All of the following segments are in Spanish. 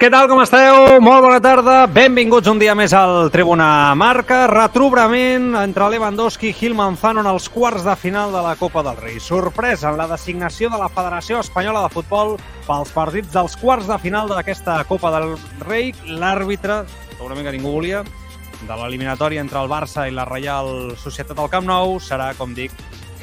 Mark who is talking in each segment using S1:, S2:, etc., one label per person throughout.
S1: Què tal, com esteu? Molt bona tarda. Benvinguts un dia més al Tribuna Marca. Retrobrament entre Lewandowski i Gil Manzano en els quarts de final de la Copa del Rei. Sorpresa en la designació de la Federació Espanyola de Futbol pels partits dels quarts de final d'aquesta Copa del Rei. L'àrbitre, segurament que ningú volia, de l'eliminatòria entre el Barça i la Reial Societat del Camp Nou serà, com dic,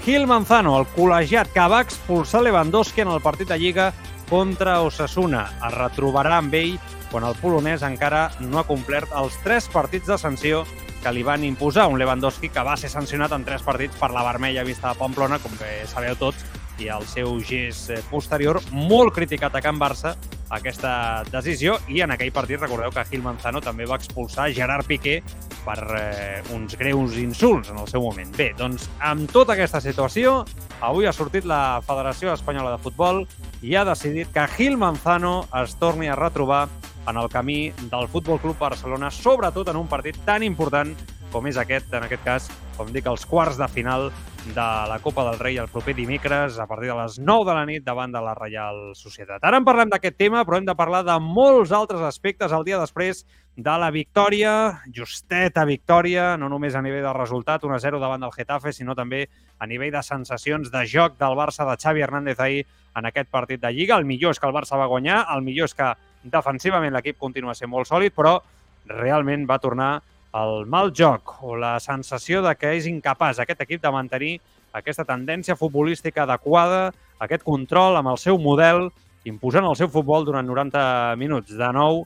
S1: Gil Manzano, el col·legiat que va expulsar Lewandowski en el partit de Lliga contra Osasuna. Es retrobarà amb ell quan el polonès encara no ha complert els tres partits de sanció que li van imposar. Un Lewandowski que va ser sancionat en tres partits per la vermella vista de Pamplona, com que sabeu tots, i el seu gest eh, posterior, molt criticat a Can Barça, aquesta decisió, i en aquell partit recordeu que Gil Manzano també va expulsar Gerard Piqué per eh, uns greus insults en el seu moment. Bé, doncs amb tota aquesta situació, avui ha sortit la Federació Espanyola de Futbol i ha decidit que Gil Manzano es torni a retrobar en el camí del Futbol Club Barcelona, sobretot en un partit tan important com és aquest, en aquest cas, com dic, els quarts de final de la Copa del Rei el proper dimecres a partir de les 9 de la nit davant de la Reial Societat. Ara en parlem d'aquest tema, però hem de parlar de molts altres aspectes el dia després de la victòria, justeta victòria, no només a nivell de resultat, 1-0 davant del Getafe, sinó també a nivell de sensacions de joc del Barça de Xavi Hernández ahir en aquest partit de Lliga. El millor és que el Barça va guanyar, el millor és que defensivament l'equip continua sent molt sòlid, però realment va tornar el mal joc o la sensació de que és incapaç aquest equip de mantenir aquesta tendència futbolística adequada, aquest control amb el seu model, imposant el seu futbol durant 90 minuts. De nou,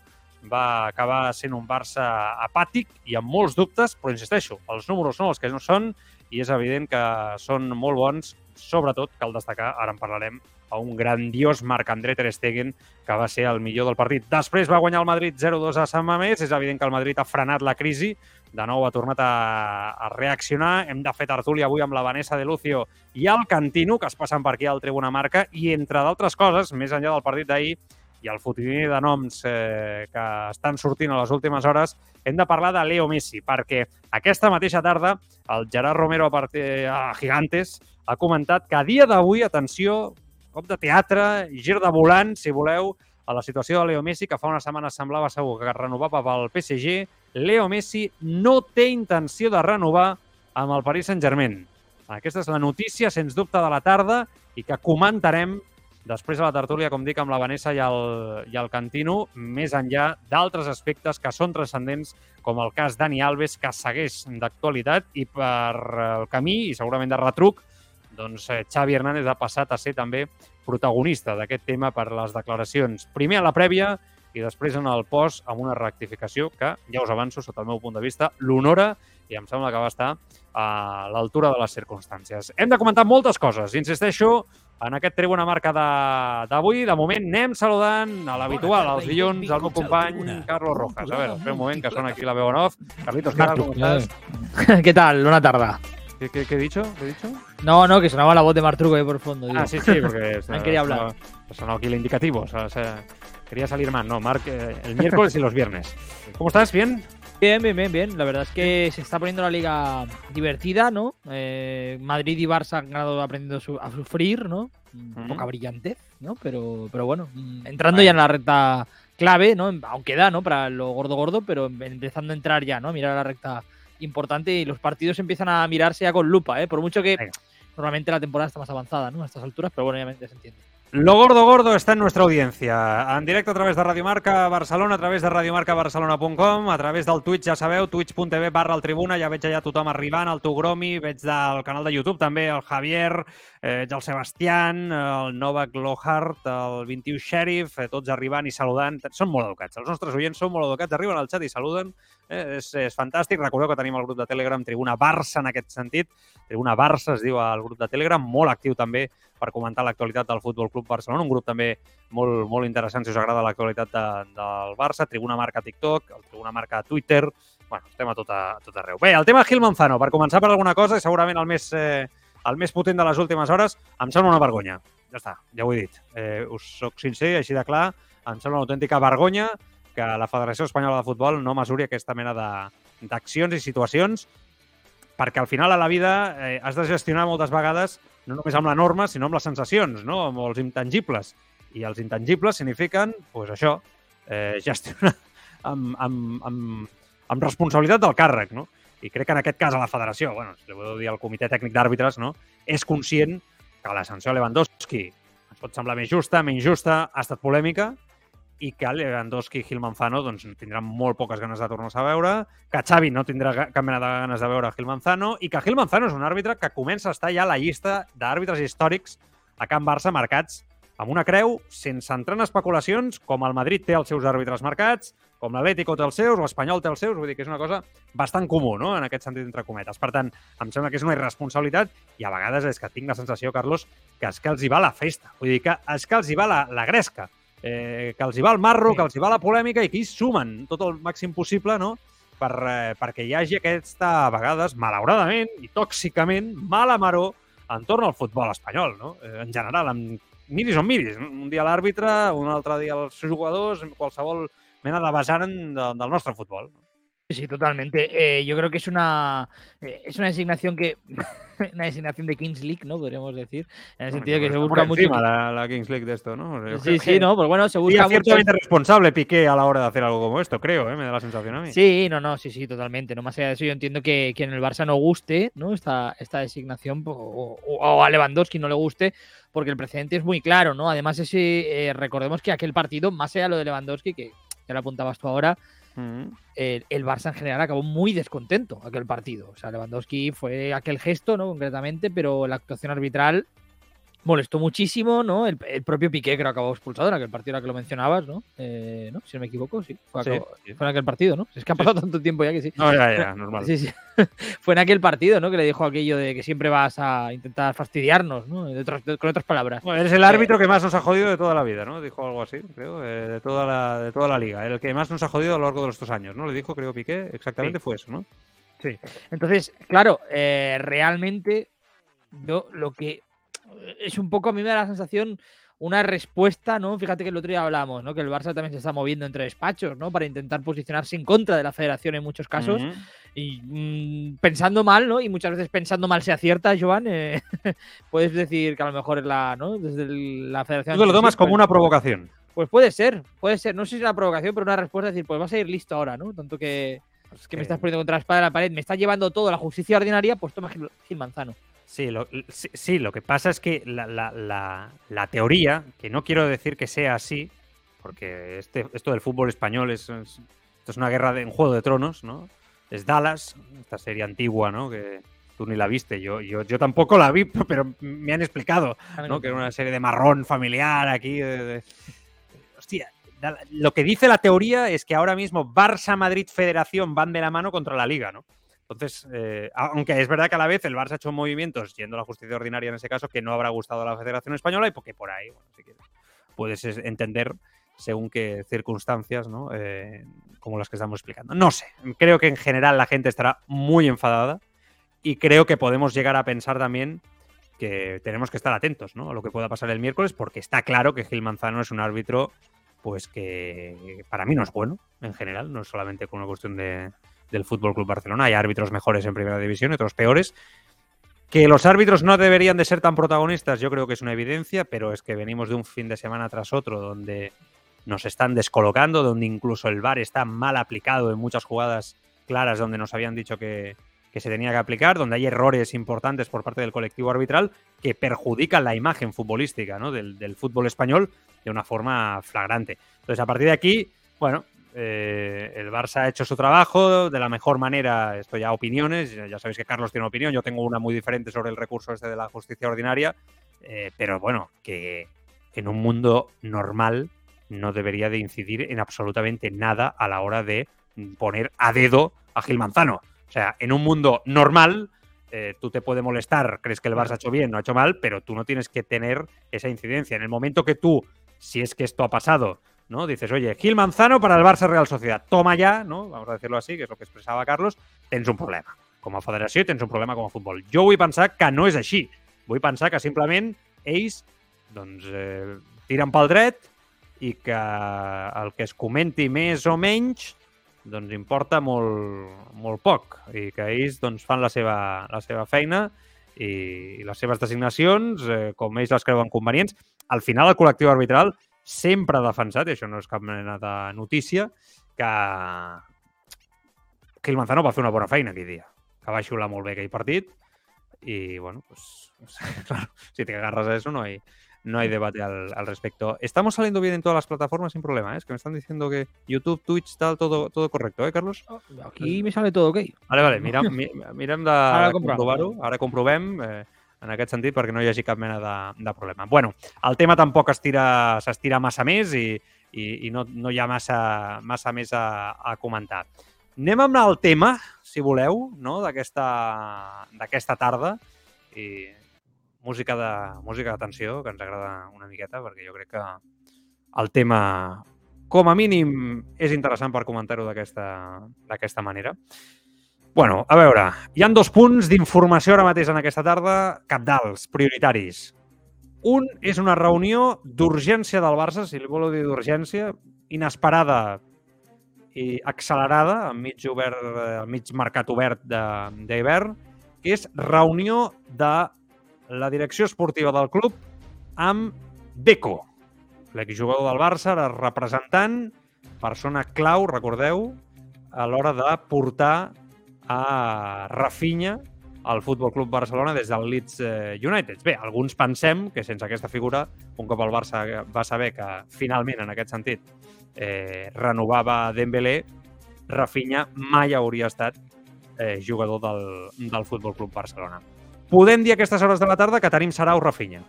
S1: va acabar sent un Barça apàtic i amb molts dubtes, però insisteixo, els números són els que no són i és evident que són molt bons, sobretot, cal destacar, ara en parlarem, a un grandiós Marc-André Ter Stegen, que va ser el millor del partit. Després va guanyar el Madrid 0-2 a Sant Mamés. És evident que el Madrid ha frenat la crisi. De nou ha tornat a, a reaccionar. Hem de fer tertúlia avui amb la Vanessa de Lucio i el Cantino, que es passen per aquí al Tribuna Marca. I, entre d'altres coses, més enllà del partit d'ahir, i el fotimer de noms eh, que estan sortint a les últimes hores, hem de parlar de Leo Messi, perquè aquesta mateixa tarda el Gerard Romero a, part... a Gigantes ha comentat que a dia d'avui, atenció, cop de teatre, gir de volant, si voleu, a la situació de Leo Messi, que fa una setmana semblava segur que renovava pel PSG, Leo Messi no té intenció de renovar amb el Paris Saint-Germain. Aquesta és la notícia, sens dubte, de la tarda i que comentarem després de la tertúlia, com dic, amb la Vanessa i el, i el Cantino, més enllà d'altres aspectes que són transcendents, com el cas Dani Alves, que segueix d'actualitat i per el camí, i segurament de retruc, doncs eh, Xavi Hernández ha passat a ser també protagonista d'aquest tema per les declaracions. Primer a la prèvia i després en el post amb una rectificació que, ja us avanço, sota el meu punt de vista, l'honora i em sembla que va estar a l'altura de les circumstàncies. Hem de comentar moltes coses. Insisteixo, en aquest Tribuna Marca d'avui. De, de moment anem saludant a l'habitual, als dilluns, al meu company Carlos Rojas. A veure, espera un moment, que sona aquí la veu en off. Carlitos, ¿qué tal? ¿Cómo estás?
S2: ¿Qué tal? Buena.
S1: ¿Qué, qué, qué he dicho? ¿Qué he dicho?
S2: No, no, que sonaba la voz de Martruco ahí por fondo. Digo.
S1: Ah, sí, sí, porque...
S2: Me quería hablar.
S1: Ha sonado aquí el indicativo. O sea, o sea, quería salir más, ¿no? Marc, eh, el miércoles y los viernes. ¿Cómo estás? ¿Bien?
S2: Bien, bien, bien, bien. La verdad es que se está poniendo la liga divertida, ¿no? Eh, Madrid y Barça han ganado aprendiendo su- a sufrir, ¿no? Un poca brillantez, ¿no? Pero, pero bueno, mm, entrando ya en la recta clave, ¿no? Aunque da, ¿no? Para lo gordo gordo, pero empezando a entrar ya, ¿no? Mirar la recta importante y los partidos empiezan a mirarse ya con lupa, ¿eh? por mucho que normalmente la temporada está más avanzada ¿no? a estas alturas, pero bueno, ya se entiende.
S1: Lo gordo gordo está en nuestra audiencia. En directo a través de Radio Marca Barcelona, a través de radiomarcabarcelona.com, a través del Twitch, ja sabeu, twitch.tv barra el Tribuna, ja veig allà tothom arribant, el Tugromi, veig del canal de YouTube també el Javier, eh, el Sebastián, el Novak Lohart, el 21 Sheriff, eh, tots arribant i saludant. Són molt educats, els nostres oients són molt educats, arriben al xat i saluden, eh, és, és fantàstic. Recordeu que tenim el grup de Telegram Tribuna Barça en aquest sentit, Tribuna Barça es diu el grup de Telegram, molt actiu també per comentar l'actualitat del Futbol Club Barcelona, un grup també molt, molt interessant si us agrada l'actualitat de, del Barça, Tribuna Marca TikTok, el Tribuna Marca Twitter, bueno, estem a tot, a, tot arreu. Bé, el tema Gil Manzano, per començar per alguna cosa, i segurament el més, eh, el més potent de les últimes hores, em sembla una vergonya. Ja està, ja ho he dit. Eh, us soc sincer, així de clar, em sembla una autèntica vergonya que la Federació Espanyola de Futbol no mesuri aquesta mena d'accions i situacions perquè al final a la vida eh, has de gestionar moltes vegades no només amb la norma, sinó amb les sensacions, no? amb els intangibles. I els intangibles signifiquen, doncs això, eh, gestionar amb, amb, amb, amb responsabilitat del càrrec. No? I crec que en aquest cas a la federació, bueno, si li podeu dir al comitè tècnic d'àrbitres, no? és conscient que la sanció a Lewandowski ens pot semblar més justa, menys justa, ha estat polèmica, i que Lewandowski i Gil Manzano doncs, tindran molt poques ganes de tornar-se a veure, que Xavi no tindrà cap mena de ganes de veure Gil Manzano i que Gil Manzano és un àrbitre que comença a estar ja a la llista d'àrbitres històrics a Can Barça marcats amb una creu, sense entrar en especulacions, com el Madrid té els seus àrbitres marcats, com l'Atlético té els seus, l'Espanyol té els seus, vull dir que és una cosa bastant comú, no?, en aquest sentit, entre cometes. Per tant, em sembla que és una irresponsabilitat i a vegades és que tinc la sensació, Carlos, que és que els hi va la festa. Vull dir que és que els hi va la, la gresca eh, que els hi va el marro, sí. que els hi va la polèmica i que hi sumen tot el màxim possible, no?, per, eh, perquè hi hagi aquesta, a vegades, malauradament i tòxicament, mala maró entorn al futbol espanyol, no? Eh, en general, amb miris on miris. Un dia l'àrbitre, un altre dia els jugadors, qualsevol mena de vessant de, del nostre futbol.
S2: Sí, totalmente. Eh, yo creo que es una, eh, es una designación que una designación de Kings League, ¿no? Podríamos decir. En el sentido de que se busca mucho.
S1: La, la Kings League de esto, ¿no?
S2: Sí, sí, no, pues bueno, se busca.
S1: Y ciertamente responsable Piqué a la hora de hacer algo como esto, creo, ¿eh? me da la sensación a mí.
S2: Sí, no, no, sí, sí, totalmente. No más allá de eso, yo entiendo que, que en el Barça no guste, ¿no? Esta, esta designación, o, o, a Lewandowski no le guste, porque el precedente es muy claro, ¿no? Además, ese, eh, recordemos que aquel partido, más allá de lo de Lewandowski, que ya lo apuntabas tú ahora, el, el, Barça en general acabó muy descontento aquel partido. O sea, Lewandowski fue aquel gesto, ¿no? Concretamente, pero la actuación arbitral molestó muchísimo, ¿no? El, propio Piqué creo que acabó expulsado en aquel partido que lo mencionabas, ¿no? Eh, ¿no? Si no me equivoco, sí. Fue, en aquel partido, ¿no? Es que ha pasado tanto tiempo ya que sí.
S1: No, ya, ya, normal.
S2: Sí, sí. fue en aquel partido, ¿no? Que le dijo aquello de que siempre vas a intentar fastidiarnos, ¿no? con otras palabras.
S1: Bueno, eres el árbitro que más nos ha jodido de toda la vida, ¿no? Dijo algo así, creo, eh, de, toda la, de toda la liga. El que más nos ha jodido a lo largo de estos años, ¿no? Le dijo, creo, Piqué, exactamente fue eso, ¿no?
S2: Sí. Entonces, claro, eh, realmente yo lo que es un poco, a mí me da la sensación, una respuesta, ¿no? Fíjate que el otro día hablamos, ¿no? Que el Barça también se está moviendo entre despachos, ¿no? Para intentar posicionarse en contra de la federación en muchos casos. Y mm, pensando mal, ¿no? Y muchas veces pensando mal se acierta, Joan. Eh, puedes decir que a lo mejor es la, ¿no? Desde la federación.
S1: Tú lo tomas como una provocación.
S2: Pues puede ser, puede ser. No sé si es una provocación, pero una respuesta es decir, pues vas a ir listo ahora, ¿no? Tanto que, pues que me estás poniendo contra la espada de la pared, me estás llevando todo a la justicia ordinaria, pues toma Gil Manzano.
S1: Sí lo, sí, lo que pasa es que la, la, la, teoría, que no quiero decir que sea así, porque este, esto del fútbol español es, esto es una guerra de un juego de tronos, ¿no? Es Dallas, esta serie antigua, ¿no? Que tú ni la viste, yo, yo, yo tampoco la vi, pero me han explicado, ¿no? Que era una serie de marrón familiar aquí. Hostia, lo que dice la teoría es que ahora mismo Barça, Madrid, Federación van de la mano contra la Liga, ¿no? Entonces, eh, aunque es verdad que a la vez el Barça ha hecho movimientos yendo a la justicia ordinaria en ese caso que no habrá gustado a la Federación Española y porque por ahí, bueno, si quieres, puedes entender según qué circunstancias, ¿no? Eh, como las que estamos explicando. No sé, creo que en general la gente estará muy enfadada y creo que podemos llegar a pensar también que tenemos que estar atentos ¿no? a lo que pueda pasar el miércoles porque está claro que Gil Manzano es un árbitro pues que para mí no es bueno en general, no es solamente con una cuestión de, del Fútbol Club Barcelona. Hay árbitros mejores en primera división y otros peores. Que los árbitros no deberían de ser tan protagonistas, yo creo que es una evidencia, pero es que venimos de un fin de semana tras otro donde nos están descolocando, donde incluso el VAR está mal aplicado en muchas jugadas claras donde nos habían dicho que, que se tenía que aplicar, donde hay errores importantes por parte del colectivo arbitral que perjudican la imagen futbolística ¿no? del, del, fútbol español de una forma flagrante. Entonces, a partir de aquí, bueno, eh, el Barça ha hecho su trabajo de la mejor manera. Esto ya opiniones, ya sabéis que Carlos tiene opinión, yo tengo una muy diferente sobre el recurso este de la justicia ordinaria, eh, pero bueno, que en un mundo normal no debería de incidir en absolutamente nada a la hora de poner a dedo a Gil Manzano. O sea, en un mundo normal, eh, tú te puede molestar, crees que el Barça ha hecho bien, no ha hecho mal, pero tú no tienes que tener esa incidencia. En el momento que tú, si es que esto ha pasado, ¿no? Dices, oye, Gil Manzano para el Barça Real Sociedad, toma ya, ¿no? Vamos a decirlo así, que es lo que expresava Carlos, tens un problema. Com a federació tens un problema com a futbol. Jo vull pensar que no és així. Vull pensar que simplement ells doncs, eh, tiren pel dret i que el que es comenti més o menys doncs importa molt, molt poc i que ells doncs, fan la seva, la seva feina i, i les seves designacions, eh, com ells les creuen convenients. Al final, el col·lectiu arbitral sempre ha defensat, i això no és cap mena de notícia, que Gil Manzano va fer una bona feina aquell dia, que va xiular molt bé aquell partit i, bueno, pues, pues claro, si te agarras a eso no hay, no hay debate al, al, respecto. Estamos saliendo bien en todas las plataformas sin problema, ¿eh? es que me están diciendo que YouTube, Twitch, tal, todo, todo correcto, ¿eh, Carlos?
S2: Oh, aquí me sale todo ok.
S1: Vale, vale, mira, mi, mirem de,
S2: Ara
S1: comprovar-ho, ara comprovem eh, en aquest sentit perquè no hi hagi cap mena de, de problema. Bueno, el tema tampoc s'estira massa més i, i, i no, no hi ha massa, massa més a, a comentar. Anem amb el tema, si voleu, no? d'aquesta tarda. I música de, música d'atenció, que ens agrada una miqueta, perquè jo crec que el tema, com a mínim, és interessant per comentar-ho d'aquesta manera. Bueno, a veure, hi han dos punts d'informació ara mateix en aquesta tarda, capdals, prioritaris. Un és una reunió d'urgència del Barça, si li voleu dir d'urgència, inesperada i accelerada, al mig, obert, al mig mercat obert d'hivern, que és reunió de la direcció esportiva del club amb Deco, l'exjugador del Barça, representant, persona clau, recordeu, a l'hora de portar a Rafinha al Futbol Club Barcelona des del Leeds eh, United. Bé, alguns pensem que sense aquesta figura, un cop el Barça va saber que finalment, en aquest sentit, eh, renovava Dembélé, Rafinha mai hauria estat eh, jugador del, del Futbol Club Barcelona. Podem dir a aquestes hores de la tarda que tenim Sarau Rafinha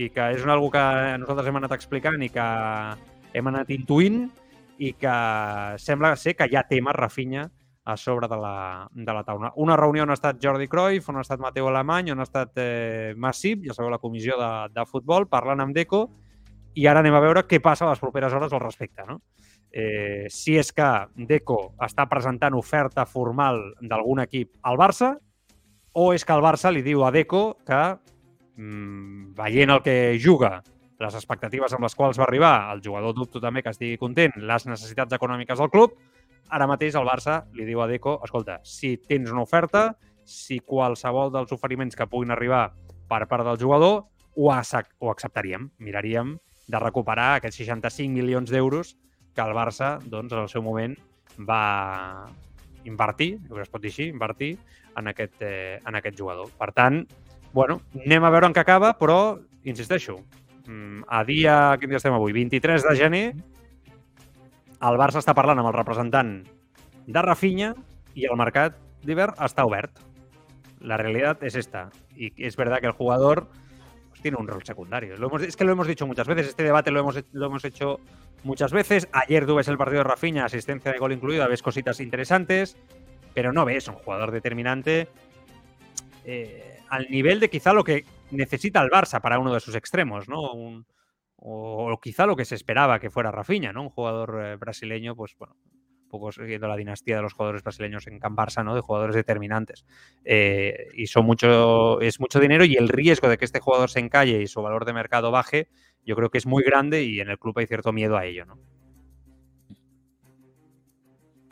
S1: i que és una cosa que nosaltres hem anat explicant i que hem anat intuint i que sembla ser que hi ha tema Rafinha a sobre de la, de la taula. Una reunió on ha estat Jordi Cruyff, on ha estat Mateu Alemany, on ha estat eh, Massip, ja sabeu, la comissió de, de futbol, parlant amb Deco, i ara anem a veure què passa a les properes hores al respecte. No? Eh, si és que Deco està presentant oferta formal d'algun equip al Barça, o és que el Barça li diu a Deco que, mmm, veient el que juga, les expectatives amb les quals va arribar, el jugador dubto també que estigui content, les necessitats econòmiques del club, Ara mateix el Barça li diu a Deco, escolta, si tens una oferta, si qualsevol dels oferiments que puguin arribar per part del jugador, ho, ho acceptaríem. Miraríem de recuperar aquests 65 milions d'euros que el Barça, doncs, en el seu moment va invertir, es pot dir així, invertir en aquest, eh, en aquest jugador. Per tant, bueno, anem a veure en què acaba, però, insisteixo, mm, a dia, quin dia estem avui? 23 de gener, el Barça està parlant amb el representant de Rafinha i el mercat d'hivern està. La realitat és esta. Y es verdad que el jugador pues, tiene un rol secundario. Lo hemos, es que lo hemos dicho muchas veces, este debate lo hemos, lo hemos hecho muchas veces. Ayer tú ves el partido de Rafinha, asistencia de gol incluida, ves cositas interesantes, pero no ves un jugador determinante eh, al nivel de quizá lo que necesita el Barça para uno de sus extremos, ¿no? Un, o, quizá lo que se esperaba que fuera Rafinha, ¿no? Un jugador eh, brasileño, pues bueno, un poco siguiendo la dinastía de los jugadores brasileños en Can Barça, ¿no? De jugadores determinantes. Eh, y son mucho, es mucho dinero y el riesgo de que este jugador se encalle y su valor de mercado baje, yo creo que es muy grande y en el club hay cierto miedo a ello, ¿no?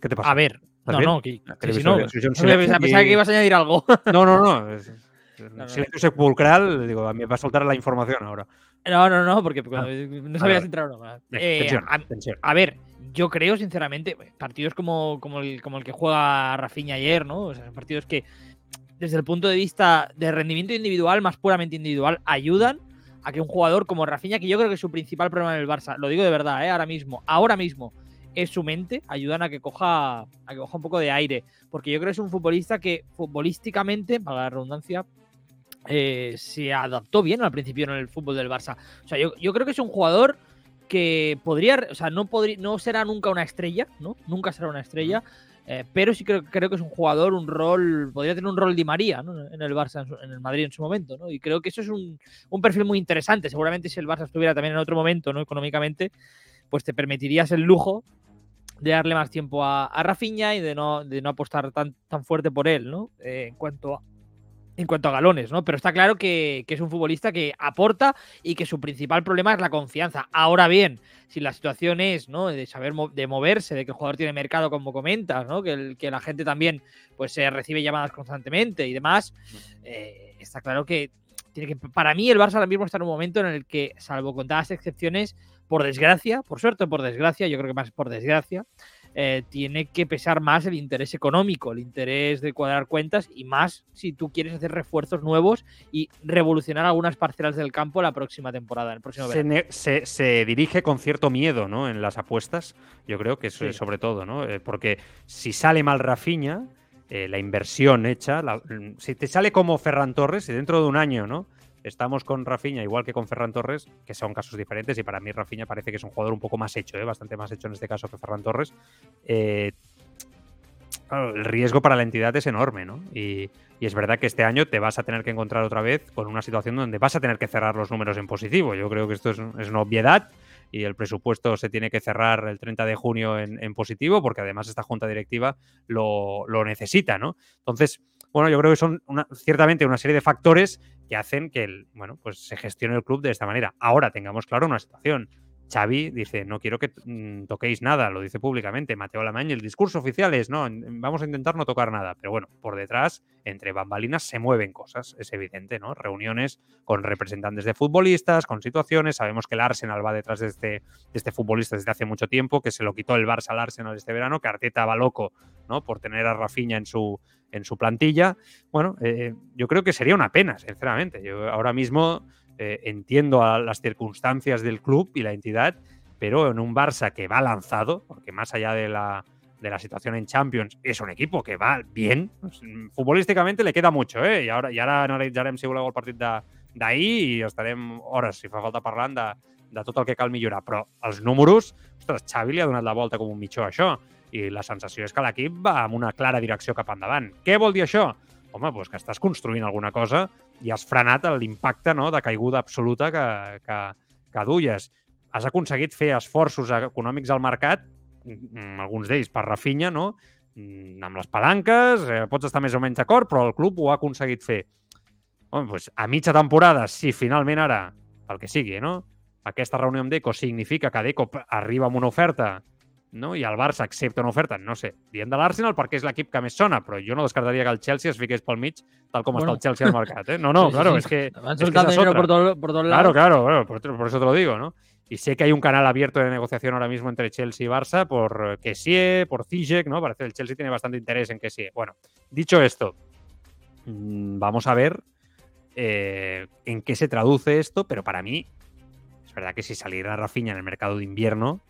S1: ¿Qué te pasa?
S2: A ver, no,
S1: bien?
S2: no, que,
S1: Ah,
S2: que si no, pensaba que ibas a añadir algo.
S1: No, no, no. es-
S2: no.
S1: Silencio sepulcral, digo, a mí me va a soltar la información ahora.
S2: No, no, no, porque cuando- no sabías entrar o no.
S1: Bien,
S2: Eh,
S1: tensión,
S2: a,
S1: tensión.
S2: a ver, yo creo, sinceramente, partidos como, como, el, como el que juega Rafinha ayer, ¿no? O sea, partidos que, desde el punto de vista de rendimiento individual, más puramente individual, ayudan a que un jugador como Rafinha, que yo creo que es su principal problema en el Barça, lo digo de verdad, ¿eh? ahora mismo, ahora mismo, es su mente, ayudan a que coja, a que coja un poco de aire. Porque yo creo que es un futbolista que futbolísticamente, para la redundancia, eh, se adaptó bien al principio en el fútbol del Barça. O sea, yo, yo creo que es un jugador que podría, o sea, no, podría, no será nunca una estrella, ¿no? Nunca será una estrella, eh, pero sí creo, creo que es un jugador, un rol, podría tener un rol de María ¿no? en el Barça, en, el Madrid en su momento, ¿no? Y creo que eso es un, un, perfil muy interesante. Seguramente si el Barça estuviera también en otro momento, ¿no? Económicamente, pues te permitirías el lujo de darle más tiempo a, a Rafinha y de no, de no apostar tan, tan fuerte por él, ¿no? Eh, en cuanto a, en cuanto a galones, ¿no? Pero está claro que, es un futbolista que aporta y que su principal problema es la confianza. Ahora bien, si la situación es, ¿no? De saber de moverse, de que el jugador tiene mercado, como comentas, ¿no? Que, la gente también, pues, se recibe llamadas constantemente y demás, eh, está claro que tiene que. Para mí, el Barça ahora mismo está en un momento en el que, salvo contadas excepciones, por desgracia, por suerte por desgracia, yo creo que más por desgracia, eh, tiene que pesar más el interés económico, el interés de cuadrar cuentas y más si tú quieres hacer refuerzos nuevos y revolucionar algunas parcelas del campo la próxima temporada, el próximo
S1: se, se, dirige con cierto miedo ¿no? en las apuestas, yo creo que es sobre todo, ¿no? Eh, porque si sale mal Rafiña, eh, la inversión hecha, si te sale como Ferran Torres y dentro de un año, ¿no? Estamos con Rafinha, igual que con Ferran Torres, que son casos diferentes, y para mí Rafinha parece que es un jugador un poco más hecho, ¿eh? bastante más hecho en este caso que Ferran Torres. Eh, el riesgo para la entidad es enorme, ¿no? Y, es verdad que este año te vas a tener que encontrar otra vez con una situación donde vas a tener que cerrar los números en positivo. Yo creo que esto es, una obviedad y el presupuesto se tiene que cerrar el 30 de junio en, positivo porque además esta junta directiva lo, lo necesita, ¿no? Entonces, bueno, yo creo que son ciertamente una serie de factores que hacen que el, bueno, pues se gestione el club de esta manera. Ahora tengamos claro una situación. Xavi dice, no quiero que mm, toquéis nada, lo dice públicamente. Mateo Lamañ, el discurso oficial es, no, vamos a intentar no tocar nada. Pero bueno, por detrás, entre bambalinas, se mueven cosas, es evidente, ¿no? Reuniones con representantes de futbolistas, con situaciones. Sabemos que el Arsenal va detrás de este, este futbolista desde hace mucho tiempo, que se lo quitó el Barça al Arsenal este verano, que Arteta va loco, ¿no? Por tener a Rafinha en su, en su plantilla. Bueno, eh, yo creo que sería una pena, sinceramente. Yo ahora mismo eh, entiendo a las circunstancias del club y la entidad, pero en un Barça que va lanzado, porque más allá de la, de la situación en Champions, es un equipo que va bien. Pues, futbolísticamente le queda mucho, ¿eh? Y ahora, y ara analitzarem si voleu el partit d'ahir i estarem hores, si fa falta, parlant de, de tot el que cal millorar. Però els números, ostres, Xavi li ha donat la volta com un mitjó a això i la sensació és que l'equip va amb una clara direcció cap endavant. Què vol dir això? Home, doncs que estàs construint alguna cosa i has frenat l'impacte no, de caiguda absoluta que, que, que duies. Has aconseguit fer esforços econòmics al mercat, mm, alguns d'ells per Rafinha, no? Mm, amb les palanques, eh, pots estar més o menys d'acord, però el club ho ha aconseguit fer. Home, doncs a mitja temporada, si finalment ara, pel que sigui, no? aquesta reunió amb Deco significa que Deco arriba amb una oferta no? i el Barça accepta una oferta, no sé, dient de l'Arsenal perquè és l'equip que més sona, però jo no descartaria que el Chelsea es fiqués pel mig tal com bueno. està el Chelsea al mercat. ¿eh? No, no, sí, claro, sí. es que...
S2: Es que por todo, por todo
S1: claro, claro, bueno, por, por, eso te lo digo, ¿no? Y sé que hay un canal abierto de negociación ahora mismo entre Chelsea y Barça por Kessie, por Zizek, ¿no? Parece que el Chelsea tiene bastante interés en Kessie. Bueno, dicho esto, mmm, vamos a ver eh, en qué se traduce esto, pero para mí es verdad que si saliera Rafinha en el mercado de invierno,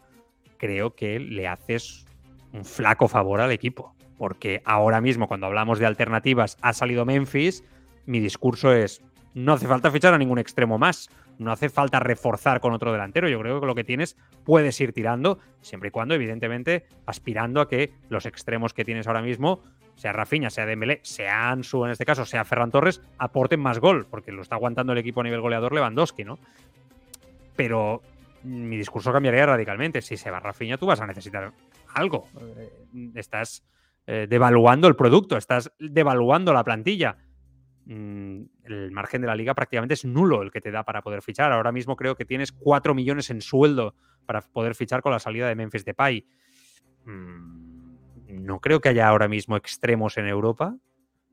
S1: creo que le haces un flaco favor al equipo. Porque ahora mismo, cuando hablamos de alternativas, ha salido Memphis, mi discurso es, no hace falta fichar a ningún extremo más, no hace falta reforzar con otro delantero, yo creo que lo que tienes puedes ir tirando, siempre y cuando, evidentemente, aspirando a que los extremos que tienes ahora mismo, sea Rafinha, sea Dembélé, sea Ansu en este caso, sea Ferran Torres, aporten más gol, porque lo está aguantando el equipo a nivel goleador Lewandowski, ¿no? Pero mi discurso cambiaría radicalmente. Si se va Rafinha, tú vas a necesitar algo. Eh, estás eh, devaluando el producto, estás devaluando la plantilla. Mm, el margen de la liga prácticamente es nulo el que te da para poder fichar. Ahora mismo creo que tienes 4 millones en sueldo para poder fichar con la salida de Memphis Depay. Mm, no creo que haya ahora mismo extremos en Europa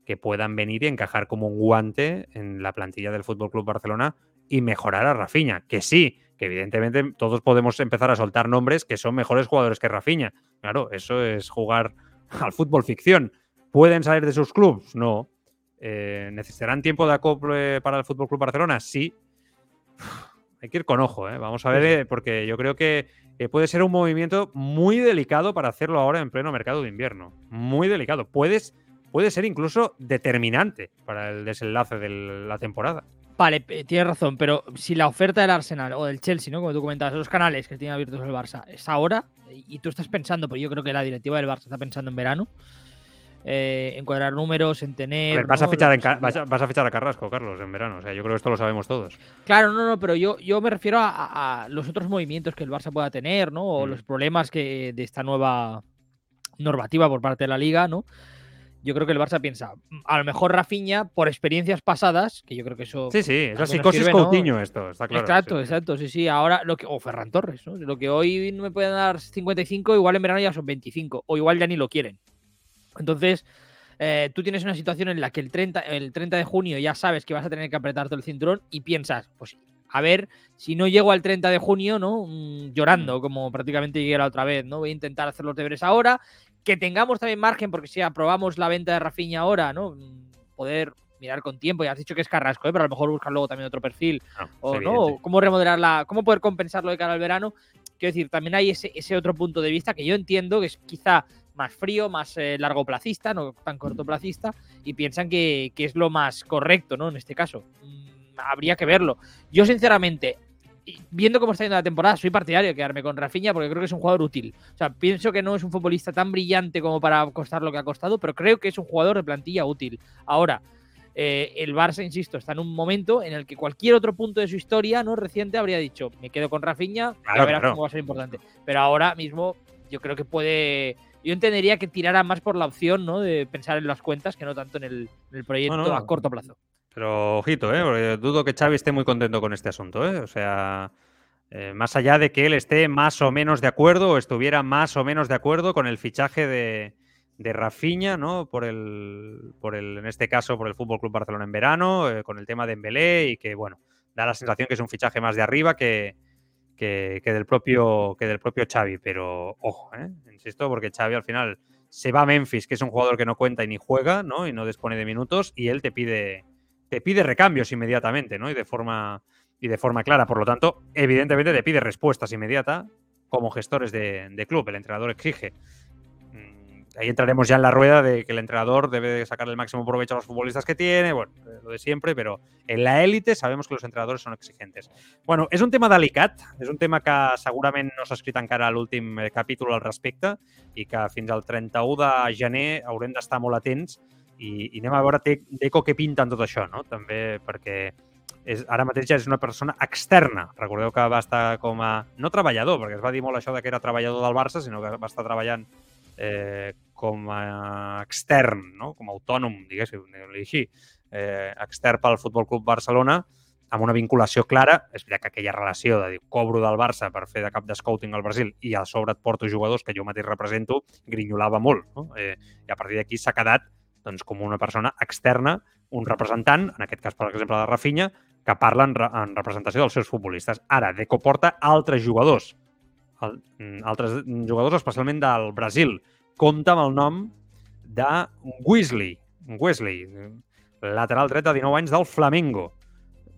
S1: que puedan venir y encajar como un guante en la plantilla del Fútbol Club Barcelona y mejorar a Rafinha. Que sí, que evidentemente todos podemos empezar a soltar nombres que son mejores jugadores que Rafinha. Claro, eso es jugar al fútbol ficción. ¿Pueden salir de sus clubes? No. Eh, ¿Necesitarán tiempo de acople para el Fútbol Club Barcelona? Sí. Hay que ir con ojo, ¿eh? vamos a ver, eh, porque yo creo que puede ser un movimiento muy delicado para hacerlo ahora en pleno mercado de invierno. Muy delicado. Puedes, puede ser incluso determinante para el desenlace de la temporada.
S2: Vale, tienes razón, pero si la oferta del Arsenal o del Chelsea, ¿no? Como tú comentabas, los canales que tiene abiertos el Barça, es ahora, y tú estás pensando, pero yo creo que la directiva del Barça está pensando en verano, eh, en cuadrar números, en tener.
S1: vas, a fichar a, Carrasco, Carlos, en verano. O sea, yo creo que esto lo sabemos todos.
S2: Claro, no, no, pero yo, yo me refiero a, los otros movimientos que el Barça pueda tener, ¿no? O mm. los problemas que de esta nueva normativa por parte de la liga, ¿no? Yo creo que el Barça piensa, mm, a lo mejor Rafinha, por experiencias pasadas, que yo creo que eso.
S1: Sí, sí, es psicosis Coutinho esto, está claro.
S2: Exacto, exacto, sí, sí. Ahora, lo que, o Ferran Torres, ¿no? Lo que hoy no me pueden dar 55, igual en verano ya son 25, o igual ya ni lo quieren. Entonces, eh, tú tienes una situación en la que el 30, el 30 de junio ya sabes que vas a tener que apretarte el cinturón y piensas, pues a ver si no llego al 30 de junio, ¿no? Mm, llorando, mm. como prácticamente llegué la otra vez, ¿no? Voy a intentar hacer los deberes ahora que tengamos también margen, porque si aprobamos la venta de Rafinha ahora, ¿no? Poder mirar con tiempo, ya has dicho que es Carrasco, ¿eh? pero a lo mejor buscar luego también otro perfil, ah, o no, cómo remodelarla, cómo poder compensarlo de cara al verano. Quiero decir, también hay ese, otro punto de vista que yo entiendo que es quizá más frío, más eh, largo placista, no tan cortoplacista, y piensan que, que, es lo más correcto, ¿no? En este caso. Mm, habría que verlo. Yo, sinceramente, viendo cómo está yendo la temporada, soy partidario de quedarme con Rafinha porque creo que es un jugador útil. O sea, pienso que no es un futbolista tan brillante como para costar lo que ha costado, pero creo que es un jugador de plantilla útil. Ahora, eh, el Barça, insisto, está en un momento en el que cualquier otro punto de su historia no reciente habría dicho, me quedo con Rafinha, a ver cómo va a ser importante. Pero ahora mismo yo creo que puede... Yo entendería que tirara más por la opción ¿no? de pensar en las cuentas que no tanto en el, proyecto a corto plazo.
S1: Pero ojito, ¿eh? Porque dudo que Xavi esté muy contento con este asunto, ¿eh? O sea, eh, más allá de que él esté más o menos de acuerdo o estuviera más o menos de acuerdo con el fichaje de, de ¿no? Por el, por el, en este caso, por el Fútbol Club Barcelona en verano, eh, con el tema de Embelé y que, bueno, da la sensación que es un fichaje más de arriba que, que, que, del propio, que del propio Xavi. Pero ojo, ¿eh? insisto, porque Xavi al final se va a Memphis, que es un jugador que no cuenta y ni juega, ¿no? Y no dispone de minutos, y él te pide te pide recambios inmediatamente, ¿no? Y de forma, y de forma clara. Por lo tanto, evidentemente te pide respuestas inmediatas como gestores de, club. El entrenador exige. Mm, ahí entraremos ya en la rueda de que el entrenador debe sacar el máximo provecho a los futbolistas que tiene, bueno, lo de siempre, pero en la élite sabemos que los entrenadores son exigentes. Bueno, és un tema delicat, és un tema que segurament no s'ha escrit encara a l'últim capítol al respecte i que fins al 31 de gener haurem d'estar molt atents i, i anem a veure Deco què pinta en tot això, no? També perquè és, ara mateix ja és una persona externa. Recordeu que va estar com a... no treballador, perquè es va dir molt això de que era treballador del Barça, sinó que va estar treballant eh, com a extern, no? com a autònom, diguéssim, diguem-li així, eh, extern pel Futbol Club Barcelona, amb una vinculació clara. És veritat que aquella relació de dir, cobro del Barça per fer de cap de scouting al Brasil i a sobre et porto jugadors que jo mateix represento, grinyolava molt. No? Eh, I a partir d'aquí s'ha quedat doncs, com una persona externa, un representant, en aquest cas, per exemple, de Rafinha, que parla en, re en representació dels seus futbolistes. Ara, Deco porta altres jugadors, el, mm, altres jugadors especialment del Brasil. Compta amb el nom de Weasley, Wesley, lateral dret de 19 anys del Flamengo,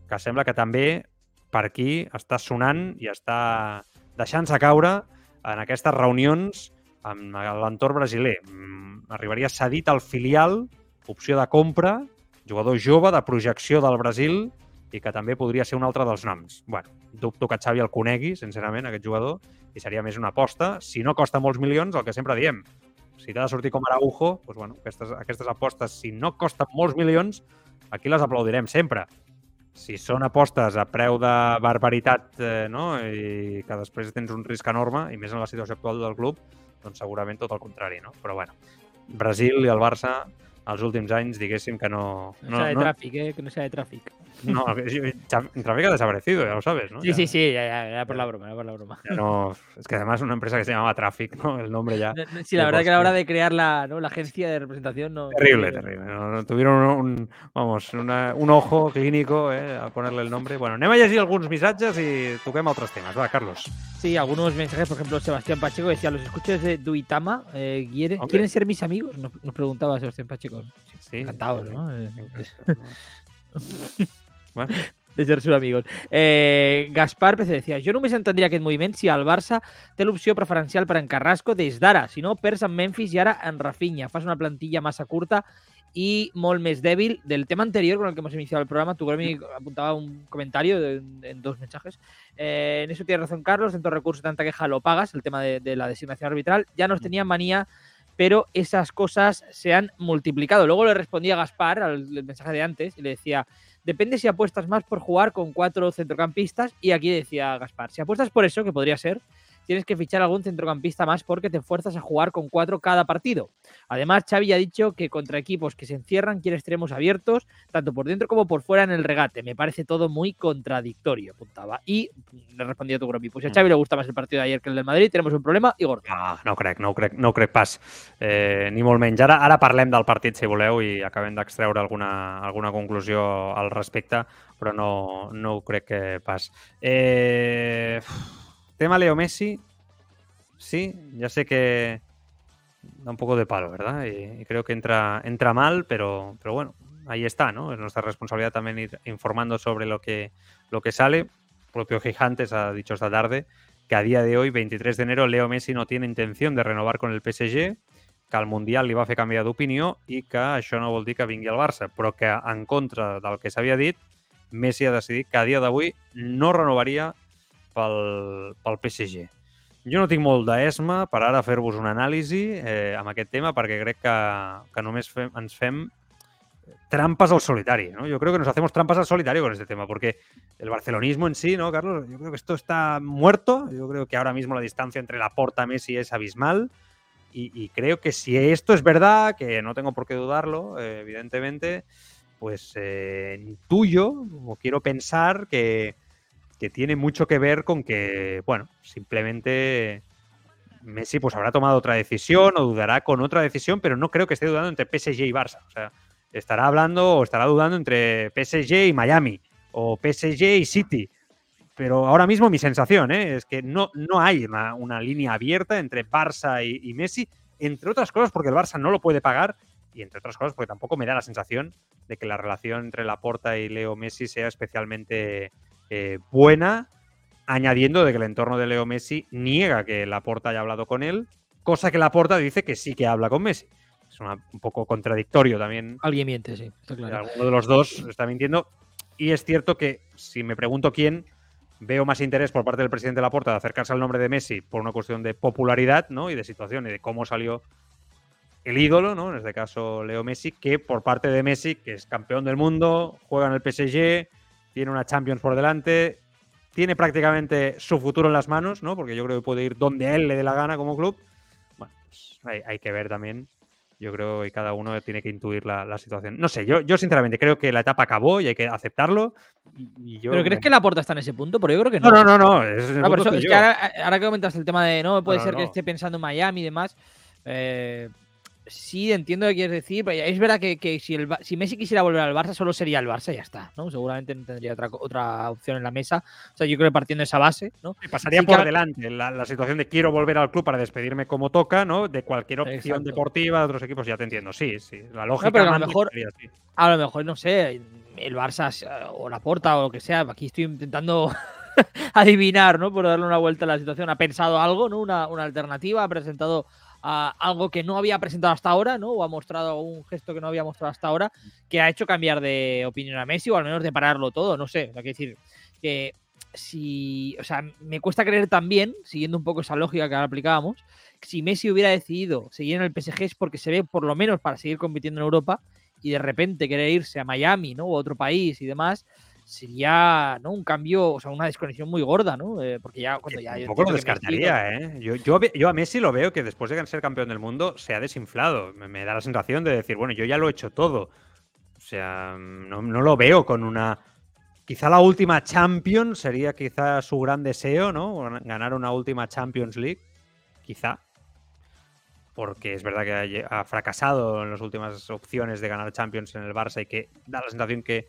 S1: que sembla que també per aquí està sonant i està deixant-se caure en aquestes reunions amb l'entorn brasiler. Mm, arribaria cedit al filial, opció de compra, jugador jove de projecció del Brasil i que també podria ser un altre dels noms. bueno, dubto que Xavi el conegui, sincerament, aquest jugador, i seria més una aposta. Si no costa molts milions, el que sempre diem, si t'ha de sortir com Araujo, doncs, bueno, aquestes, aquestes apostes, si no costen molts milions, aquí les aplaudirem sempre. Si són apostes a preu de barbaritat eh, no? i que després tens un risc enorme, i més en la situació actual del club, doncs segurament tot el contrari, no? Però bueno, Brasil i el Barça els últims anys, diguéssim que no...
S2: No, no de tràfic, eh? Que no sea de tràfic.
S1: No, Traffic ha desaparecido, ya lo sabes, ¿no?
S2: Sí, sí, sí, ya, ya, ya, por la broma, ya por la broma.
S1: No, es que además una empresa que se llamaba Traffic, ¿no? El nombre ya.
S2: sí, la verdad que a la hora de crear la, ¿no? la agencia de representación no.
S1: Terrible, terrible. No, tuvieron un, vamos, una, un ojo clínico eh, a ponerle el nombre. Bueno, anem a llegir alguns missatges i toquem altres temes. Va, Carlos.
S2: Sí, algunos mensajes, por ejemplo, Sebastián Pacheco decía, los escuchos de Duitama, eh, ¿quieren, ¿quieren ser mis amigos? Nos, nos preguntaba Sebastián Pacheco. Sí, Encantados, ¿no? Eh, bueno. de ser sus amigos. Eh, Gaspar PC decía, jo només entendria aquest moviment si el Barça té l'opció preferencial per en Carrasco des d'ara, si no perds en Memphis i ara en Rafinha. Fas una plantilla massa curta y molt més débil. Del tema anterior con el que hemos iniciado el programa, tu me apuntaba un comentario de, en dos mensajes. Eh, en eso tiene razón Carlos, en todo recurso tanta queja lo pagas, el tema de, de la designación arbitral. Ya nos tenía manía pero esas cosas se han multiplicado. Luego le respondía Gaspar al mensaje de antes y le decía, Depende si apuestas más por jugar con cuatro centrocampistas. Y aquí decía Gaspar, si apuestas por eso, que podría ser, tienes que fichar algún centrocampista más porque te fuerzas a jugar con cuatro cada partido. Además, Xavi ha dicho que contra equipos que se encierran quiere extremos abiertos, tanto por dentro como por fuera en el regate. Me parece todo muy contradictorio, apuntaba. Y le respondía a tu grupo, pues a Xavi le gusta más el partido de ayer que el del Madrid, tenemos un problema y gordo.
S1: Ah, no crec, no crec, no crec pas. Eh, ni molt menys. Ara, ara parlem del partit, si voleu, i acabem d'extreure alguna, alguna conclusió al respecte, però no, no ho crec que pas. Eh... Tema Leo Messi, sí, ya sé que da un poco de palo, ¿verdad? Y, creo que entra, entra mal, pero, pero bueno, ahí está, ¿no? Es nuestra responsabilidad también ir informando sobre lo que, lo que sale. El propio Gigantes ha dicho esta tarde que a día de hoy, 23 de enero, Leo Messi no tiene intención de renovar con el PSG, que al Mundial li va fer canviar d'opinió i que això no vol dir que al Barça, però que en contra del que s'havia dit, Messi ha decidit que a dia d'avui no renovaria pel, pel PSG. Jo no tinc molt d'esma per ara fer-vos una anàlisi eh, amb aquest tema perquè crec que, que només fem, ens fem trampas al solitario, ¿no? Yo creo que nos hacemos trampas al solitario con este tema, porque el barcelonismo en sí, ¿no, Carlos? Yo creo que esto está muerto. Yo creo que ahora mismo la distancia entre la Porta Messi es abismal. Y, y, creo que si esto es verdad, que no tengo por qué dudarlo, eh, evidentemente, pues eh, intuyo o quiero pensar que, que tiene mucho que ver con que, bueno, simplemente Messi pues habrá tomado otra decisión o dudará con otra decisión, pero no creo que esté dudando entre PSG y Barça. O sea, estará hablando o estará dudando entre PSG y Miami o PSG y City. Pero ahora mismo mi sensación ¿eh? es que no, no hay una, línea abierta entre Barça y, y, Messi, entre otras cosas porque el Barça no lo puede pagar y entre otras cosas porque tampoco me da la sensación de que la relación entre Laporta y Leo Messi sea especialmente eh, buena, añadiendo de que el entorno de Leo Messi niega que Laporta haya hablado con él, cosa que Laporta dice que sí que habla con Messi. Es un poco contradictorio también.
S2: Alguien miente, sí, está claro.
S1: Alguno de los dos está mintiendo. Y es cierto que, si me pregunto quién, veo más interés por parte del presidente Laporta de acercarse al nombre de Messi por una cuestión de popularidad ¿no? y de situación y de cómo salió el ídolo, ¿no? en este caso Leo Messi, que por parte de Messi, que es campeón del mundo, juega en el PSG, tiene una Champions por delante, tiene prácticamente su futuro en las manos, ¿no? Porque yo creo que puede ir donde él le dé la gana como club. Bueno, pues hay, que ver también. Yo creo que cada uno tiene que intuir la, situación. No sé, yo, yo sinceramente creo que la etapa acabó y hay que aceptarlo.
S2: ¿Pero crees que la puerta está en ese punto? Porque yo creo que
S1: no. No, no, no.
S2: Es, que ahora, que comentaste el tema de no, puede ser que esté pensando en Miami y demás. Eh, sí entiendo lo que quieres decir, pero es verdad que, si, el, si Messi quisiera volver al Barça, solo sería el Barça y ya está, ¿no? Seguramente no tendría otra, otra opción en la mesa. O sea, yo creo que partiendo de esa base, ¿no?
S1: pasaría por delante la, situación de quiero volver al club para despedirme como toca, ¿no? De cualquier opción deportiva de otros equipos, ya te entiendo. Sí, sí. La lógica.
S2: pero a lo mejor, a lo mejor, no sé, el Barça o la Porta o lo que sea, aquí estoy intentando adivinar, ¿no? Por darle una vuelta a la situación. Ha pensado algo, ¿no? Una, una alternativa, ha presentado algo que no había presentado hasta ahora, ¿no? O ha mostrado un gesto que no había mostrado hasta ahora, que ha hecho cambiar de opinión a Messi o al menos de pararlo todo, no sé. Hay que decir que si, o sea, me cuesta creer también, siguiendo un poco esa lógica que ahora aplicábamos, si Messi hubiera decidido seguir en el PSG es porque se ve por lo menos para seguir compitiendo en Europa y de repente querer irse a Miami, ¿no? O a otro país y demás, sería ¿no? un cambio, o sea, una desconexión muy gorda, ¿no? Eh, porque ya cuando ya.
S1: Un poco lo descartaría, ¿eh? Yo, yo, yo, a Messi lo veo que después de ser campeón del mundo se ha desinflado. Me, da la sensación de decir, bueno, yo ya lo he hecho todo. O sea, no, no lo veo con una. Quizá la última Champions sería quizá su gran deseo, ¿no? Ganar una última Champions League. Quizá. Porque es verdad que ha fracasado en las últimas opciones de ganar Champions en el Barça y que da la sensación que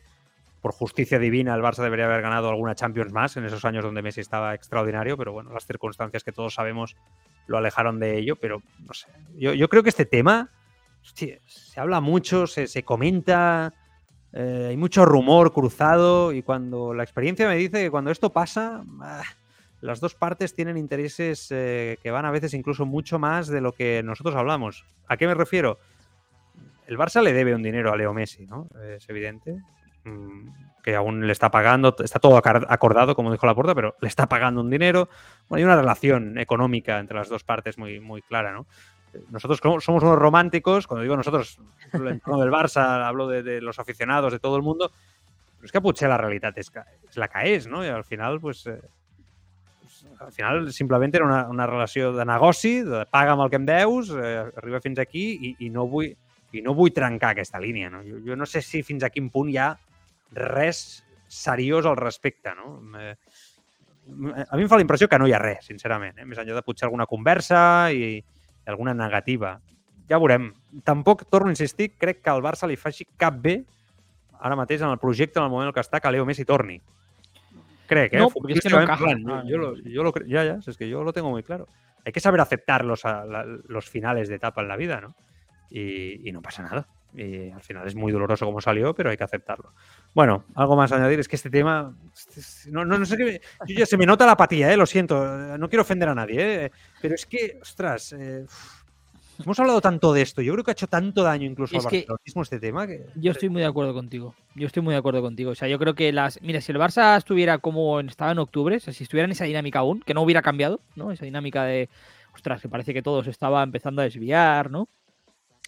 S1: por justicia divina el Barça debería haber ganado alguna Champions más en esos años donde Messi estaba extraordinario, pero bueno, las circunstancias que todos sabemos lo alejaron de ello, pero no sé, yo, creo que este tema se habla mucho, se, comenta, eh, hay mucho rumor cruzado y cuando la experiencia me dice que cuando esto pasa, ah, las dos partes tienen intereses eh, que van a veces incluso mucho más de lo que nosotros hablamos. ¿A qué me refiero? El Barça le debe un dinero a Leo Messi, ¿no? Es evidente. Mm, que aún le está pagando, está todo acordado, como dijo la puerta, pero le está pagando un dinero. Bueno, hay una relación económica entre las dos partes muy, muy clara, ¿no? Nosotros somos unos románticos, cuando digo nosotros, del Barça, hablo de, los aficionados, de todo el mundo, pero es que Puche la realidad es, la que es, ¿no? Y al final, pues, eh, pues al final simplemente era una, una relación de negoci, de paga'm el que em deus, eh, arriba fins aquí i, i no vull i no vull trencar aquesta línia. No? Jo, jo no sé si fins a quin punt ha res seriós al respecte, no? A mi em fa la impressió que no hi ha res, sincerament, eh? més enllà de potser alguna conversa i alguna negativa. Ja veurem. Tampoc, torno a insistir, crec que al Barça li faci cap bé ara mateix en el projecte, en el moment en què està, que Leo Messi torni. Crec, ¿eh?
S2: No, porque es que no encaja.
S1: Plan, yo, lo, yo lo, ya, ya, es que yo lo tengo muy claro. Hay que saber aceptar los, a, la, los finales de etapa en la vida, ¿no? Y, y no pasa nada. Y al final es muy doloroso como salió, pero hay que aceptarlo. Bueno, algo más a añadir es que este tema. Este no, no, no sé qué. Yo ya se me nota la apatía, ¿eh? lo siento. No quiero ofender a nadie, ¿eh? pero es que, ostras. Eh, hemos hablado tanto de esto. Yo creo que ha hecho tanto daño incluso al barcelonismo este tema. Que...
S2: Yo estoy muy de acuerdo contigo. Yo estoy muy de acuerdo contigo. O sea, yo creo que las. Mira, si el Barça estuviera como estaba en octubre, o sea, si estuviera en esa dinámica aún, que no hubiera cambiado, ¿no? Esa dinámica de. Ostras, que parece que todo se estaba empezando a desviar, ¿no?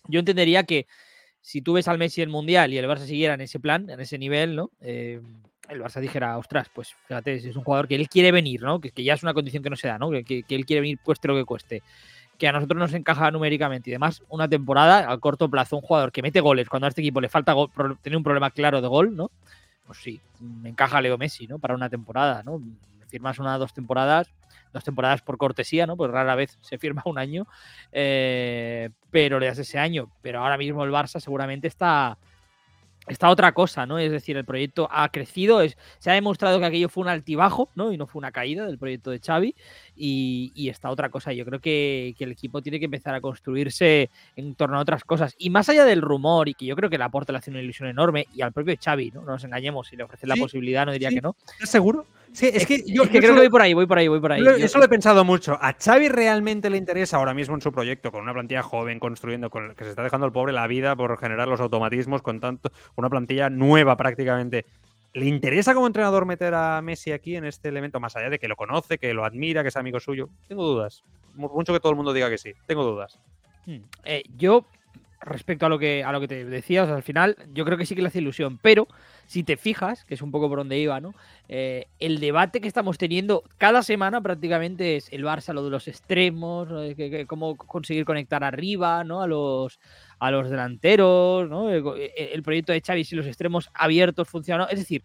S2: Yo entendería que si tú ves al Messi el Mundial y el Barça siguiera en ese plan, en ese nivel, ¿no? Eh, el Barça dijera, ostras, pues fíjate, es un jugador que él quiere venir, ¿no? Que, ya es una condición que no se da, ¿no? Que, él quiere venir cueste lo que cueste. Que a nosotros nos encaja numéricamente y demás, una temporada a corto plazo, un jugador que mete goles cuando a este equipo le falta tener un problema claro de gol, ¿no? Pues sí, me encaja Leo Messi, ¿no? Para una temporada, ¿no? Firmas una dos temporadas, dos temporadas por cortesía, ¿no? Pues rara vez se firma un año, eh, pero le das ese año. Pero ahora mismo el Barça seguramente está, está otra cosa, ¿no? Es decir, el proyecto ha crecido, es, se ha demostrado que aquello fue un altibajo, ¿no? Y no fue una caída del proyecto de Xavi y, está otra cosa. Yo creo que, el equipo tiene que empezar a construirse en torno a otras cosas. Y más allá del rumor, y que yo creo que la aporta le hace una ilusión enorme, y al propio Xavi, ¿no? No nos engañemos, si le ofrecen la posibilidad no diría que no.
S1: ¿Estás seguro? Sí, es, que yo,
S2: creo que voy por ahí, voy por ahí, voy por ahí.
S1: eso lo he pensado mucho. ¿A Xavi realmente le interesa ahora mismo en su proyecto, con una plantilla joven construyendo, con que se está dejando el pobre la vida por generar los automatismos, con tanto, una plantilla nueva prácticamente? ¿Le interesa como entrenador meter a Messi aquí en este elemento, más allá de que lo conoce, que lo admira, que es amigo suyo? Tengo dudas. Mucho que todo el mundo diga que sí. Tengo dudas.
S2: Hmm. Eh, yo respecto a lo que a lo que te decía, al final yo creo que sí que le hace ilusión, pero si te fijas, que es un poco por donde iba, ¿no? Eh, el debate que estamos teniendo cada semana prácticamente es el Barça, lo de los extremos, cómo conseguir conectar arriba, ¿no? A los a los delanteros, ¿no? El, proyecto de Xavi si los extremos abiertos funcionan, es decir,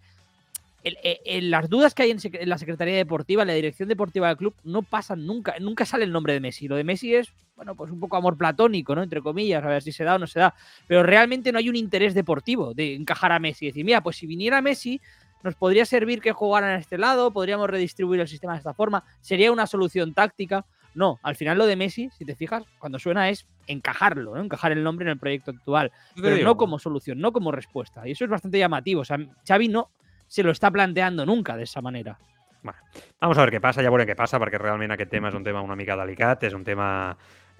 S2: las dudas que hay en, la Secretaría Deportiva, en la dirección deportiva del club, no pasan nunca. Nunca sale el nombre de Messi. Lo de Messi es, bueno, pues un poco amor platónico, ¿no? Entre comillas, a ver si se da o no se da. Pero realmente no hay un interés deportivo de encajar a Messi. y Decir, mira, pues si viniera Messi, nos podría servir que jugaran a este lado, podríamos redistribuir el sistema de esta forma, sería una solución táctica. No, al final lo de Messi, si te fijas, cuando suena es encajarlo, ¿no? encajar el nombre en el proyecto actual, pero no como solución, no como respuesta. Y eso es bastante llamativo. O sea, Xavi no, se lo está planteando nunca de esa manera.
S1: Bueno, vamos a ver qué pasa, ya veurem què passa, perquè realment aquest tema és un tema una mica delicat, és un tema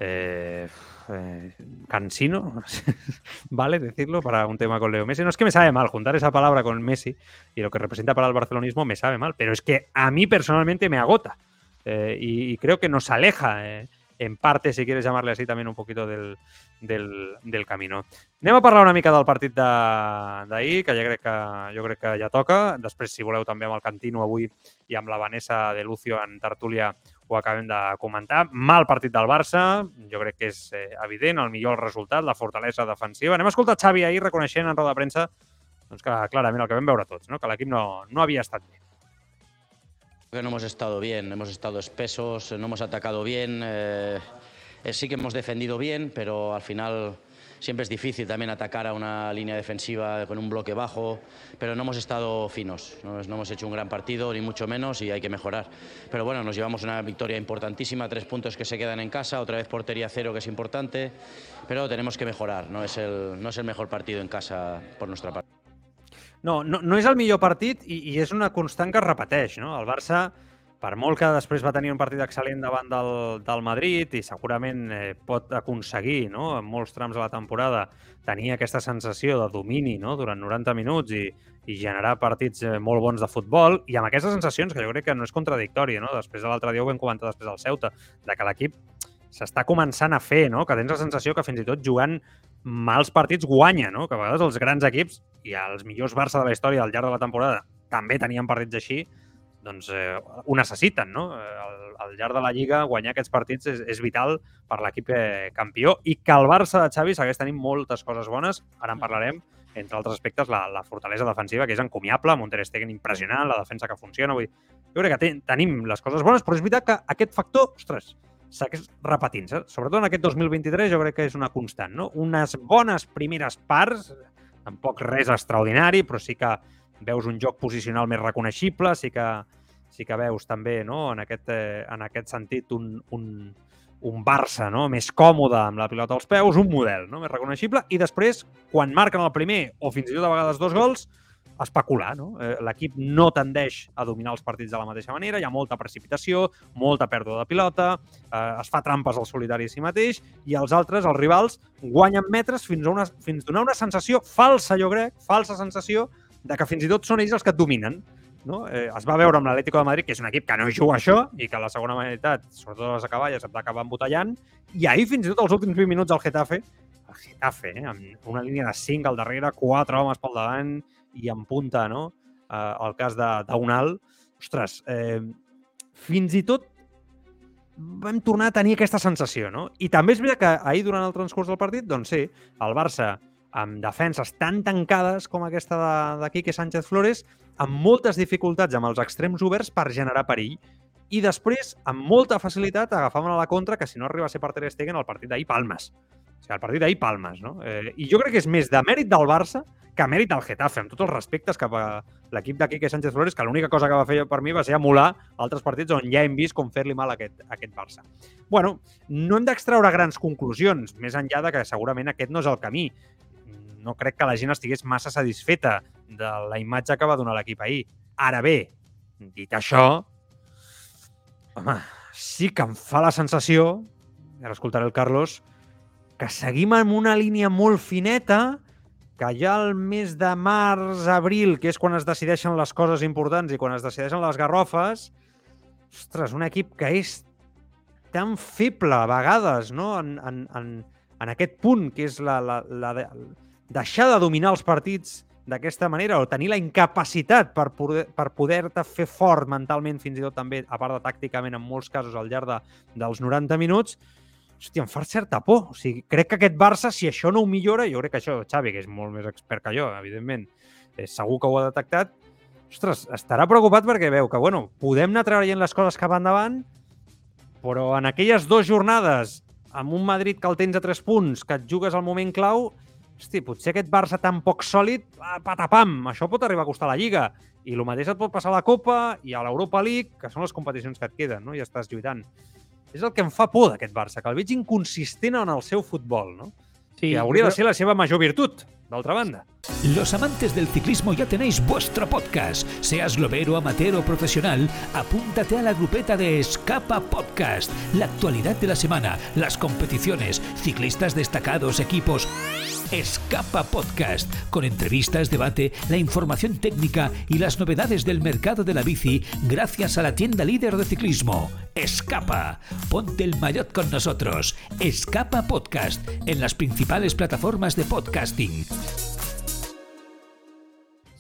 S1: eh, eh, cansino, ¿vale? Decirlo para un tema con Leo Messi. No es que me sabe mal juntar esa palabra con Messi y lo que representa para el barcelonismo me sabe mal, pero es que a mí personalmente me agota eh, y, y, creo que nos aleja. Eh, en parte, si quieres llamarle así, también un poquito del, del, del camino. Anem a parlar una mica del partit d'ahir, que ja crec que, jo crec que ja toca. Després, si voleu, també amb el Cantino avui i amb la Vanessa de Lucio en tertúlia ho acabem de comentar. Mal partit del Barça, jo crec que és eh, evident, el millor resultat, la fortalesa defensiva. Anem a escoltar Xavi ahir reconeixent en roda de premsa doncs que clarament el que vam veure tots, no? que l'equip no, no havia estat bé.
S3: Que no hemos estado bien, hemos estado espesos, no hemos atacado bien. Eh, eh, sí que hemos defendido bien, pero al final siempre es difícil también atacar a una línea defensiva con un bloque bajo, pero no hemos estado finos, no, no, hemos hecho un gran partido, ni mucho menos, y hay que mejorar. Pero bueno, nos llevamos una victoria importantísima, tres puntos que se quedan en casa, otra vez portería cero, que es importante, pero tenemos que mejorar, no es el, no es el mejor partido en casa por nuestra parte.
S1: No, no, no és el millor partit i, i és una constant que es repeteix. No? El Barça, per molt que després va tenir un partit excel·lent davant del, del Madrid i segurament eh, pot aconseguir, no? en molts trams de la temporada, tenir aquesta sensació de domini no? durant 90 minuts i, i generar partits eh, molt bons de futbol i amb aquestes sensacions, que jo crec que no és contradictòria, no? després de l'altre dia ho vam comentar després del Ceuta, de que l'equip s'està començant a fer, no? que tens la sensació que fins i tot jugant mals partits guanya, no? que a vegades els grans equips i els millors Barça de la història al llarg de la temporada també tenien partits així, doncs eh, ho necessiten, no? Al, al llarg de la Lliga guanyar aquests partits és, és vital per l'equip eh, campió i que el Barça de Xavi segueix tenint moltes coses bones, ara en parlarem, entre altres aspectes, la, la fortalesa defensiva, que és encomiable, amb un Ter Stegen impressionant, la defensa que funciona, vull dir, jo crec que ten, tenim les coses bones, però és veritat que aquest factor, ostres, segueix repetint-se. Sobretot en aquest 2023 jo crec que és una constant, no? Unes bones primeres parts, tampoc res extraordinari, però sí que veus un joc posicional més reconeixible, sí que, sí que veus també no? en, aquest, eh, en aquest sentit un, un, un Barça no? més còmode amb la pilota als peus, un model no? més reconeixible, i després, quan marquen el primer o fins i tot a vegades dos gols, especular. No? Eh, L'equip no tendeix a dominar els partits de la mateixa manera, hi ha molta precipitació, molta pèrdua de pilota, eh, es fa trampes al solitari a si mateix, i els altres, els rivals, guanyen metres fins a, una, fins a donar una sensació falsa, jo crec, falsa sensació, de que fins i tot són ells els que et dominen. No? Eh, es va veure amb l'Atlético de Madrid, que és un equip que no juga això i que a la segona meitat, sobretot a les acaballes, et va acabar embotellant. I ahir, fins i tot els últims 20 minuts al Getafe, el Getafe, eh, amb una línia de 5 al darrere, quatre homes pel davant i en punta, no? Eh, el cas d'Unal. Ostres, eh, fins i tot vam tornar a tenir aquesta sensació, no? I també és veritat que ahir, durant el transcurs del partit, doncs sí, el Barça amb defenses tan tancades com aquesta de Quique Sánchez Flores, amb moltes dificultats amb els extrems oberts per generar perill. I després, amb molta facilitat, agafaven a la contra que si no arriba a ser per Ter Stegen, el partit d'ahir palmes. O sigui, el partit d'ahir palmes, no? Eh, I jo crec que és més de mèrit del Barça que mèrit del Getafe, amb tots els respectes cap a l'equip de Quique Sánchez Flores, que l'única cosa que va fer per mi va ser emular altres partits on ja hem vist com fer-li mal a aquest, a aquest Barça. bueno, no hem d'extraure grans conclusions, més enllà de que segurament aquest no és el camí no crec que la gent estigués massa satisfeta de la imatge que va donar l'equip ahir. Ara bé, dit això, home, sí que em fa la sensació, ara escoltaré el Carlos, que seguim en una línia molt fineta, que ja el mes de març, abril, que és quan es decideixen les coses importants i quan es decideixen les garrofes, ostres, un equip que és tan feble a vegades, no?, en, en, en, en aquest punt, que és la, la, la, la deixar de dominar els partits d'aquesta manera o tenir la incapacitat per poder-te per poder fer fort mentalment, fins i tot també, a part de tàcticament, en molts casos al llarg de, dels 90 minuts, hòstia, em fa certa por. O sigui, crec que aquest Barça, si això no ho millora, jo crec que això, Xavi, que és molt més expert que jo, evidentment, és segur que ho ha detectat, ostres, estarà preocupat perquè veu que, bueno, podem anar traient les coses cap endavant, però en aquelles dues jornades, amb un Madrid que el tens a tres punts, que et jugues al moment clau, hosti, potser aquest Barça tan poc sòlid, ah, patapam, això pot arribar a costar la Lliga. I el mateix et pot passar a la Copa i a l'Europa League, que són les competicions que et queden, no? i estàs lluitant. És el que em fa por d'aquest Barça, que el veig inconsistent en el seu futbol, no? Sí, que hauria de ser la seva major virtut, d'altra banda.
S4: Los amantes del ciclismo ya tenéis vuestro podcast. Seas globero, amateur o profesional, apúntate a la grupeta de Escapa Podcast. La actualidad de la semana, las competiciones, ciclistas destacados, equipos Escapa Podcast, con entrevistas, debate, la información técnica y las novedades del mercado de la bici gracias a la tienda líder de ciclismo. Escapa. Ponte el maillot con nosotros. Escapa Podcast en las principales plataformas de podcasting.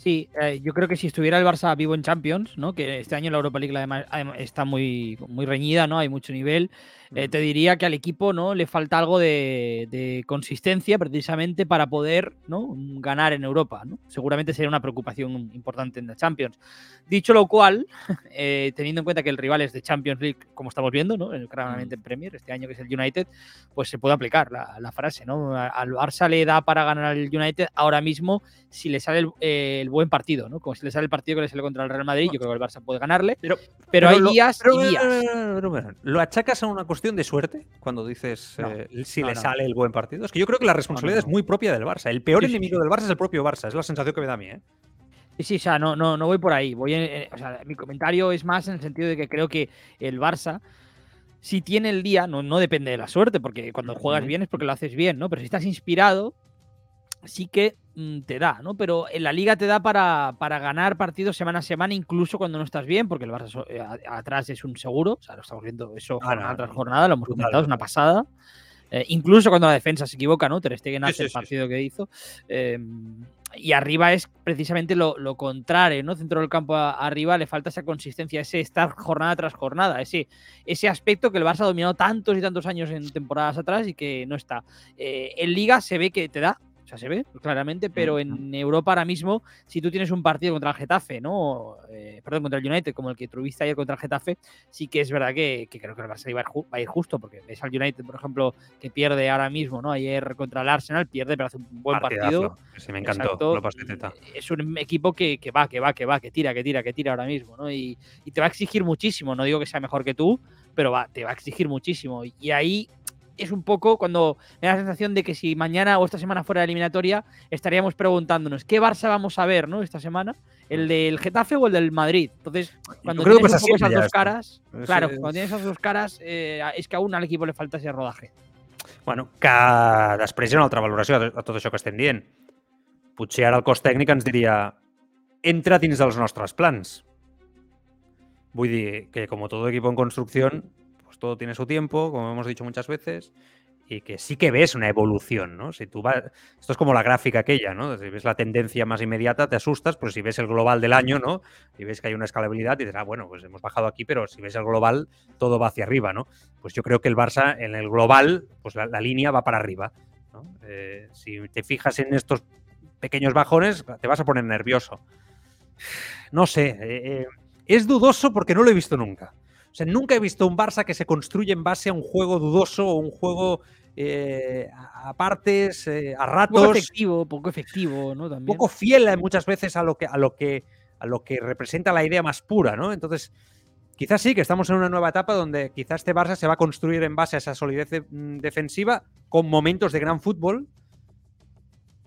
S2: Sí, eh, yo creo que si estuviera el Barça vivo en Champions, ¿no? Que este año la Europa League además, está muy, muy reñida, ¿no? Hay mucho nivel. Eh, te diría que al equipo no le falta algo de, de, consistencia precisamente para poder ¿no? ganar en Europa. ¿no? Seguramente sería una preocupación importante en la Champions. Dicho lo cual, eh, teniendo en cuenta que el rival es de Champions League, como estamos viendo, ¿no? claramente en Premier, este año que es el United, pues se puede aplicar la, la frase. ¿no? Al Barça le da para ganar al United ahora mismo si le sale el, eh, el, buen partido, ¿no? como si le sale el partido que le sale contra el Real Madrid, yo creo que el Barça puede ganarle. Pero, pero, pero hay lo, días
S1: pero,
S2: y días.
S1: lo achacas a una cuestión de suerte cuando dices no, eh, si no, le no. sale el buen partido. Es que yo creo que la responsabilidad es muy propia del Barça. El peor sí, enemigo sí. del Barça es el propio Barça. Es la sensación que me da a mí. ¿eh?
S2: Sí, sí, o sea, no, no, no voy por ahí. Voy en, en, o sea, mi comentario es más en el sentido de que creo que el Barça, si tiene el día, no, no depende de la suerte, porque cuando juegas bien es porque lo haces bien, ¿no? Pero si estás inspirado, sí que mm, te da, ¿no? Pero en la liga te da para, para, ganar partidos semana a semana, incluso cuando no estás bien, porque el Barça eh, atrás es un seguro, o sea, lo estamos viendo eso ah, jornada no, tras jornada, lo hemos comentado, es una pasada. Eh, incluso cuando la defensa se equivoca, ¿no? Ter Stegen hace sí, sí, el partido sí. que hizo. Eh, y arriba es precisamente lo, lo, contrario, ¿no? Centro del campo a, arriba le falta esa consistencia, ese estar jornada tras jornada, ese, ese aspecto que el Barça ha dominado tantos y tantos años en temporadas atrás y que no está. Eh, en Liga se ve que te da, o sea, se ve claramente, pero en Europa ahora mismo, si tú tienes un partido contra el Getafe, ¿no? Eh, perdón, contra el United, como el que tuviste ayer contra el Getafe, sí que es verdad que, que creo que el Barça va a, ir, va a ir justo, porque ves al United, por ejemplo, que pierde ahora mismo, ¿no? Ayer contra el Arsenal, pierde, pero hace un buen Partidazo. partido.
S1: Sí, me encantó. Exacto.
S2: Es un equipo que, que, va, que va, que va, que tira, que tira, que tira ahora mismo, ¿no? Y, y te va a exigir muchísimo, no digo que sea mejor que tú, pero va, te va a exigir muchísimo. Y ahí es un poco cuando me da la sensación de que si mañana o esta semana fuera eliminatoria, estaríamos preguntándonos qué Barça vamos a ver, ¿no? Esta semana, el del Getafe o el del Madrid. Entonces, cuando
S1: creo
S2: tienes
S1: que
S2: un poco esas dos caras,
S1: Es,
S2: claro,
S1: es...
S2: cuando tienes esas dos caras, eh, és que aún al equipo le falta ese rodaje.
S1: Bueno, que després hi ha una altra valoració a tot això que estem dient. Potser ara el cos tècnic ens diria entra dins dels nostres plans. Vull dir que, como todo equipo en construcción, pues todo tiene su tiempo, como hemos dicho muchas veces, y que sí que ves una evolución, ¿no? Si tú vas, esto es como la gráfica aquella, ¿no? Si ves la tendencia más inmediata, te asustas, pero si ves el global del año, ¿no? Y ves que hay una escalabilidad, y dices, ah, bueno, pues hemos bajado aquí, pero si ves el global, todo va hacia arriba, ¿no? Pues yo creo que el Barça, en el global, pues la, línea va para arriba. Eh, si te fijas en estos pequeños bajones, te vas a poner nervioso. No sé, eh, eh, es dudoso porque no lo he visto nunca. O sea, nunca he visto un Barça que se construye en base a un juego dudoso o un juego eh, a partes, eh, a ratos.
S2: Poco efectivo, poco efectivo, ¿no? También.
S1: Poco fiel eh, muchas veces a lo que, a lo que, a lo que representa la idea más pura, ¿no? Entonces, quizás sí que estamos en una nueva etapa donde quizás este Barça se va a construir en base a esa solidez de, mm, defensiva con momentos de gran fútbol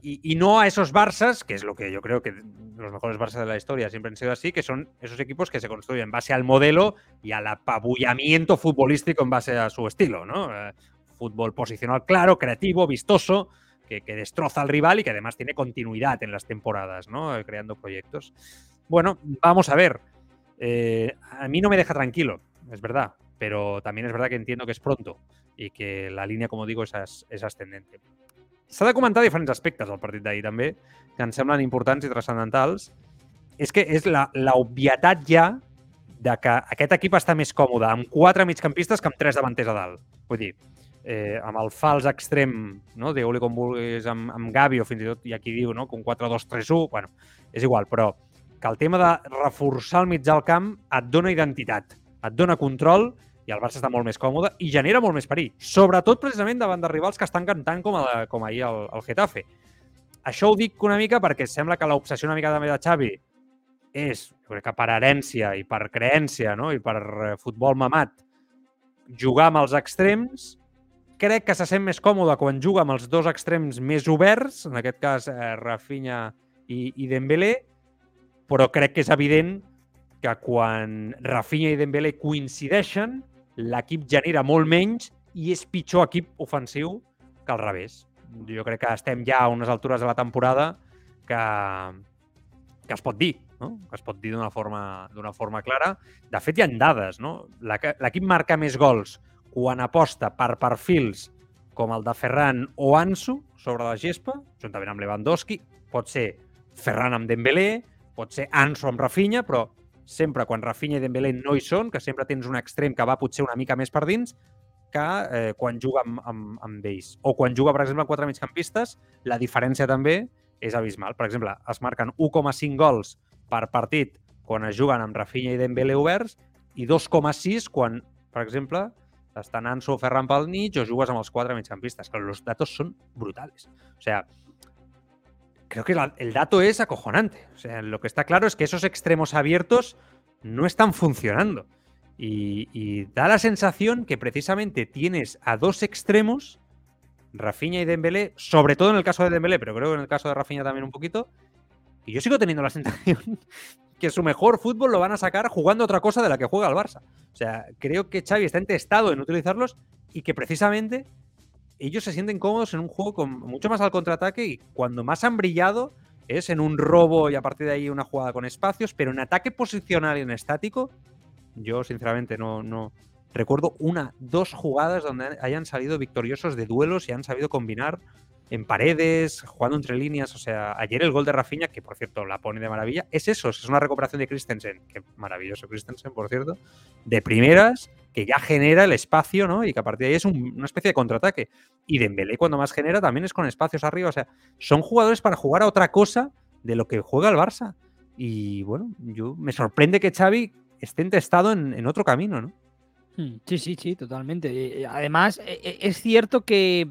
S1: y, no a esos Barças, que es lo que yo creo que los mejores Barças de la historia siempre han sido así, que son esos equipos que se construyen en base al modelo y al apabullamiento futbolístico en base a su estilo, ¿no? Eh, fútbol posicional claro, creativo, vistoso, que, destroza al rival y que además tiene continuidad en las temporadas, ¿no? Eh, creando proyectos. Bueno, vamos a ver. Eh, a mí no me deja tranquilo, es verdad, pero también es verdad que entiendo que es pronto y que la línea, como digo, es, es ascendente. S'ha de comentar diferents aspectes del partit d'ahir també, que em semblen importants i transcendentals. És que és l'obvietat ja de que aquest equip està més còmode amb quatre migcampistes que amb tres davanters a dalt. Vull dir, eh, amb el fals extrem, no? digue-li com vulguis, amb, amb Gavi o fins i tot hi ha qui diu no? un 4-2-3-1, bueno, és igual, però que el tema de reforçar el mig del camp et dona identitat, et dona control i el Barça està molt més còmode i genera molt més perill, sobretot precisament davant de rivals que estan cantant com, a, com ahir el, el Getafe. Això ho dic una mica perquè sembla que l'obsessió una mica també de Xavi és, jo crec que per herència i per creència no? i per eh, futbol mamat, jugar amb els extrems, crec que se sent més còmode quan juga amb els dos extrems més oberts, en aquest cas eh, Rafinha i, i Dembélé, però crec que és evident que quan Rafinha i Dembélé coincideixen, l'equip genera molt menys i és pitjor equip ofensiu que al revés. jo crec que estem ja a unes altures de la temporada que, que es pot dir, no? que es pot dir d'una forma, forma clara. De fet, hi ha dades. No? L'equip marca més gols quan aposta per perfils com el de Ferran o Ansu sobre la gespa, juntament amb Lewandowski. Pot ser Ferran amb Dembélé, pot ser Ansu amb Rafinha, però sempre quan Rafinha i Dembélé no hi són, que sempre tens un extrem que va potser una mica més per dins, que eh, quan juga amb, amb, amb ells. O quan juga, per exemple, amb quatre migcampistes, la diferència també és abismal. Per exemple, es marquen 1,5 gols per partit quan es juguen amb Rafinha i Dembélé oberts i 2,6 quan, per exemple, estan Anso o Ferran pel mig o jugues amb els quatre migcampistes, que els datos són brutales. O sea, creo que el dato es acojonante. O sea, lo que está claro es que esos extremos abiertos no están funcionando. Y, y, da la sensación que precisamente tienes a dos extremos Rafinha y Dembélé, sobre todo en el caso de Dembélé, pero creo que en el caso de Rafinha también un poquito. Y yo sigo teniendo la sensación que su mejor fútbol lo van a sacar jugando otra cosa de la que juega el Barça. O sea, creo que Xavi está entestado en utilizarlos y que precisamente ellos se sienten cómodos en un juego con mucho más al contraataque y cuando más han brillado es en un robo y a partir de ahí una jugada con espacios, pero en ataque posicional y en estático, yo sinceramente no, recuerdo una, dos jugadas donde hayan salido victoriosos de duelos y han sabido combinar en paredes, jugando entre líneas. O sea, ayer el gol de Rafinha, que por cierto la pone de maravilla, es eso, es una recuperación de Christensen, que maravilloso Christensen, por cierto, de primeras, que ya genera el espacio, ¿no? Y que a partir de ahí es una especie de contraataque. Y Dembélé cuando más genera también es con espacios arriba. O sea, son jugadores para jugar a otra cosa de lo que juega el Barça. Y bueno, yo me sorprende que Xavi esté entestado en, otro camino, ¿no?
S2: Mm, sí, sí, sí, totalmente. Eh, además, e, e, es cierto que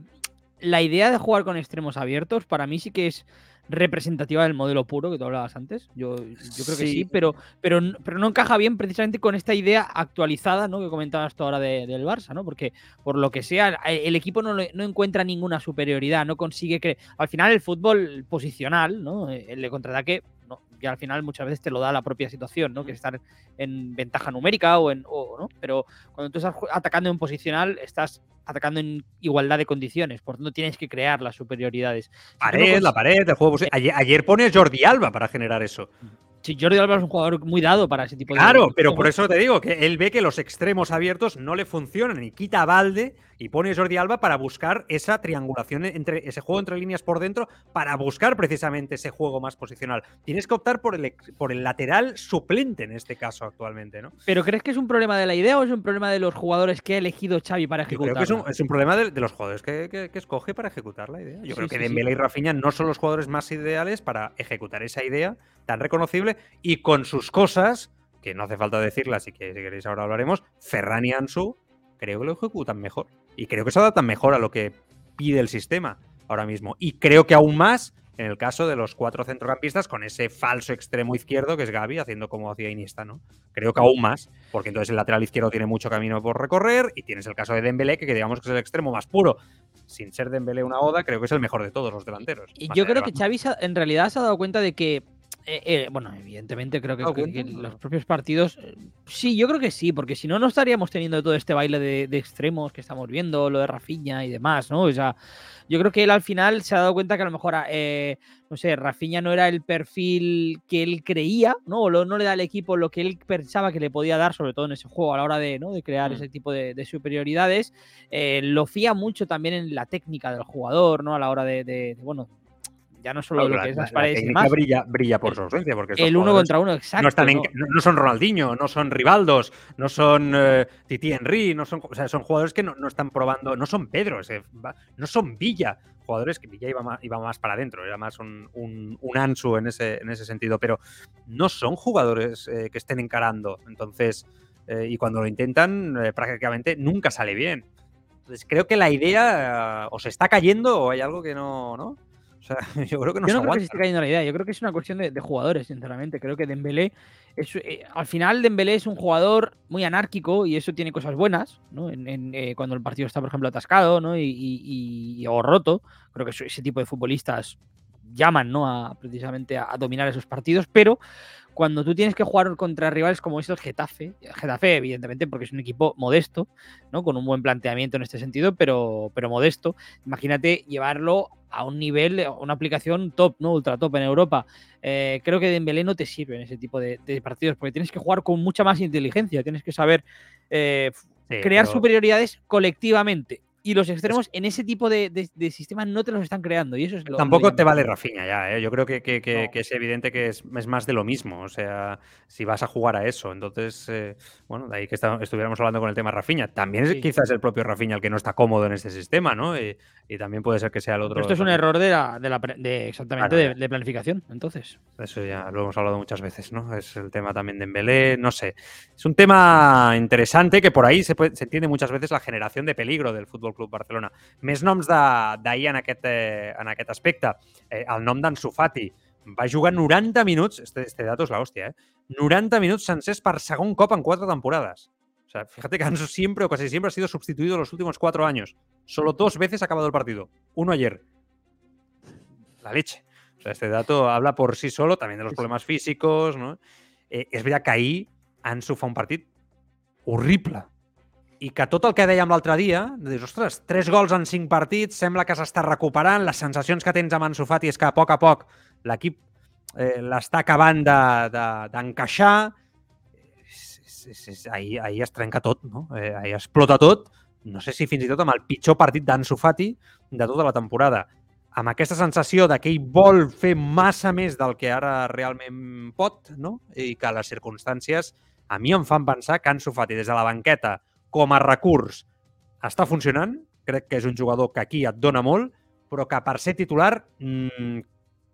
S2: la idea de jugar con extremos abiertos para mí sí que es representativa del modelo puro que tú hablabas antes. Yo, yo creo que sí, pero, pero, pero no encaja bien precisamente con esta idea actualizada ¿no? que comentabas tú ahora del Barça, ¿no? Porque por lo que sea, el equipo no, no encuentra ninguna superioridad, no consigue que. Al final, el fútbol posicional, ¿no? El de contraataque que al final muchas veces te lo da la propia situación, ¿no? Que estar en ventaja numérica o en. O, ¿no? Pero cuando tú estás atacando en posicional, estás atacando en igualdad de condiciones, por tanto tienes que crear las superioridades.
S1: Pared, la pared, el juego. Ayer, ayer pones Jordi Alba para generar eso.
S2: Sí, Jordi Alba es un jugador muy dado para ese tipo
S1: de. Claro, pero por eso te digo que él ve que los extremos abiertos no le funcionan y quita a Valde y pone Jordi Alba para buscar esa triangulación entre ese juego entre líneas por dentro, para buscar precisamente ese juego más posicional. Tienes que optar por el, por el lateral suplente en este caso actualmente, ¿no?
S2: ¿Pero crees que es un problema de la idea o es un problema de los jugadores que ha elegido Xavi para ejecutar?
S1: Creo que es un, problema de, los jugadores que, escoge para ejecutar la idea. Yo creo que Dembélé y Rafinha no son los jugadores más ideales para ejecutar esa idea tan reconocible y con sus cosas, que no hace falta decirlas y que si queréis ahora hablaremos, Ferran y Ansu creo que lo ejecutan mejor. Y creo que se adaptan mejor a lo que pide el sistema ahora mismo. Y creo que aún más en el caso de los cuatro centrocampistas con ese falso extremo izquierdo que es Gaby haciendo como hacía Iniesta, ¿no? Creo que aún más, porque entonces el lateral izquierdo tiene mucho camino por recorrer y tienes el caso de Dembélé que, digamos que es el extremo más puro. Sin ser Dembélé una oda, creo que es el mejor de todos los delanteros.
S2: Y yo creo que Xavi en realidad se ha dado cuenta de que eh, eh, bueno, evidentemente creo que, los propios partidos. Eh, sí, yo creo que sí, porque si no, no estaríamos teniendo todo este baile de, extremos que estamos viendo, lo de Rafiña y demás, ¿no? O sea, yo creo que él al final se ha dado cuenta que a lo mejor, no sé, Rafiña no era el perfil que él creía, ¿no? O no le da al equipo lo que él pensaba que le podía dar, sobre todo en ese juego, a la hora de, ¿no? de crear mm. ese tipo de, superioridades. lo fía mucho también en la técnica del jugador, ¿no? A la hora de bueno, ya no solo lo que es las paredes y más.
S1: Brilla, brilla por su ausencia. Porque
S2: el uno contra uno, exacto.
S1: No, son Ronaldinho, no son Rivaldos, no son eh, Titi Henry, no son, o sea, son jugadores que no, están probando, no son Pedro, no son Villa, jugadores que Villa iba más, iba más para adentro, era más un, un, Ansu en ese, en ese sentido, pero no son jugadores eh, que estén encarando. Entonces, eh, y cuando lo intentan, prácticamente nunca sale bien. Entonces, creo que la idea o se está cayendo o hay algo que no, ¿no? yo creo que no
S2: Yo no creo que se esté cayendo la idea. Yo creo que es una cuestión de, jugadores, sinceramente. Creo que Dembélé es, eh, al final Dembélé es un jugador muy anárquico y eso tiene cosas buenas, ¿no? En, eh, cuando el partido está, por ejemplo, atascado, ¿no? Y, o roto. Creo que ese tipo de futbolistas llaman, ¿no? A precisamente a, dominar esos partidos, pero cuando tú tienes que jugar contra rivales como es el Getafe, Getafe evidentemente porque es un equipo modesto, ¿no? Con un buen planteamiento en este sentido, pero, pero modesto. Imagínate llevarlo a un nivel, una aplicación top, ¿no? Ultra top en Europa. Eh, creo que Dembélé no te sirve en ese tipo de, partidos porque tienes que jugar con mucha más inteligencia, tienes que saber eh, crear superioridades colectivamente y los extremos en ese tipo de, de, sistemas no te los están creando. Y eso es lo,
S1: Tampoco te vale Rafinha ya, ¿eh? Yo creo que, que, es evidente que es, más de lo mismo. O sea, si vas a jugar a eso. Entonces, eh, bueno, de ahí que estuviéramos hablando con el tema Rafinha. También es quizás el propio Rafinha el que no está cómodo en este sistema, ¿no? Y, también puede ser que sea el otro.
S2: esto es un error de la, de, la, de exactamente de, planificación, entonces.
S1: Eso ya lo hemos hablado muchas veces, ¿no? Es el tema también de Embelé, no sé. Es un tema interesante que por ahí se, se entiende muchas veces la generación de peligro del fútbol Club Barcelona. Més noms d'ahir en, aquest, eh, en aquest aspecte. Eh, el nom d'Ansu Fati va jugar 90 minuts, este, este dato és l'hòstia, eh? 90 minuts sencers per segon cop en quatre temporades. O sea, fíjate que Ansu siempre o casi siempre ha sido sustituido los últimos cuatro años. Solo dos veces ha acabado el partido. Uno ayer. La leche. O sea, este dato habla por sí solo, también de los problemas físicos, ¿no? Eh, és veritat que ahir Ansu fa un partit horrible i que tot el que dèiem l'altre dia, dius, ostres, tres gols en cinc partits, sembla que s'està recuperant, les sensacions que tens amb Ansu Fati és que a poc a poc l'equip eh, l'està acabant d'encaixar, de, de, ahir, ahir es trenca tot, no? Eh, ahir explota tot, no sé si fins i tot amb el pitjor partit d'Ansu Fati de tota la temporada. Amb aquesta sensació de que ell vol fer massa més del que ara realment pot, no? I que les circumstàncies a mi em fan pensar que Ansu Fati des de la banqueta com a recurs està funcionant, crec que és un jugador que aquí et dona molt, però que per ser titular mmm,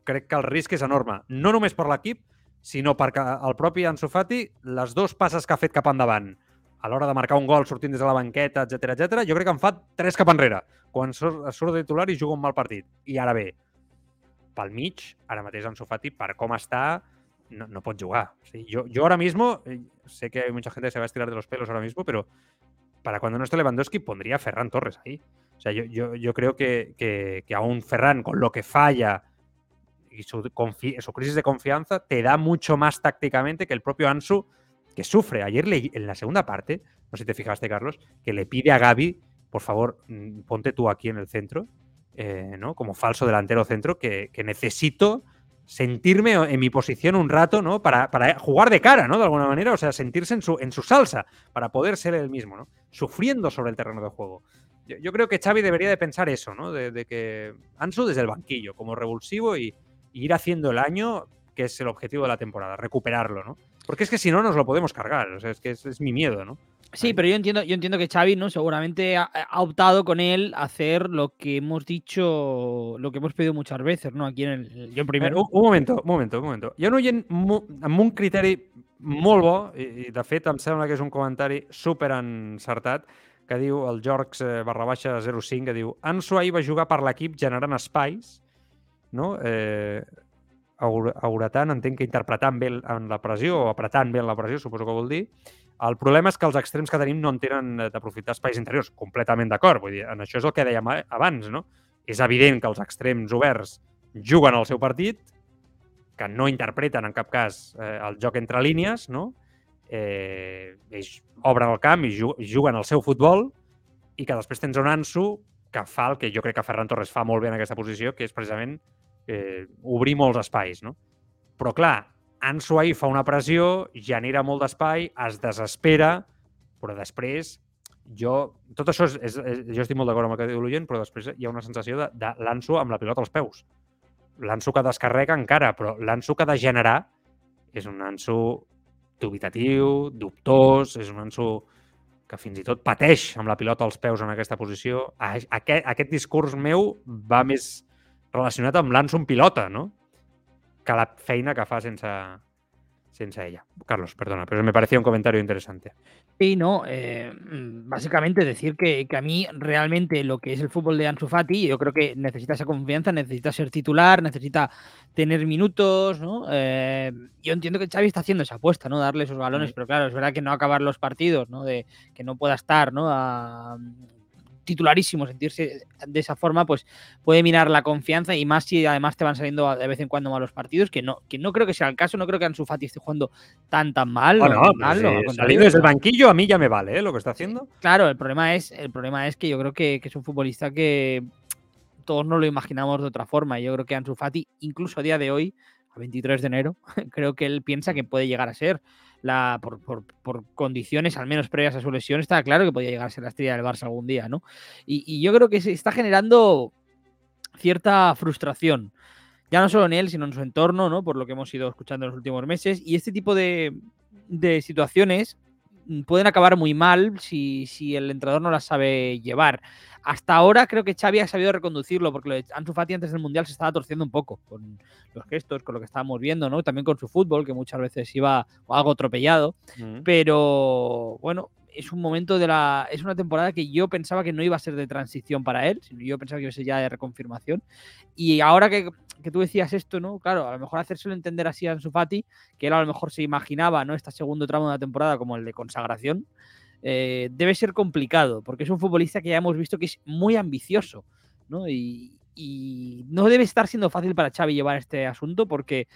S1: crec que el risc és enorme. No només per l'equip, sinó perquè el propi Ansu Fati, les dues passes que ha fet cap endavant a l'hora de marcar un gol sortint des de la banqueta, etc etc, jo crec que en fa tres cap enrere, quan surt, surt de titular i juga un mal partit. I ara bé, pel mig, ara mateix Ansu Fati, per com està, no, no pot jugar. O ara mismo, eh, sé que hay mucha gente que se va a estirar de los pelos ahora mismo, pero para cuando no esté Lewandowski pondría a Ferran Torres ahí. O sea, yo, yo, creo que, que, que, aún Ferran, con lo que falla y su, su, crisis de confianza, te da mucho más tácticamente que el propio Ansu, que sufre. Ayer le, en la segunda parte, no sé si te fijaste, Carlos, que le pide a Gaby, por favor, mm, ponte tú aquí en el centro, eh, ¿no? Como falso delantero centro, que, que necesito sentirme en mi posición un rato, ¿no? Para, para, jugar de cara, ¿no? De alguna manera, o sea, sentirse en su, en su salsa, para poder ser el mismo, ¿no? Sufriendo sobre el terreno de juego. Yo, creo que Xavi debería de pensar eso, ¿no? De, que Ansu desde el banquillo, como revulsivo y, y, ir haciendo el año, que es el objetivo de la temporada, recuperarlo, ¿no? Porque es que si no nos lo podemos cargar, o sea, es que es, es mi miedo, ¿no?
S2: Sí, pero yo entiendo, yo entiendo que Xavi, ¿no? Seguramente ha, ha, optado con él a hacer lo que hemos dicho, lo que hemos pedido muchas veces, ¿no? Aquí en el. Yo primero.
S1: Eh, un, un momento, un momento, un momento. Hi ha un oient amb un criteri molt bo, i, i de fet em sembla que és un comentari super encertat, que diu el Jorgs eh, barra baixa 05, que diu Ansu ahir va jugar per l'equip generant espais, no? Eh, auretant, entenc que interpretant bé en la pressió o apretant bé en la pressió, suposo que vol dir, el problema és que els extrems que tenim no en tenen eh, d'aprofitar espais interiors. Completament d'acord. Vull dir, en això és el que dèiem abans, no? És evident que els extrems oberts juguen al seu partit, que no interpreten en cap cas eh, el joc entre línies, no? Eh, ells obren el camp i juguen el seu futbol i que després tens un Ansu que fa el que jo crec que Ferran Torres fa molt bé en aquesta posició, que és precisament eh, obrir molts espais, no? Però clar, Ansu ahir fa una pressió, genera molt d'espai, es desespera, però després jo... Tot això és, és, és jo estic molt d'acord amb el que diu l'Ullent, però després hi ha una sensació de, de l'Ansu amb la pilota als peus. L'Ansu que descarrega encara, però l'Ansu que ha de generar és un Ansu dubitatiu, dubtós, és un Ansu que fins i tot pateix amb la pilota als peus en aquesta posició. Aquest, aquest discurs meu va més relacionat amb l'Ansu en pilota, no? Que la feina que fa sense, sense ella. Carlos, perdona, pero me parecía un comentario interesante.
S2: Sí, no, eh, mm, básicamente decir que, que, a mí realmente lo que es el fútbol de Ansu Fati, yo creo que necesita esa confianza, necesita ser titular, necesita tener minutos, ¿no? Eh, yo entiendo que Xavi está haciendo esa apuesta, ¿no? Darle esos balones, pero claro, es verdad que no acabar los partidos, ¿no? De que no pueda estar, ¿no? A, titularísimo sentirse de esa forma, pues puede mirar la confianza y más si además te van saliendo de vez en cuando malos partidos, que no, que no creo que sea el caso, no creo que Ansu Fati esté jugando tan tan mal.
S1: Bueno,
S2: no,
S1: mal, salido desde el banquillo a mí ya me vale ¿eh? lo que está haciendo.
S2: Claro, el problema es, el problema es que yo creo que, que es un futbolista que todos no lo imaginamos de otra forma. Yo creo que Ansu Fati, incluso a día de hoy, a 23 de enero, creo que él piensa que puede llegar a ser la, por, condiciones, al menos previas a su lesión, estaba claro que podía llegar a ser la estrella del Barça algún día, ¿no? Y, yo creo que se está generando cierta frustración, ya no solo en él, sino en su entorno, ¿no? Por lo que hemos ido escuchando en los últimos meses. Y este tipo de, de situaciones pueden acabar muy mal si, si el entrenador no las sabe llevar hasta ahora creo que Xavi ha sabido reconducirlo, porque lo de Ansu Fati antes del Mundial se estaba torciendo un poco con los gestos, con lo que estábamos viendo, ¿no? También con su fútbol, que muchas veces iba algo atropellado. Pero bueno, es un momento de la. Es una temporada que yo pensaba que no iba a ser de transición para él, sino yo pensaba que iba a ser ya de reconfirmación. Y ahora que, que tú decías esto, ¿no? Claro, a lo mejor hacérselo entender así a Ansu Fati, que él a lo mejor se imaginaba, ¿no? Este segundo tramo de la temporada como el de consagración. Eh, debe ser complicado, porque es un futbolista que ya hemos visto que es muy ambicioso, ¿no? Y, no debe estar siendo fácil para Xavi llevar este asunto, porque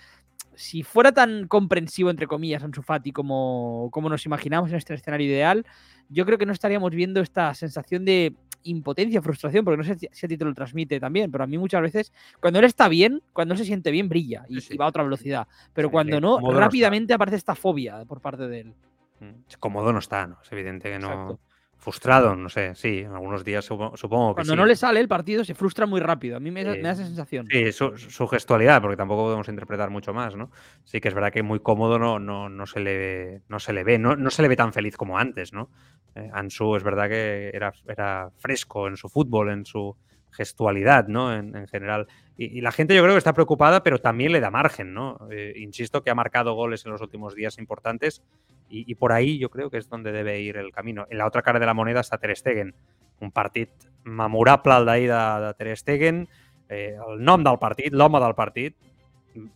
S2: si fuera tan comprensivo, entre comillas, Ansu Fati como, como nos imaginamos en este escenario ideal, yo creo que no estaríamos viendo esta sensación de impotencia, frustración, porque no sé si a ti te lo transmite también, pero a mí muchas veces, cuando él está bien, cuando él se siente bien, brilla y, va a otra velocidad, pero cuando no, rápidamente aparece esta fobia por parte de él.
S1: Mm, cómodo no está, ¿no? Es evidente que no. Frustrado, no sé, sí, algunos días supongo, que
S2: Cuando no le sale el partido se frustra muy rápido, a mí me, da esa sensación.
S1: Sí, su, gestualidad, porque tampoco podemos interpretar mucho más, ¿no? Sí que es verdad que muy cómodo no, no, no, se, le, no se le ve, no, no se le ve tan feliz como antes, ¿no? Eh, Ansu es verdad que era, era fresco en su fútbol, en su gestualidad, ¿no? En, general. Y, la gente yo creo que está preocupada, pero también le da margen, ¿no? Eh, insisto que ha marcado goles en los últimos días importantes y, por ahí yo creo que es donde debe ir el camino. En la otra cara de la moneda está Ter Stegen. Un partit memorable el d'ahir de, de Ter Stegen. Eh, el nom del partit, l'home del partit,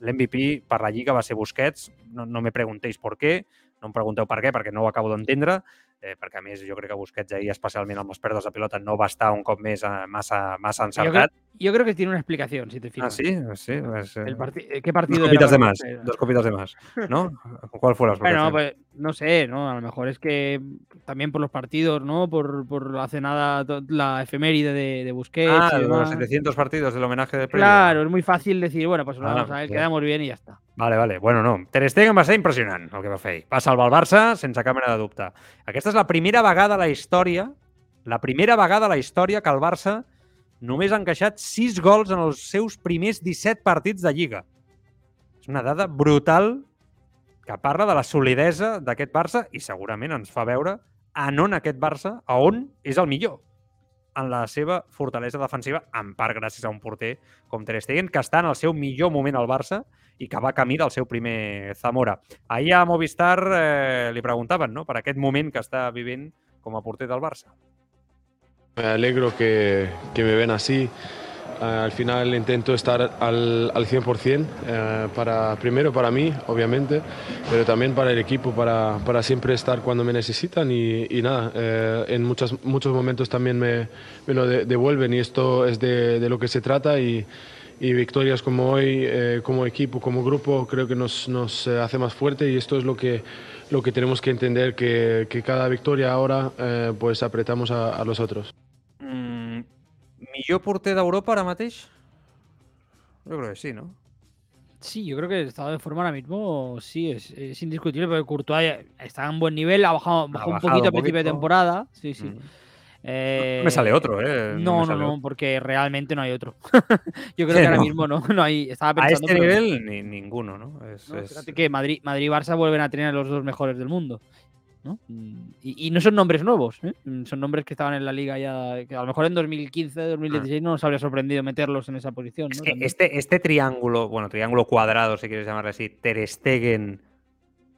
S1: l'MVP per la Lliga va ser Busquets. No, no me preguntéis per què, no em pregunteu per què, perquè no ho acabo d'entendre, eh, perquè a més jo crec que Busquets ahí, especialment amb les perdes de pilota, no va estar un cop més eh, massa, massa encertat.
S2: Yo creo, que tiene una explicación, si te fijas.
S1: Ah, sí, sí. Pues,
S2: el ¿Qué partido?
S1: Dos copitas de más, dos copitas de más, ¿no? ¿Cuál fue la
S2: explicación? Bueno, pues no sé, ¿no? A lo mejor es que también por los partidos, ¿no? Por, por hace nada la efeméride de, de Busquets.
S1: Ah, los 700 partidos del homenaje de premio.
S2: Claro, es muy fácil decir, bueno, pues vamos a ver, quedamos bien y ya está.
S1: Vale, vale. Bueno, no. Ter Stegen va ser impressionant el que va fer. Va salvar el Barça sense cap mena de dubte. Aquesta és la primera vegada a la història, la primera vegada a la història que el Barça només ha encaixat 6 gols en els seus primers 17 partits de Lliga. És una dada brutal que parla de la solidesa d'aquest Barça i segurament ens fa veure en on aquest Barça, a on és el millor en la seva fortalesa defensiva, en part gràcies a un porter com Ter Stegen, que està en el seu millor moment al Barça i que va camí del seu primer Zamora. Ahir a Movistar eh, li preguntaven no? per aquest moment que està vivint com a porter del Barça.
S5: Me alegro que, que me ven así. Uh, al final intento estar al, al 100%, uh, para, primero para mí, obviamente, pero también para el equipo, para, para siempre estar cuando me necesitan y, y nada, uh, en muchos, muchos momentos también me, me lo de, devuelven y esto es de, de, lo que se trata y, y victorias como hoy, como equipo, como grupo, creo que nos, nos hace más fuerte y esto es lo que, lo que tenemos que entender, que, que cada victoria ahora pues apretamos a, a los otros.
S1: millor porter d'Europa ara mateix? Yo creo que sí, ¿no?
S2: Sí, yo creo que el estado de forma ahora mismo sí es, es indiscutible, porque Courtois está en buen nivel, ha bajado, bajado un poquito a principio de temporada. Sí, sí. Mm.
S1: Eh, me sale otro, ¿eh?
S2: No, no, no, porque realmente no hay otro. yo creo que ahora mismo no, no hay. Estaba pensando,
S1: a este nivel, ni, ninguno, ¿no? Es,
S2: no Fíjate que Madrid, Madrid y Barça vuelven a tener a los dos mejores del mundo. ¿no? Y, no son nombres nuevos, ¿eh? son nombres que estaban en la liga ya, que a lo mejor en 2015, 2016 ah. no nos habría sorprendido meterlos en esa posición.
S1: este, este triángulo, bueno, triángulo cuadrado, si quieres llamarle así, Ter Stegen,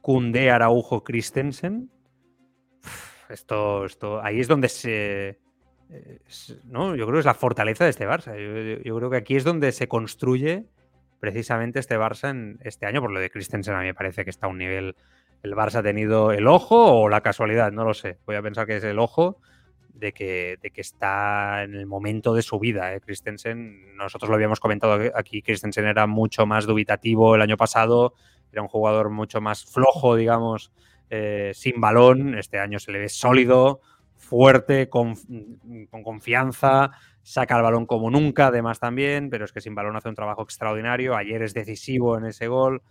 S1: Kunde, Araujo, Christensen, esto, esto, ahí es donde se... ¿no? Yo creo que es la fortaleza de este Barça. Yo, creo que aquí es donde se construye precisamente este Barça en este año. Por lo de Christensen a mí me parece que está a un nivel el Barça ha tenido el ojo o la casualidad, no lo sé. Voy a pensar que es el ojo de que, de que está en el momento de su vida. ¿eh? Christensen, nosotros lo habíamos comentado aquí, Christensen era mucho más dubitativo el año pasado, era un jugador mucho más flojo, digamos, eh, sin balón. Este año se le ve sólido, fuerte, con, con, confianza, saca el balón como nunca, además también, pero es que sin balón hace un trabajo extraordinario. Ayer es decisivo en ese gol.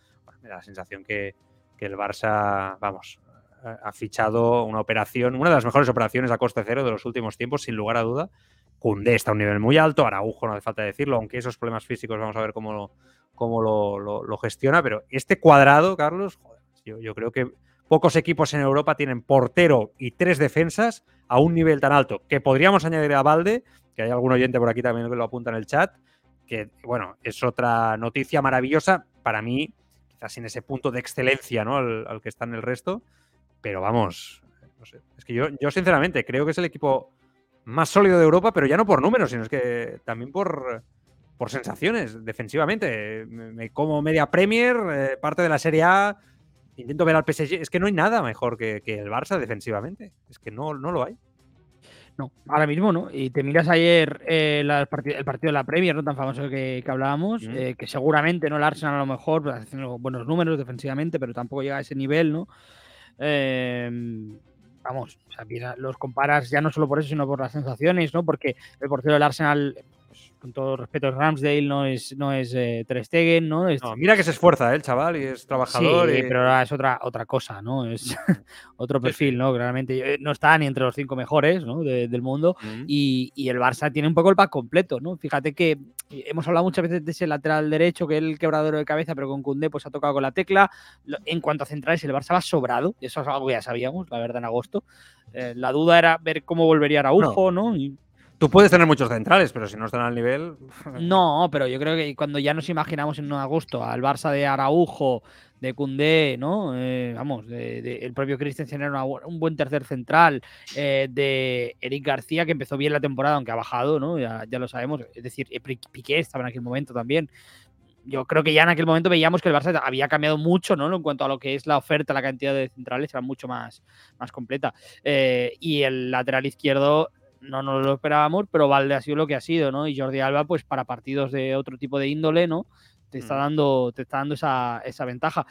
S1: Me da la sensación que, el Barça, vamos, ha fichado una operación, una de las mejores operaciones a coste cero de los últimos tiempos, sin lugar a duda. Cundé está a un nivel muy alto, Araujo no hace falta decirlo, aunque esos problemas físicos vamos a ver cómo lo, cómo lo, gestiona, pero este cuadrado, Carlos, yo, creo que pocos equipos en Europa tienen portero y tres defensas a un nivel tan alto, que podríamos añadir a Valde, que hay algún oyente por aquí también que lo apunta en el chat, que bueno, es otra noticia maravillosa para mí, quizás sin ese punto de excelencia ¿no? al, que está en el resto, pero vamos, no sé. Es que yo, yo sinceramente creo que es el equipo más sólido de Europa, pero ya no por números, sino es que también por, por sensaciones defensivamente. Me, me como media Premier, eh, parte de la Serie A, intento ver al PSG. Es que no hay nada mejor que, que el Barça defensivamente. Es que no, no lo hay.
S2: No, ahora mismo no. Y te miras ayer eh, la, partid el partido de la Premier, ¿no? Tan famoso que, que hablábamos, mm. eh, que seguramente no el Arsenal a lo mejor pues, haciendo buenos números defensivamente, pero tampoco llega a ese nivel, ¿no? Eh, vamos, o sea, los comparas ya no solo por eso, sino por las sensaciones, ¿no? Porque el portero del Arsenal, con todo respeto, Ramsdale no es, no es eh, Ter Stegen, ¿no? Es,
S1: no, Mira que se esfuerza ¿eh? el chaval y es trabajador.
S2: Sí,
S1: y...
S2: pero ahora es otra, otra cosa, ¿no? Es otro perfil, ¿no? Claramente no está ni entre los cinco mejores ¿no? De, del mundo mm. y, y, el Barça tiene un poco el pack completo, ¿no? Fíjate que hemos hablado muchas veces de ese lateral derecho, que es el quebradero de cabeza, pero con Cundé pues ha tocado con la tecla. En cuanto a centrales, el Barça va sobrado, eso es algo que ya sabíamos, la verdad, en agosto. Eh, la duda era ver cómo volvería Araujo, ¿no? ¿no? Y,
S1: Tú puedes tener muchos centrales, pero si no están al nivel.
S2: No, pero yo creo que cuando ya nos imaginamos en agosto al Barça de Araujo, de Cundé, ¿no? Eh, vamos, el propio Christensen era un buen tercer central, eh, de Eric García, que empezó bien la temporada, aunque ha bajado, ¿no? Ya, lo sabemos. Es decir, Piqué estaba en aquel momento también. Yo creo que ya en aquel momento veíamos que el Barça había cambiado mucho, ¿no? En cuanto a lo que es la oferta, la cantidad de centrales era mucho más, más completa. Eh, y el lateral izquierdo no nos lo esperábamos, pero Valde ha sido lo que ha sido, ¿no? Y Jordi Alba, pues para partidos de otro tipo de índole, ¿no? Te está dando, te está dando esa, esa ventaja.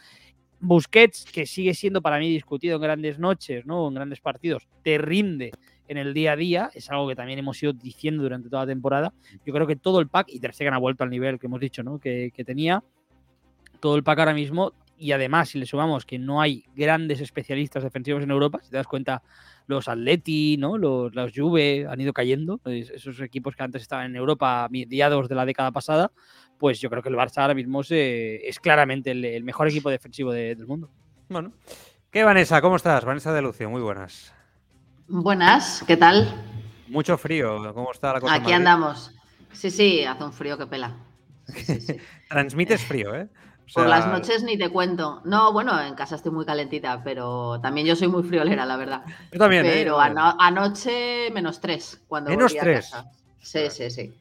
S2: Busquets, que sigue siendo para mí discutido en grandes noches, ¿no? En grandes partidos, te rinde en el día a día, es algo que también hemos ido diciendo durante toda la temporada. Yo creo que todo el pack, y Ter Stegen ha vuelto al nivel que hemos dicho, ¿no? Que, que tenía, todo el pack ahora mismo, y además, si le sumamos que no hay grandes especialistas defensivos en Europa, si te das cuenta, los Atleti, ¿no? los, los Juve han ido cayendo, esos equipos que antes estaban en Europa a mediados de la década pasada, pues yo creo que el Barça ahora mismo es, es claramente el, el, mejor equipo defensivo de, del mundo.
S1: Bueno. ¿Qué, Vanessa? ¿Cómo estás? Vanessa de Lucio, muy buenas.
S6: Buenas, ¿qué tal?
S1: Mucho frío, ¿cómo está la cosa?
S6: Aquí andamos. Sí, sí, hace un frío que pela.
S1: Sí, sí, Transmites frío, ¿eh?
S6: O sea... Por las noches ni te cuento. No, bueno, en casa estoy muy calentita, pero también yo soy muy friolera, la verdad.
S1: Yo también.
S6: Pero
S1: ¿eh?
S6: ano anoche menos tres. Cuando
S1: menos tres.
S6: Sí, sí, sí.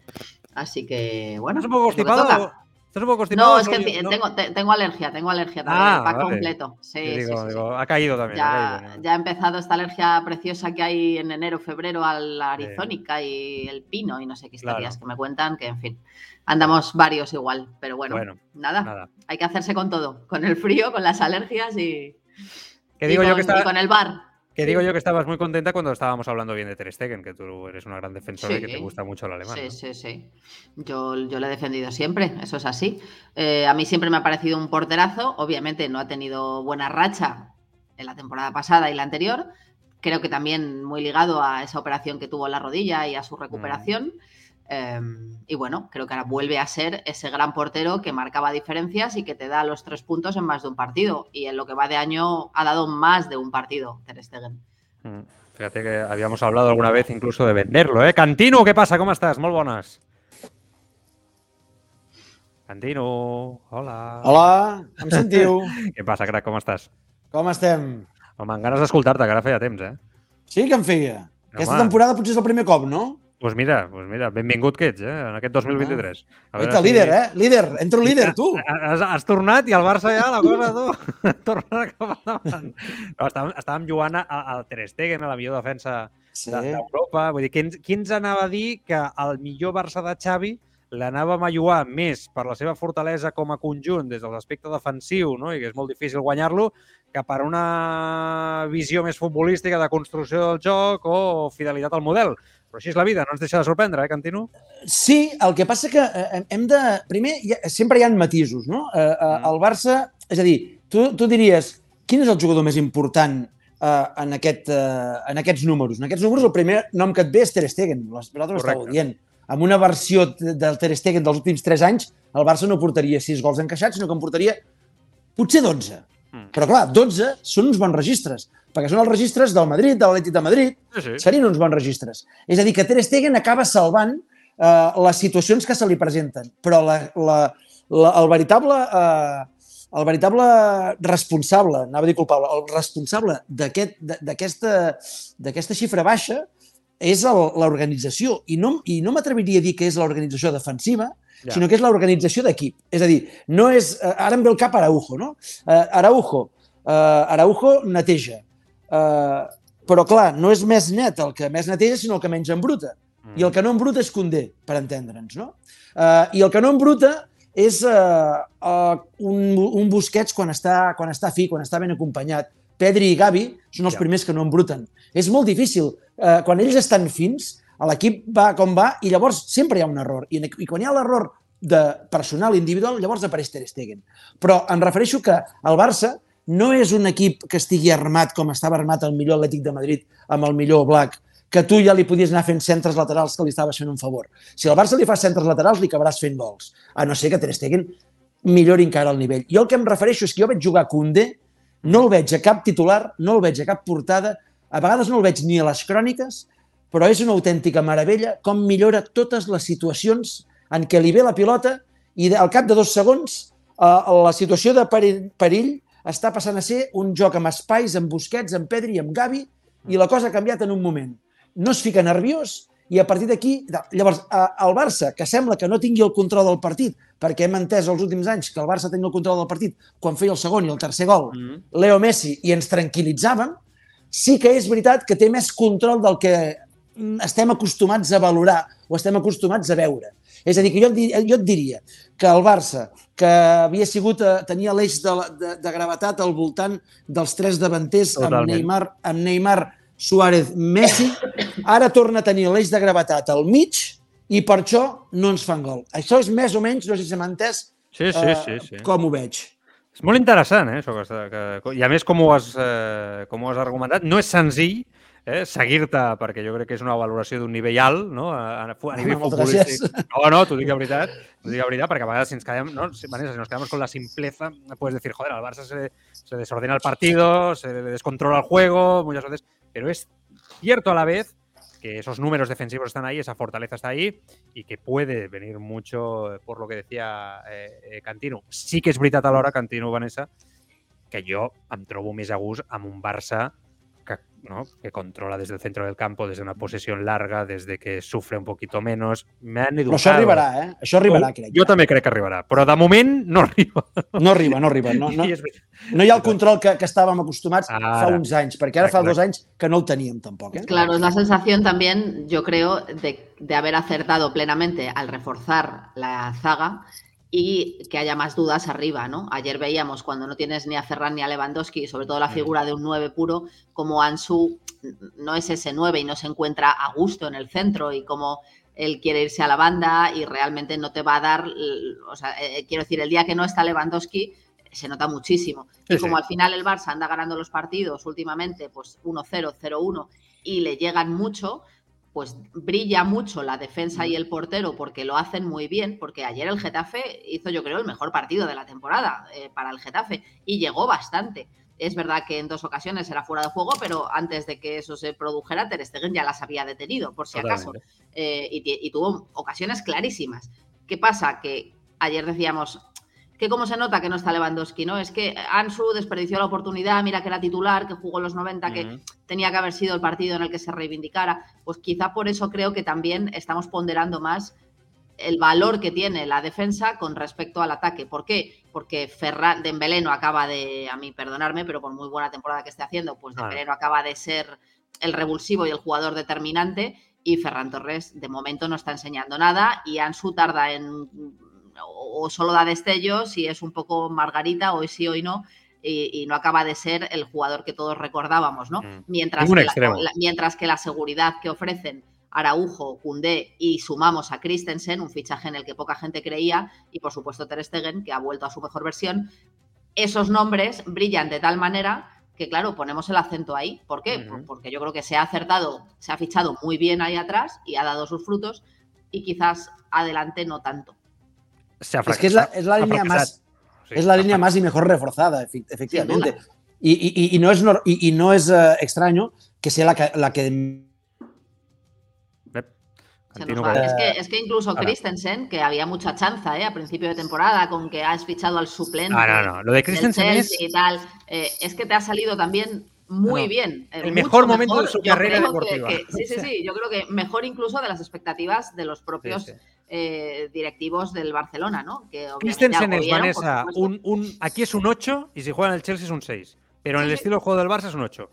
S6: Así que, bueno.
S1: ¿Estás un poco constipado? ¿Estás un poco
S6: constipado? No, es que no? tengo, te, tengo, alergia, tengo alergia también.
S1: Ah,
S6: pack
S1: vale.
S6: completo. Sí,
S1: digo,
S6: sí, sí,
S1: digo, ha caído también.
S6: Ya,
S1: ha caído,
S6: ya, ha empezado esta alergia preciosa que hay en enero, febrero a la arizónica y el pino y no sé qué historias claro. que me cuentan, que en fin. Andamos varios igual, pero bueno, bueno nada, nada, hay que hacerse con todo, con el frío, con las alergias y,
S1: ¿Qué digo yo que está...
S6: y con el bar.
S1: Que digo yo que estabas muy contenta cuando estábamos hablando bien de Ter Stegen, que tú eres una gran defensora sí, y que te gusta mucho el alemán.
S6: Sí,
S1: ¿no?
S6: sí, sí. Yo, yo lo he defendido siempre, eso es así. Eh, a mí siempre me ha parecido un porterazo. Obviamente no ha tenido buena racha en la temporada pasada y la anterior. Creo que también muy ligado a esa operación que tuvo en la rodilla y a su recuperación. Mm. Eh, y bueno, creo que ahora vuelve a ser ese gran portero que marcaba diferencias y que te da los tres puntos en más de un partido. Y en lo que va de año ha dado más de un partido Ter Stegen.
S1: Mm. Fíjate que habíamos hablado alguna vez incluso de venderlo, ¿eh? Cantino, ¿qué pasa? ¿Cómo estás? Muy buenas. Cantino, hola.
S7: Hola, em sentiu?
S1: Què passa, crac, com estàs?
S7: Com estem?
S1: Home, amb ganes d'escoltar-te, que ara feia temps, eh?
S7: Sí que em feia. Home. Aquesta temporada potser és el primer cop, no?
S1: Pues mira, pues mira, benvingut que ets, eh? En aquest 2023.
S7: A veure si... líder, eh? Líder, entro líder, tu.
S1: Has, has tornat i el Barça ja, la cosa, tu. Torna cap endavant. No, estàvem, estàvem jugant al Ter Stegen, a la millor defensa sí. d'Europa. Vull dir, qui ens, qui ens anava a dir que el millor Barça de Xavi l'anàvem a jugar més per la seva fortalesa com a conjunt des de l'aspecte defensiu, no? i que és molt difícil guanyar-lo, que per una visió més futbolística de construcció del joc o fidelitat al model. Però així és la vida, no ens deixa de sorprendre, eh, Cantino?
S7: Sí, el que passa que eh, hem de... Primer, sempre hi ha matisos, no? Eh, eh, el Barça, és a dir, tu, tu diries, quin és el jugador més important eh, en, aquest, eh, en aquests números? En aquests números el primer nom que et ve és Ter Stegen, vosaltres estàveu dient. Amb una versió del Ter Stegen dels últims 3 anys, el Barça no portaria 6 gols encaixats, sinó que en portaria potser 12. Mm. Però clar, 12 són uns bons registres perquè són els registres del Madrid, de l'Atlètic de Madrid, sí, sí. serien uns bons registres. És a dir, que Ter Stegen acaba salvant eh, les situacions que se li presenten, però la, la, la, el veritable... Eh, el veritable responsable, anava a dir culpable, el responsable d'aquesta aquest, xifra baixa és l'organització. I no, i no m'atreviria a dir que és l'organització defensiva, ja. sinó que és l'organització d'equip. És a dir, no és... Eh, ara em ve el cap Araujo, no? Uh, Araujo, uh, Araujo neteja, Uh, però, clar, no és més net el que més neteja, sinó el que menys embruta. Mm. I el que no embruta és Condé, per entendre'ns, no? Uh, I el que no embruta és uh, uh, un, un Busquets quan està, quan està fi, quan està ben acompanyat. Pedri i Gavi són els ja. primers que no embruten. És molt difícil. Uh, quan ells estan fins, l'equip va com va i llavors sempre hi ha un error. I, i quan hi ha l'error de personal individual, llavors apareix Ter Stegen. Però em refereixo que el Barça no és un equip que estigui armat com estava armat el millor Atlètic de Madrid amb el millor Black, que tu ja li podies anar fent centres laterals que li estaves fent un favor. Si al Barça li fa centres laterals, li acabaràs fent gols. A no ser que Ter Stegen millori encara el nivell. Jo el que em refereixo és que jo veig jugar Koundé, no el veig a cap titular, no el veig a cap portada, a vegades no el veig ni a les cròniques, però és una autèntica meravella com millora totes les situacions en què li ve la pilota i al cap de dos segons eh, la situació de perill, perill està passant a ser un joc amb espais, amb Busquets, amb Pedri, amb Gavi, i la cosa ha canviat en un moment. No es fica nerviós i a partir d'aquí... Llavors, el Barça, que sembla que no tingui el control del partit, perquè hem entès els últims anys que el Barça tenia el control del partit quan feia el segon i el tercer gol, mm -hmm. Leo Messi, i ens tranquil·litzàvem, sí que és veritat que té més control del que estem acostumats a valorar o estem acostumats a veure. És a dir, que jo, jo et diria que el Barça, que havia sigut, eh, tenia l'eix de, de, de gravetat al voltant dels tres davanters Totalment. amb Neymar, amb Neymar, Suárez, Messi, ara torna a tenir l'eix de gravetat al mig i per això no ens fan gol. Això és més o menys, no sé si m'ha entès,
S1: sí, sí, eh, sí, sí.
S7: com ho veig.
S1: És molt interessant, eh, això que, que, i a més, com ho has, eh, com ho has argumentat, no és senzill, eh, seguir-te, perquè jo crec que és una valoració d'un nivell alt, no? A, a, a nivell futbolístic. No, no, t'ho dic de veritat, t'ho dic de veritat, perquè a vegades si ens quedem, no? Si, Vanessa, si nos quedamos con la simpleza, puedes decir, joder, al Barça se, se desordena el partido, se descontrola el juego, muchas veces, pero es cierto a la vez que esos números defensivos están ahí, esa fortaleza está ahí y que puede venir mucho por lo que decía eh, eh, Cantino. Sí que és veritat alhora, Cantino, Vanessa, que jo em trobo més a gust amb un Barça ¿no? que controla desde el centro del campo, desde una posesión larga, desde que sufre un poquito menos. Me han educado.
S7: Però això arribarà, eh? Això arribarà,
S1: oh, crec. Jo també crec que arribarà, però de moment no arriba.
S7: No arriba, no arriba. No, no, no hi ha el control que, que estàvem acostumats ara, fa uns anys, perquè ara fa dos anys que no el teníem tampoc. ¿eh?
S6: Claro, es la sensación también, yo creo, de, de haber acertado plenamente al reforzar la zaga y que haya más dudas arriba, ¿no? Ayer veíamos cuando no tienes ni a Ferran ni a Lewandowski, sobre todo la figura de un 9 puro, como Ansu no es ese 9 y no se encuentra a gusto en el centro y como él quiere irse a la banda y realmente no te va a dar, o sea, eh, eh, quiero decir, el día que no está Lewandowski se nota muchísimo. y como al final el Barça anda ganando los partidos últimamente, pues 1-0, 0-1 y le llegan mucho, pues brilla mucho la defensa y el portero porque lo hacen muy bien, porque ayer el Getafe hizo yo creo el mejor partido de la temporada eh, para el Getafe y llegó bastante. Es verdad que en dos ocasiones era fuera de juego, pero antes de que eso se produjera, Ter Stegen ya las había detenido, por si acaso, eh, y, y tuvo ocasiones clarísimas. ¿Qué pasa? Que ayer decíamos, que como se nota que no está Lewandowski, ¿no? Es que Ansu desperdició la oportunidad, mira que era titular, que jugó los 90, que tenía que haber sido el partido en el que se reivindicara. Pues quizá por eso creo que también estamos ponderando más el valor que tiene la defensa con respecto al ataque. ¿Por qué? Porque Ferran Dembélé no acaba de, a mí perdonarme, pero por muy buena temporada que esté haciendo, pues Dembélé no acaba de ser el revulsivo y el jugador determinante y Ferran Torres de momento no está enseñando nada y Ansu tarda en o solo da destellos y es un poco Margarita, hoy sí, hoy no, y, no acaba de ser el jugador que todos recordábamos, ¿no?
S1: Mm.
S6: Mientras, que la, mientras que la seguridad que ofrecen Araujo, Cundé y sumamos a Christensen, un fichaje en el que poca gente creía, y por supuesto Ter Stegen, que ha vuelto a su mejor versión, esos nombres brillan de tal manera que, claro, ponemos el acento ahí. ¿Por qué? Porque yo creo que se ha acertado, se ha fichado muy bien ahí atrás y ha dado sus frutos, y quizás adelante no tanto.
S7: Es que es la, es la línea más es la línea más y mejor reforzada, efectivamente. Y, no es, y, no es uh, extraño que sea la que, la que
S6: es, que, es que, incluso Christensen, que había mucha chanza ¿eh? a principio de temporada con que has fichado al suplente.
S1: Ah, no, no. Lo de Christensen es...
S6: Y tal, eh, es que te ha salido también muy bien.
S1: Eh, el mejor momento de su carrera deportiva.
S6: sí, sí, sí. Yo creo que mejor incluso de las expectativas de los propios eh, directivos del Barcelona, ¿no?
S1: Que Christensen es, Vanessa, un, un, aquí es un 8 y si juega en el Chelsea es un 6. Pero en el estilo de juego del Barça es un 8.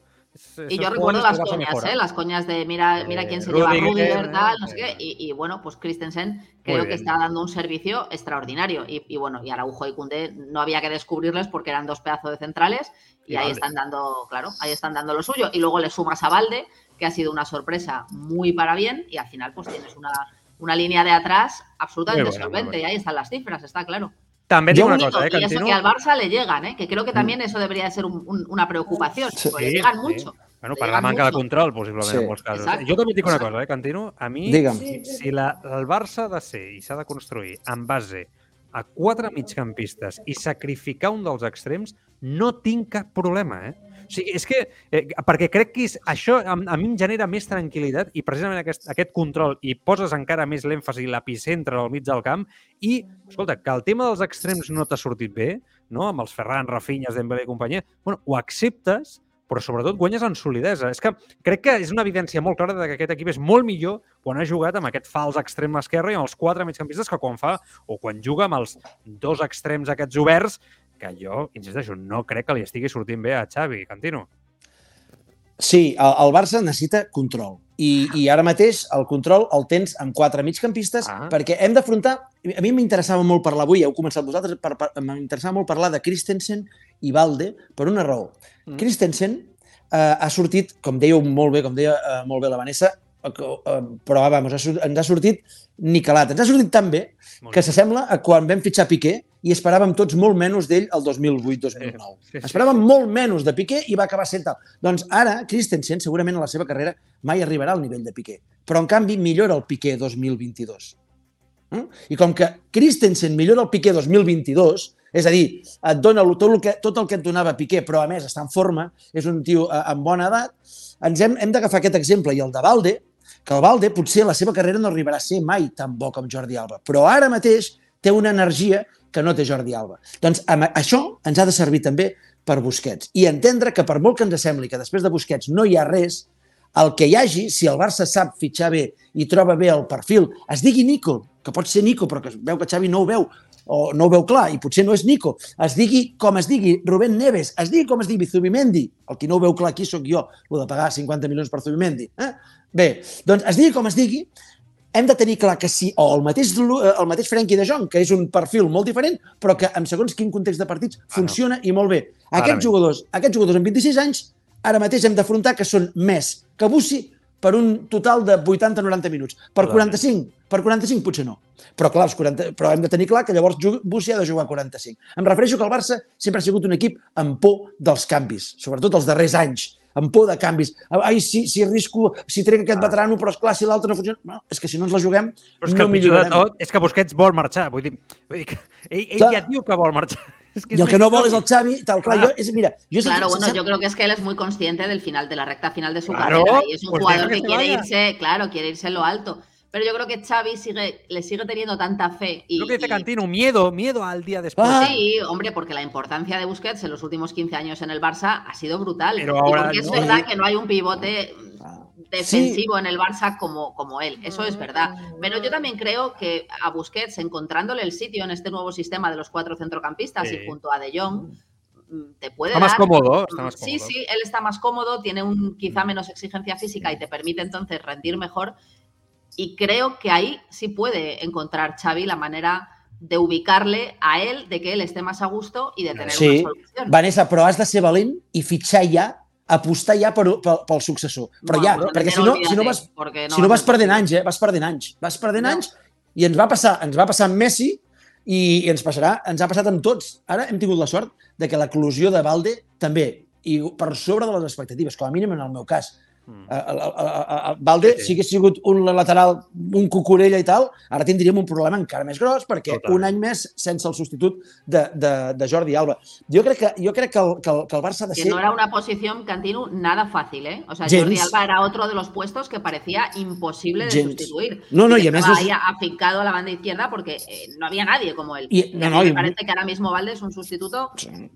S6: y yo recuerdo las coñas, ¿eh? las coñas de mira, mira quién se lleva Rudiger, tal, no sé qué. Y, bueno, pues Christensen creo que está dando un servicio extraordinario. Y, bueno, y Araujo y Cundé no había que descubrirles porque eran dos pedazos de centrales y, ahí están dando, claro, ahí están dando lo suyo. Y luego le sumas a Valde, que ha sido una sorpresa muy para bien, y al final pues tienes una una línea de atrás absolutamente solvente. Y ahí están las cifras, está claro.
S1: También digo una cosa, ¿eh,
S6: y eso que al Barça le llegan, ¿eh? que creo que también eso debería de ser una preocupación, porque le llegan mucho.
S1: Bueno, para la manca de control, posiblemente, en algunos casos. Exacto, jo també dic una cosa, eh, Cantino? A mi, si, si la, el Barça ha de ser i s'ha de construir en base a quatre migcampistes i sacrificar un dels extrems, no tinc cap problema, eh? O sigui, és que, eh, perquè crec que és, això a, a mi em genera més tranquil·litat i precisament aquest, aquest control i poses encara més l'èmfasi i l'epicentre al mig del camp i, escolta, que el tema dels extrems no t'ha sortit bé, no? amb els Ferran, Rafinha, Dembélé i companyia, bueno, ho acceptes, però sobretot guanyes en solidesa. És que crec que és una evidència molt clara de que aquest equip és molt millor quan ha jugat amb aquest fals extrem esquerre i amb els quatre migcampistes que quan fa o quan juga amb els dos extrems aquests oberts que jo, insisteixo, no crec que li estigui sortint bé a Xavi, Cantino.
S7: Sí, el, el Barça necessita control. I, I ara mateix el control el tens amb quatre migcampistes ah. perquè hem d'afrontar... A mi m'interessava molt parlar avui, heu començat vosaltres, per, per, m'interessava molt parlar de Christensen i Valde per una raó. Mm. Christensen eh, ha sortit, com dèieu molt bé, com deia eh, molt bé la Vanessa, però vamos, ens ha sortit niquelat. Ens ha sortit tan bé que s'assembla a quan vam fitxar Piqué i esperàvem tots molt menys d'ell el 2008-2009. Sí, sí, esperàvem sí. molt menys de Piqué i va acabar sent tal. Doncs ara, Christensen, segurament a la seva carrera, mai arribarà al nivell de Piqué. Però, en canvi, millora el Piqué 2022. Mm? I com que Christensen millora el Piqué 2022, és a dir, et dona tot el que, tot el que et donava Piqué, però a més està en forma, és un tio eh, amb bona edat, ens hem, hem d'agafar aquest exemple i el de Valde, que el Valde potser la seva carrera no arribarà a ser mai tan bo com Jordi Alba, però ara mateix té una energia que no té Jordi Alba. Doncs això ens ha de servir també per Busquets i entendre que per molt que ens sembli que després de Busquets no hi ha res, el que hi hagi, si el Barça sap fitxar bé i troba bé el perfil, es digui Nico, que pot ser Nico, però que veu que Xavi no ho veu, o no ho veu clar, i potser no és Nico, es digui com es digui Rubén Neves, es digui com es digui Zubimendi, el que no ho veu clar aquí sóc jo, el de pagar 50 milions per Zubimendi. Eh? Bé, doncs es digui com es digui, hem de tenir clar que si, o el mateix, eh, el mateix Frenkie de Jong, que és un perfil molt diferent, però que en segons quin context de partits funciona ah, no. i molt bé. Aquests jugadors, aquests jugadors amb 26 anys, ara mateix hem d'afrontar que són més que Bussi per un total de 80-90 minuts. Per 45, per 45 potser no. Però clar, els 40, però hem de tenir clar que llavors Bussi ha de jugar 45. Em refereixo que el Barça sempre ha sigut un equip amb por dels canvis, sobretot els darrers anys amb por de canvis. Ai, si, si risco, si trec aquest ah. veterano, però esclar, si l'altre no funciona... No, és que si no ens la juguem, però és que no millorarem.
S1: Tot, és que Busquets vol marxar. Vull dir, vull dir que ell, ell ja diu que vol marxar.
S7: Es que y no vol és el Xavi, tal claro. Yo, es, mira, yo
S6: claro, bueno, yo creo que es que él es muy consciente del final, de la recta final de su claro, carrera y es un pues jugador que, que quiere irse, claro, quiere irse en lo alto. Pero yo creo que Xavi sigue, le sigue teniendo tanta fe. Y,
S1: Lo que dice Cantino, miedo, miedo al día después.
S6: Sí, hombre, porque la importancia de Busquets en los últimos 15 años en el Barça ha sido brutal. Pero ahora y porque es verdad que no hay un pivote defensivo en el Barça como, como él, eso es verdad. Pero yo también creo que a Busquets, encontrándole el sitio en este nuevo sistema de los cuatro centrocampistas
S1: Sí.
S6: y junto a De Jong, mm, te puede
S1: Está más
S6: dar-
S1: cómodo, está más
S6: Sí,
S1: cómodo.
S6: sí, él está más cómodo, tiene un quizá menos exigencia física y te permite entonces rendir mejor. Y creo que ahí sí puede encontrar Xavi la manera de ubicarle a él, de que él esté más a gusto y de tener
S7: Sí,
S6: una solución.
S7: Vanessa, però has de ser valent i fitxar ja, apostar ja per, pel, pel successor. Però
S6: Bueno,
S7: ja,
S6: pues
S7: perquè si no, si no vas,
S6: no
S7: si no vas perdent anys, eh? Vas perdent anys. Vas perdent
S6: No.
S7: anys i ens va passar, ens va passar amb Messi i, i ens passarà, ens ha passat amb tots. Ara hem tingut la sort de que l'eclusió de Valde també, i per sobre de les expectatives, com a mínim en el meu cas. Valde,
S1: Sí, sí.
S7: si hagués sigut un lateral, un cucurella i tal, ara tindríem un problema encara més gros perquè
S1: Totalment.
S7: un any més sense el substitut de, de, de Jordi Alba. Jo crec que, jo crec que, el, que, el, que el Barça ha de
S6: Que
S7: ser...
S6: no era una posición, Cantino, nada fácil, ¿eh? O sea,
S7: Gens.
S6: Jordi Alba era otro de los puestos que parecía imposible de
S7: Gens.
S6: sustituir.
S7: No, no,
S6: que
S7: y además
S6: estaba ahí afincado a la banda izquierda porque eh, no había nadie como él.
S7: Y-
S6: Y
S7: no,
S6: a mí
S7: no,
S6: me
S7: y-
S6: parece que ahora mismo Valde es un sustituto,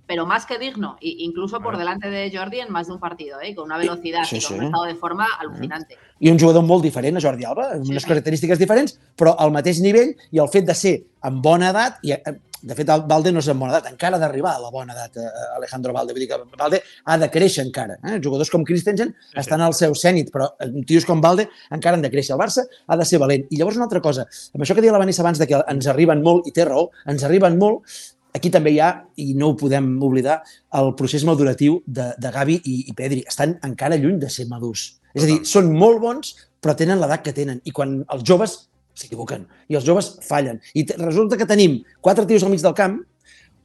S6: pero más que digno, y incluso por delante de Jordi en más de un partido, ¿eh? Con una velocidad
S7: Sí,
S6: y con
S7: sí.
S6: un estado de forma alucinante.
S7: i un jugador molt diferent a Jordi Alba, amb
S6: Sí,
S7: unes
S6: sí.
S7: característiques diferents, però al mateix nivell i el fet de ser en bona edat, i eh, de fet Valde no és en bona edat, encara ha d'arribar a la bona edat eh, Alejandro Valde, vull dir que Valde ha de créixer encara. Eh? Jugadors com Christensen
S1: sí.
S7: estan al seu cènit, però eh, tios com Valde encara han de créixer. El Barça ha de ser valent. I llavors una altra cosa, amb això que deia la Vanessa abans de que ens arriben molt, i té raó, ens arriben molt, aquí també hi ha, i no ho podem oblidar, el procés maduratiu de, de Gavi i, i Pedri. Estan encara lluny de ser madurs. És a dir, són molt bons, però tenen l'edat que tenen. I quan els joves s'equivoquen i els joves fallen. I resulta que tenim quatre tios al mig del camp,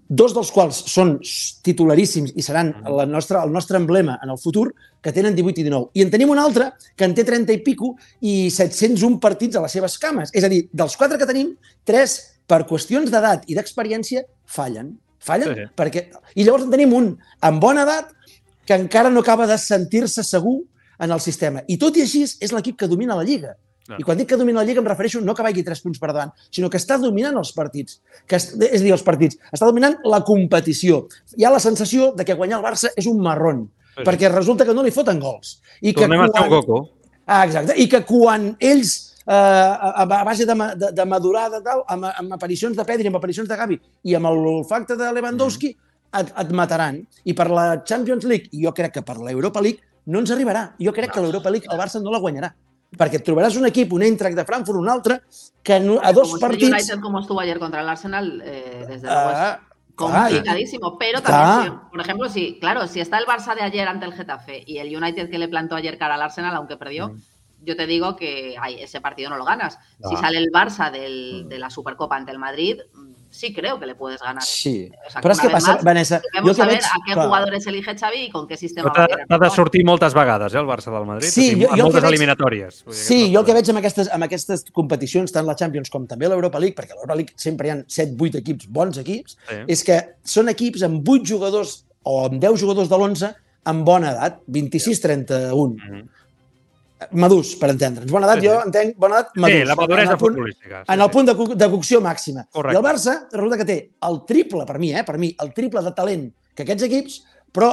S7: dos dels quals són titularíssims i seran la nostra, el nostre emblema en el futur, que tenen 18 i 19. I en tenim un altre que en té 30 i pico i 701 partits a les seves cames. És a dir, dels quatre que tenim, tres, per qüestions d'edat i d'experiència, fallen. Fallen
S1: Sí, sí.
S7: perquè... I llavors en tenim un amb bona edat que encara no acaba de sentir-se segur en el sistema. I tot i així és l'equip que domina la Lliga.
S1: Clar.
S7: I quan dic que domina la Lliga em refereixo no que vagi tres punts per davant, sinó que està dominant els partits. Que és, és a dir, els partits. Està dominant la competició. Hi ha la sensació de que guanyar el Barça és un marron,
S1: Sí,
S7: perquè resulta que no li foten gols. I que
S1: Tornem a estar un coco.
S7: Ah, exacte. I que quan ells, a, a base de, de, de madurar, de tal, amb, amb aparicions de Pedri, amb aparicions de Gavi i amb l'olfacte de Lewandowski, et, et mataran. I per la Champions League, i jo crec que per l'Europa League, no ens arribarà. Jo crec que l'Europa League el Barça no la guanyarà. Perquè et trobaràs un equip, un Eintracht de Frankfurt, un altre, que no, a dos
S6: el
S7: partits...
S6: United como estuvo ayer contra el Arsenal, eh, desde luego es
S7: Ah,
S6: complicadísimo. Pero
S7: Claro.
S6: también, si- por ejemplo, si, claro, si está el Barça de ayer ante el Getafe y el United que le plantó ayer cara al Arsenal, aunque perdió,
S7: Mm.
S6: Yo te digo que ay, ese partido no lo ganas. Si
S1: Ah.
S6: sale el Barça del- de la Supercopa ante el Madrid, mm, sí creo que le puedes ganar.
S7: Sí.
S6: O sea,
S7: Però és que
S6: vez
S7: passa,
S6: más,
S7: Vanessa, jo que veig...
S6: a qué
S7: clar,
S6: jugadores elige Xavi y con qué sistema
S1: t'ha de sortir moltes vegades, eh, el Barça del Madrid.
S7: Sí,
S1: O sigui,
S7: jo- jo
S1: moltes
S7: que veig-
S1: eliminatòries. Vull dir
S7: Sí,
S1: que
S7: jo el que veig amb aquestes, amb aquestes competicions, tant la Champions com també l'Europa League, perquè a l'Europa League sempre hi ha 7-8 equips, bons equips,
S1: Sí.
S7: és que són equips amb 8 jugadors o amb 10 jugadors de l'11 amb bona edat, 26-31.
S1: Mhm.
S7: Madurs, per entendre'ns. Bona edat,
S1: Sí, sí.
S7: jo entenc, bona edat,
S1: Sí,
S7: madurs.
S1: la maduresa
S7: en el punt,
S1: futbolística.
S7: en el punt de, de cocció màxima.
S1: Correcte.
S7: I el Barça resulta que té el triple, per mi, eh, per mi, el triple de talent que aquests equips, però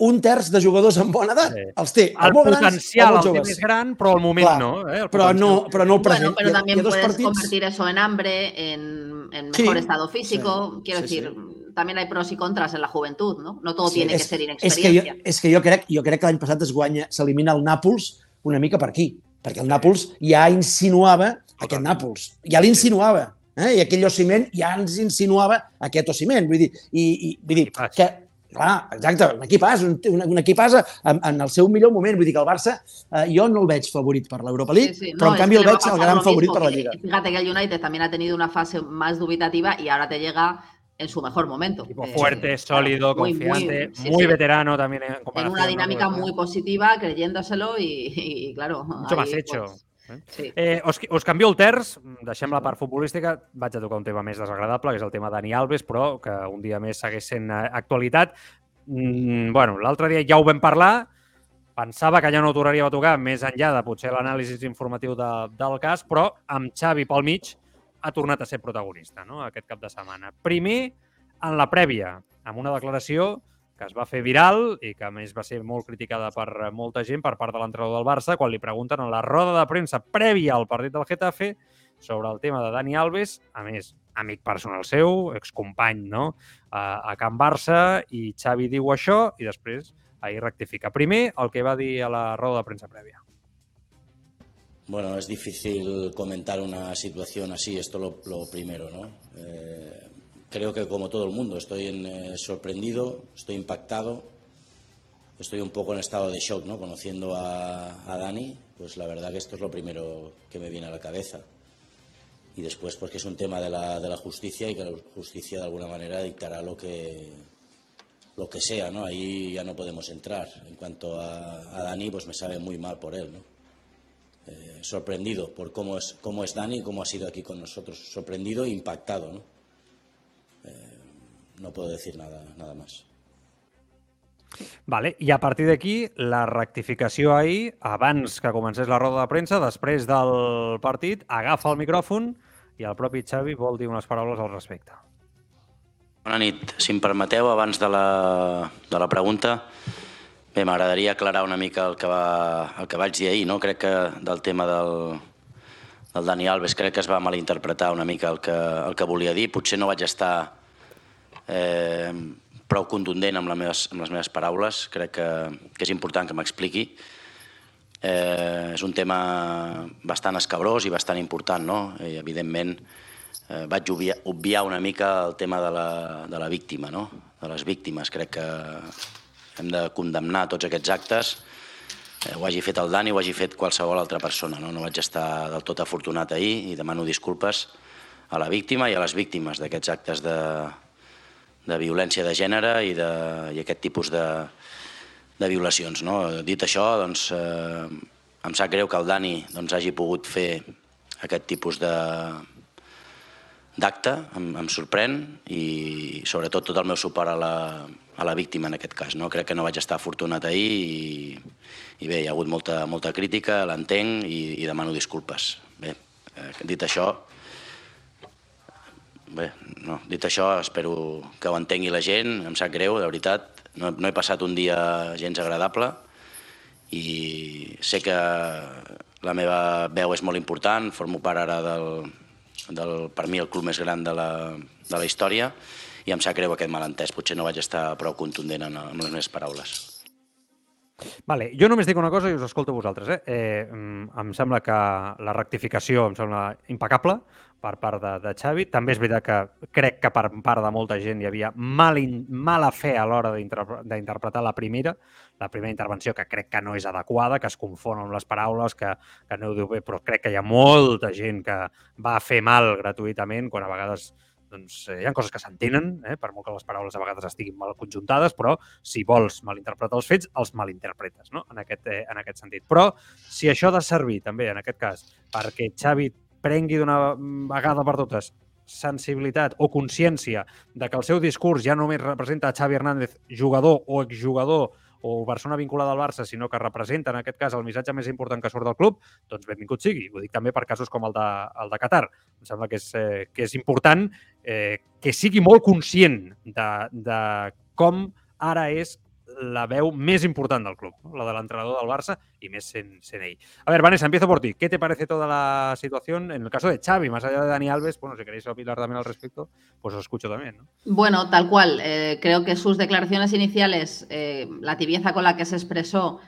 S7: un terç de jugadors amb bona edat.
S1: Sí.
S7: Els té
S1: El
S7: molt grans
S1: potencial
S7: molt
S1: el té més gran, però al moment
S7: Clar,
S1: no. Eh? El
S7: Però no, però no el present.
S6: Bueno,
S7: ha dos
S6: puedes
S7: partits-
S6: convertir eso en hambre, en, en
S7: Sí,
S6: mejor estado físico.
S7: sí,
S6: Quiero
S7: sí,
S6: decir, también hay pros y contras en la juventud, ¿no? No todo
S7: Sí,
S6: tiene que
S7: és-
S6: ser
S7: És que, jo,
S6: inexperiencia.
S7: és que jo crec, jo crec que l'any passat es guanya, s'elimina el Nàpols una mica per aquí, perquè el Nàpols ja insinuava aquest Nàpols, ja l'insinuava, eh? i aquell Ociment ja ens insinuava aquest Ociment, vull dir, i, i vull dir que, clar, exacte, un equipàs, un, un, un equipàs en, en el seu millor moment, vull dir que el Barça eh, jo no el veig favorit per l'Europa League,
S6: Sí, sí,
S7: però
S6: no,
S7: en
S6: es
S7: canvi el veig el gran
S6: lo
S7: favorit
S6: mismo,
S7: per la Lliga.
S6: Fíjate que el United también ha tenido una fase más dubitativa y ahora te llega en su mejor momento.
S1: Equipo
S6: Eh,
S1: fuerte, sólido,
S6: muy, muy,
S1: confiante,
S6: sí,
S1: muy
S6: sí.
S1: veterano también en
S6: En una
S1: ¿no?
S6: dinámica
S1: Porque-
S6: muy positiva, creyéndoselo y, y, claro.
S1: Mucho más
S6: ahí,
S1: hecho.
S6: pues,
S1: eh?
S6: sí.
S1: Eh, us, us canvio el terç, deixem la part futbolística, vaig a tocar un tema més desagradable, que és el tema Dani Alves, però que un dia més segueix sent eh, actualitat. Mm, bueno, l'altre dia ja ho vam parlar, pensava que ja no ho tornaríem a tocar, més enllà de potser l'anàlisi informatiu de, del cas, però amb Xavi pel mig ha tornat a ser protagonista no? aquest cap de setmana. Primer, en la prèvia, amb una declaració que es va fer viral i que a més va ser molt criticada per molta gent per part de l'entrenador del Barça quan li pregunten a la roda de premsa prèvia al partit del Getafe sobre el tema de Dani Alves, a més, amic personal seu, excompany no? a, a Can Barça, i Xavi diu això i després ahir rectifica. Primer, el que va dir a la roda de premsa prèvia.
S3: Bueno, es difícil comentar una situación así, esto lo, lo primero, ¿no? Eh, creo que como todo el mundo estoy en, eh, sorprendido, estoy impactado, estoy un poco en estado de shock, ¿no? Conociendo a, Dani, pues la verdad que esto es lo primero que me viene a la cabeza. Y después, pues que es un tema de la, de la justicia y que la justicia de alguna manera dictará lo que, lo que sea, ¿no? Ahí ya no podemos entrar. En cuanto a, a Dani, pues me sabe muy mal por él, ¿no? Eh, sorprendido por cómo es, cómo es Dani y cómo ha sido aquí con nosotros. Sorprendido e impactado, ¿no? Eh, no puedo decir nada, nada más.
S1: Vale, i a partir d'aquí, la rectificació ahir, abans que comencés la roda de premsa, després del partit, agafa el micròfon i el propi Xavi vol dir unes paraules al respecte.
S3: Bona nit. Si em permeteu, abans de la, de la pregunta, bé, m'agradaria aclarar una mica el que, va, el que vaig dir ahir. No? Crec que del tema del, del Dani Alves crec que es va malinterpretar una mica el que, el que volia dir. Potser no vaig estar eh, prou contundent amb les meves, amb les meves paraules. Crec que, que és important que m'expliqui. Eh, és un tema bastant escabrós i bastant important, no? I, evidentment, eh, vaig obviar, obviar una mica el tema de la, de la víctima, no? de les víctimes. Crec que hem de condemnar tots aquests actes, eh, ho hagi fet el Dani ho hagi fet qualsevol altra persona. No, no vaig estar del tot afortunat ahir i demano disculpes a la víctima i a les víctimes d'aquests actes de, de violència de gènere i, de, i aquest tipus de, de violacions. No? Dit això, doncs, eh, em sap greu que el Dani doncs, hagi pogut fer aquest tipus de, d'acte, em, em sorprèn i sobretot tot el meu suport a la, a la víctima en aquest cas. No? Crec que no vaig estar afortunat ahir i, i bé, hi ha hagut molta, molta crítica, l'entenc i, i demano disculpes. Bé, eh, dit això, bé, no, dit això, espero que ho entengui la gent, em sap greu, de veritat, no, no he passat un dia gens agradable i sé que la meva veu és molt important, formo part ara del, del, per mi el club més gran de la, de la història i em sap greu aquest malentès. Potser no vaig estar prou contundent en, en les meves paraules.
S1: Vale, jo només dic una cosa i us escolto vosaltres. Eh? Eh, mm, em sembla que la rectificació em sembla impecable per part de, de Xavi. També és veritat que crec que per part de molta gent hi havia mal in, mala fe a l'hora d'interpretar la primera, la primera intervenció, que crec que no és adequada, que es confon amb les paraules, que, que no ho diu bé, però crec que hi ha molta gent que va fer mal gratuïtament, quan a vegades doncs, eh, hi ha coses que s'entenen, eh, per molt que les paraules a vegades estiguin mal conjuntades, però si vols malinterpretar els fets, els malinterpretes, no? en, aquest, eh, en aquest sentit. Però si això ha de servir també, en aquest cas, perquè Xavi prengui d'una vegada per totes sensibilitat o consciència de que el seu discurs ja només representa Xavi Hernández jugador o exjugador o persona vinculada al Barça, sinó que representa, en aquest cas, el missatge més important que surt del club, doncs benvingut sigui. Ho dic també per casos com el de, el de Qatar. Em sembla que és, eh, que és important eh, que sigui molt conscient de, de com ara és la veu més important del club, la de l'entrenador del Barça y més sent ell. A ver, Vanessa, empiezo por ti. ¿Qué te parece toda la situación en el caso de Xavi, más allá de Dani Alves? Bueno, si queréis opinar también al respecto, pues os escucho también. ¿no?
S6: Bueno, tal cual. Eh, creo que sus declaraciones iniciales, eh, la tibieza con la que se expresó,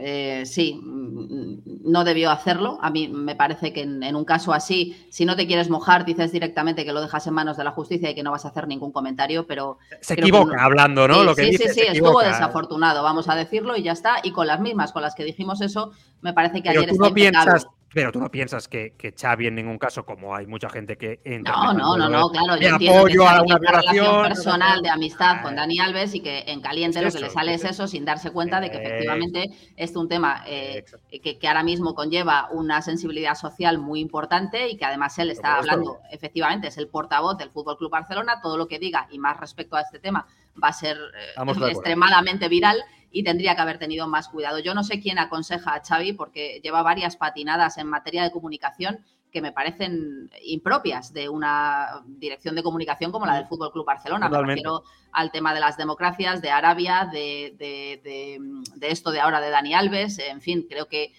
S6: eh, sí, mm, no debió hacerlo. A mí me parece que en, en, un caso así, si no te quieres mojar, dices directamente que lo dejas en manos de la justicia y que no vas a hacer ningún comentario, pero...
S1: Se equivoca no... hablando, ¿no?
S6: Sí,
S1: lo que
S6: sí,
S1: dice,
S6: sí, sí estuvo desafortunado, vamos a decirlo, y ya está. Y con las mismas con las que dijimos eso, me parece que
S1: pero
S6: ayer
S1: tú no piensas, Pero tú no piensas que, que, Xavi en ningún caso, como hay mucha gente que entra
S6: No, no, no, no, claro. Yo entiendo
S1: apoyo
S6: que
S1: a
S6: una relación personal de amistad con Dani Alves y que en caliente
S1: es
S6: lo que
S1: eso,
S6: le sale es
S1: es
S6: eso sin darse cuenta de que efectivamente es un tema eh, que, que ahora mismo conlleva una sensibilidad social muy importante y que además él está hablando, efectivamente, es el portavoz del Fútbol Club Barcelona, todo lo que diga y más respecto a este tema va a ser eh, extremadamente viral y tendría que haber tenido más cuidado. Yo no sé quién aconseja a Xavi porque lleva varias patinadas en materia de comunicación que me parecen impropias de una dirección de comunicación como la del Fútbol Club Barcelona. Me refiero al tema de las democracias, de Arabia, de, de, esto de ahora de Dani Alves. En fin, creo que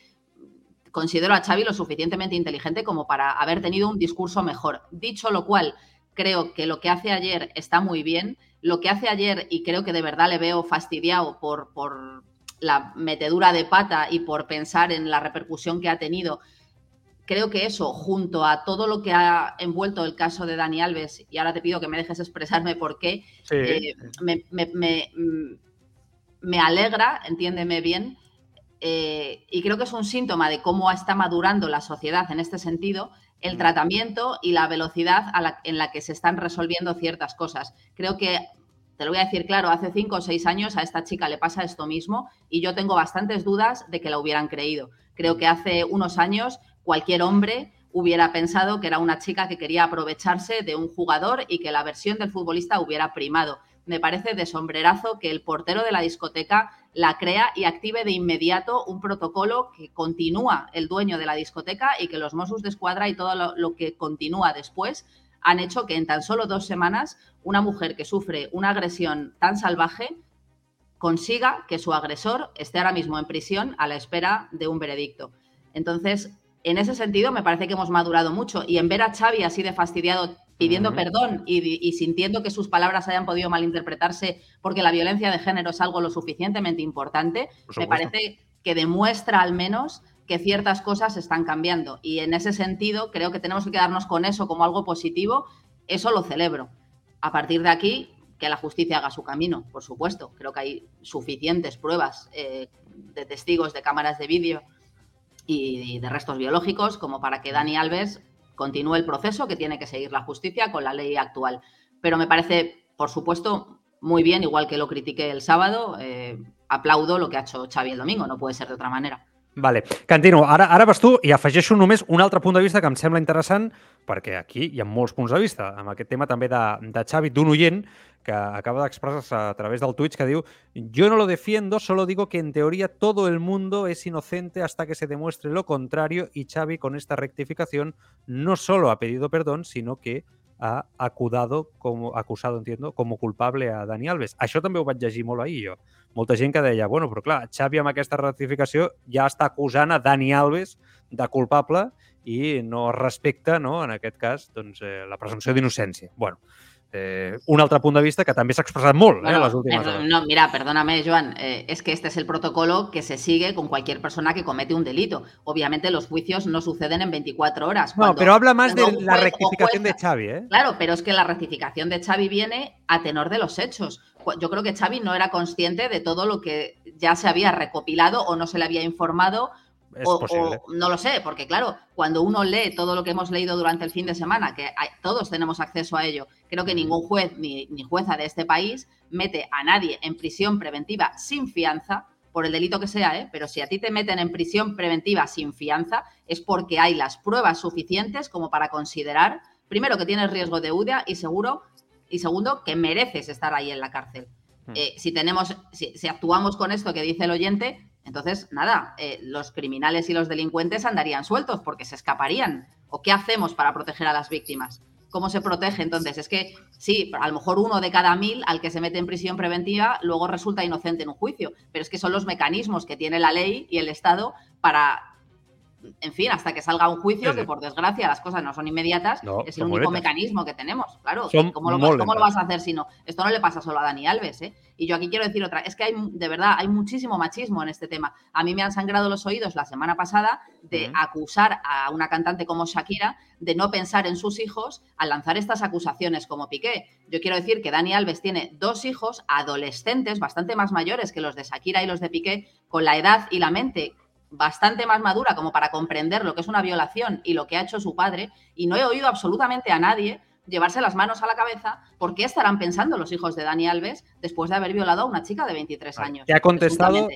S6: considero a Xavi lo suficientemente inteligente como para haber tenido un discurso mejor. Dicho lo cual, creo que lo que hace ayer está muy bien. Lo que hace ayer, y creo que de verdad le veo fastidiado por, por la metedura de pata y por pensar en la repercusión que ha tenido, creo que eso, junto a todo lo que ha envuelto el caso de Dani Alves, y ahora te pido que me dejes expresarme por qué, eh, mm, me, alegra, entiéndeme bien, eh, y creo que es un síntoma de cómo está madurando la sociedad en este sentido, el mm. tratamiento y la velocidad en la que se están resolviendo ciertas cosas. Creo que, te lo voy a decir claro, hace cinco o seis años a esta chica le pasa esto mismo y yo tengo bastantes dudas de que la hubieran creído. Creo que hace unos años cualquier hombre hubiera pensado que era una chica que quería aprovecharse de un jugador y que la versión del futbolista hubiera primado. Me parece de sombrerazo que el portero de la discoteca la crea y active de inmediato un protocolo que continúa el dueño de la discoteca y que los Mossos de Escuadra y todo lo, lo que continúa después han hecho que en tan solo dos semanas una mujer que sufre una agresión tan salvaje consiga que su agresor esté ahora mismo en prisión a la espera de un veredicto. Entonces, en ese sentido me parece que hemos madurado mucho y en ver a Xavi así de fastidiado pidiendo perdón y, sintiendo que sus palabras hayan podido malinterpretarse porque la violencia de género es algo lo suficientemente importante, me parece que demuestra al menos que ciertas cosas están cambiando. Y en ese sentido creo que tenemos que quedarnos con eso como algo positivo. Eso lo celebro. A partir de aquí, que la justicia haga su camino, por supuesto. Creo que hay suficientes pruebas eh, de testigos de cámaras de vídeo y de restos biológicos como para que Dani Alves continúe el proceso que tiene que seguir la justicia con la ley actual. Pero me parece, por supuesto, muy bien, igual que lo critiqué el sábado, eh, aplaudo lo que ha hecho Xavi el domingo, no puede ser de otra manera.
S1: Vale, continuo. Ara, ara vas tu i afegeixo només un altre punt de vista que em sembla interessant, perquè aquí hi ha molts punts de vista, amb aquest tema també de, de Xavi, d'un oient que acaba d'expressar-se a través del Twitch que diu «Yo no lo defiendo, solo digo que en teoría todo el mundo es inocente hasta que se demuestre lo contrario y Xavi con esta rectificación no solo ha pedido perdón, sino que ha acudado, como, acusado, entiendo, como culpable a Dani Alves. Això també ho vaig llegir molt ahir jo. Molta gent que deia, bueno, però clar, Xavi amb aquesta ratificació ja està acusant a Dani Alves de culpable i no respecta, no, en aquest cas, doncs, eh, la presumpció d'innocència. Bueno, Eh, un altre punt de vista que també s'ha expressat molt eh, les últimes
S6: hores. No, mira, perdóname, Joan, eh, es que este es el protocolo que se sigue con cualquier persona que comete un delito. Obviamente los juicios no suceden en 24 horas.
S1: Cuando, no, pero habla más de la rectificación de Xavi, ¿eh?
S6: Claro, pero es que la rectificación de Xavi viene a tenor de los hechos. Yo creo que Xavi no era consciente de todo lo que ya se había recopilado o no se le había informado no lo sé, porque claro, cuando uno lee todo lo que hemos leído durante el fin de semana, que todos tenemos acceso a ello, creo que ningún juez ni, jueza de este país mete a nadie en prisión preventiva sin fianza, por el delito que sea, ¿eh? pero si a ti te meten en prisión preventiva sin fianza, es porque hay las pruebas suficientes como para considerar, primero, que tienes riesgo de UDA y, seguro, y segundo, que mereces estar ahí en la cárcel. Hmm. Eh, si tenemos, si, actuamos con esto que dice el oyente, entonces, nada, eh, los criminales y los delincuentes andarían sueltos porque se escaparían. ¿O qué hacemos para proteger a las víctimas? ¿Cómo se protege? Entonces, es que sí, a lo mejor uno de cada mil al que se mete en prisión preventiva luego resulta inocente en un juicio, pero es que son los mecanismos que tiene la ley y el Estado para en fin, hasta que salga un juicio, que por desgracia las cosas no son inmediatas, es el único mecanismo que tenemos. Claro, ¿cómo lo, vas a hacer si no? Esto no le pasa solo a Dani Alves, ¿eh? Y yo aquí quiero decir otra, es que hay, de verdad, hay muchísimo machismo en este tema. A mí me han sangrado los oídos la semana pasada de acusar a una cantante como Shakira de no pensar en sus hijos al lanzar estas acusaciones como Piqué. Yo quiero decir que Dani Alves tiene dos hijos adolescentes, bastante más mayores que los de Shakira y los de Piqué, con la edad y la mente bastante más madura como para comprender lo que es una violación y lo que ha hecho su padre, y no he oído absolutamente a nadie llevarse las manos a la cabeza por qué estarán pensando los hijos de Dani Alves después de haber violado a una chica de 23 años.
S1: Te ha contestado,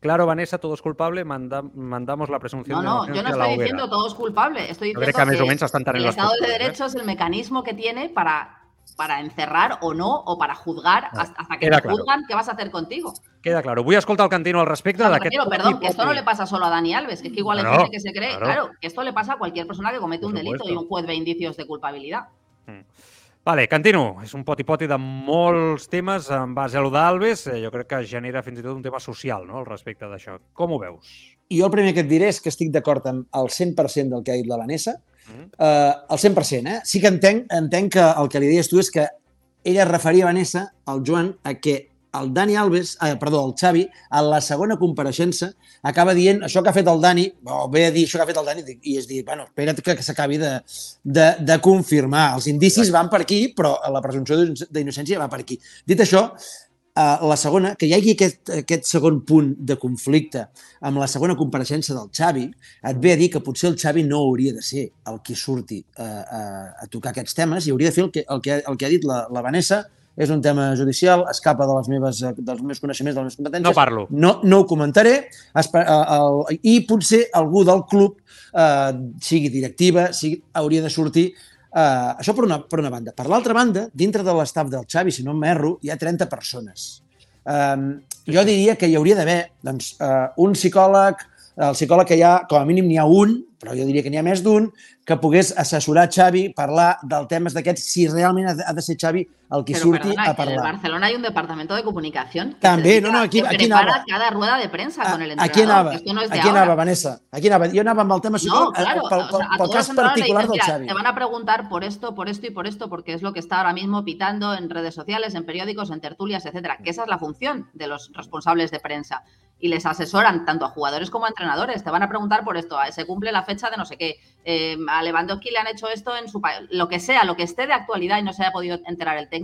S1: claro, Vanessa, todo es culpable, mandamos la presunción
S6: no, No, yo no estoy diciendo todo es culpable, estoy diciendo que, el Estado de ¿eh? Derecho es el mecanismo que tiene para para encerrar o no, o para juzgar hasta, hasta que
S1: queda
S6: te
S1: claro.
S6: juzgan, ¿qué vas a hacer contigo?
S1: Queda claro. Vull escoltar el Cantino al respecte
S6: O sea, me
S1: d'aquest...
S6: refiero, perdón, que esto no le pasa solo a Dani Alves, que es que igual hay
S1: Claro,
S6: gente que se cree,
S1: claro.
S6: claro. que esto le pasa a cualquier persona que comete
S1: Por
S6: un delito
S1: supuesto.
S6: y un juez ve indicios de culpabilidad.
S1: Vale, Cantino, és un poti-poti de molts temes en base a lo d'Alves. Eh, Jo crec que genera fins i tot un tema social no, al respecte d'això. Com ho veus?
S7: I jo el primer que et diré és que estic d'acord amb el 100% del que ha dit la Vanessa.
S1: Mm.
S7: Eh, el 100%, eh? Sí que entenc, entenc que el que li deies tu és que ella referia, Vanessa, al Joan, a que el Dani Alves, eh, perdó, el Xavi, a la segona compareixença, acaba dient això que ha fet el Dani, o ve a dir això que ha fet el Dani, i és dir, bueno, espera't que, que s'acabi de, de, de confirmar. Els indicis van per aquí, però la presumpció d'innoc- d'innocència va per aquí. Dit això, eh, la segona, que hi hagi aquest, aquest segon punt de conflicte amb la segona compareixença del Xavi, et ve a dir que potser el Xavi no hauria de ser el qui surti a, a, a tocar aquests temes i hauria de fer el que, el que, el que ha dit la, la Vanessa, és un tema judicial, escapa de les meves, eh, dels meus coneixements, de les meves competències.
S1: No parlo.
S7: No, no ho comentaré. Espe- eh, el, I potser algú del club, eh, sigui directiva, sigui, hauria de sortir Uh, això per una, per una banda. Per l'altra banda, dintre de l'estaf del Xavi, si no m'erro, hi ha 30 persones. Um, jo diria que hi hauria d'haver doncs, uh, un psicòleg, el psicòleg que hi ha, com a mínim n'hi ha un, però jo diria que n'hi ha més d'un, que pogués assessorar Xavi, parlar del temes d'aquests, si realment ha de, ha de ser Xavi el qui
S6: Pero
S7: surti
S6: perdona,
S7: a
S6: que en el
S7: parlar.
S6: Barcelona hay un departamento de comunicación que
S7: També, no, no, aquí-
S6: que
S7: aquí
S6: prepara
S7: anava.
S6: cada rueda de prensa con el entrenador.
S7: Aquí anava,
S6: esto no es de
S7: aquí
S6: ahora.
S7: anava, Vanessa. Aquí anava. Jo anava amb el tema
S6: No,
S7: eh,
S6: claro.
S7: pel,
S6: o
S7: pel,
S6: sea, a
S7: pel cas particular
S6: dicen,
S7: del
S6: "Mira,
S7: Xavi.
S6: Te van a preguntar por esto, por esto y por esto, porque es lo que está ahora mismo pitando en redes sociales, en periódicos, en tertulias, etcétera. Que esa es la función de los responsables de prensa. Y les asesoran tanto a jugadores como a entrenadores. Te van a preguntar por esto. ah, Se cumple la fecha de no sé qué. eh, a Lewandowski le han hecho esto en su país. Lo que sea, lo que esté de actualidad y no se haya podido enterar el técnico,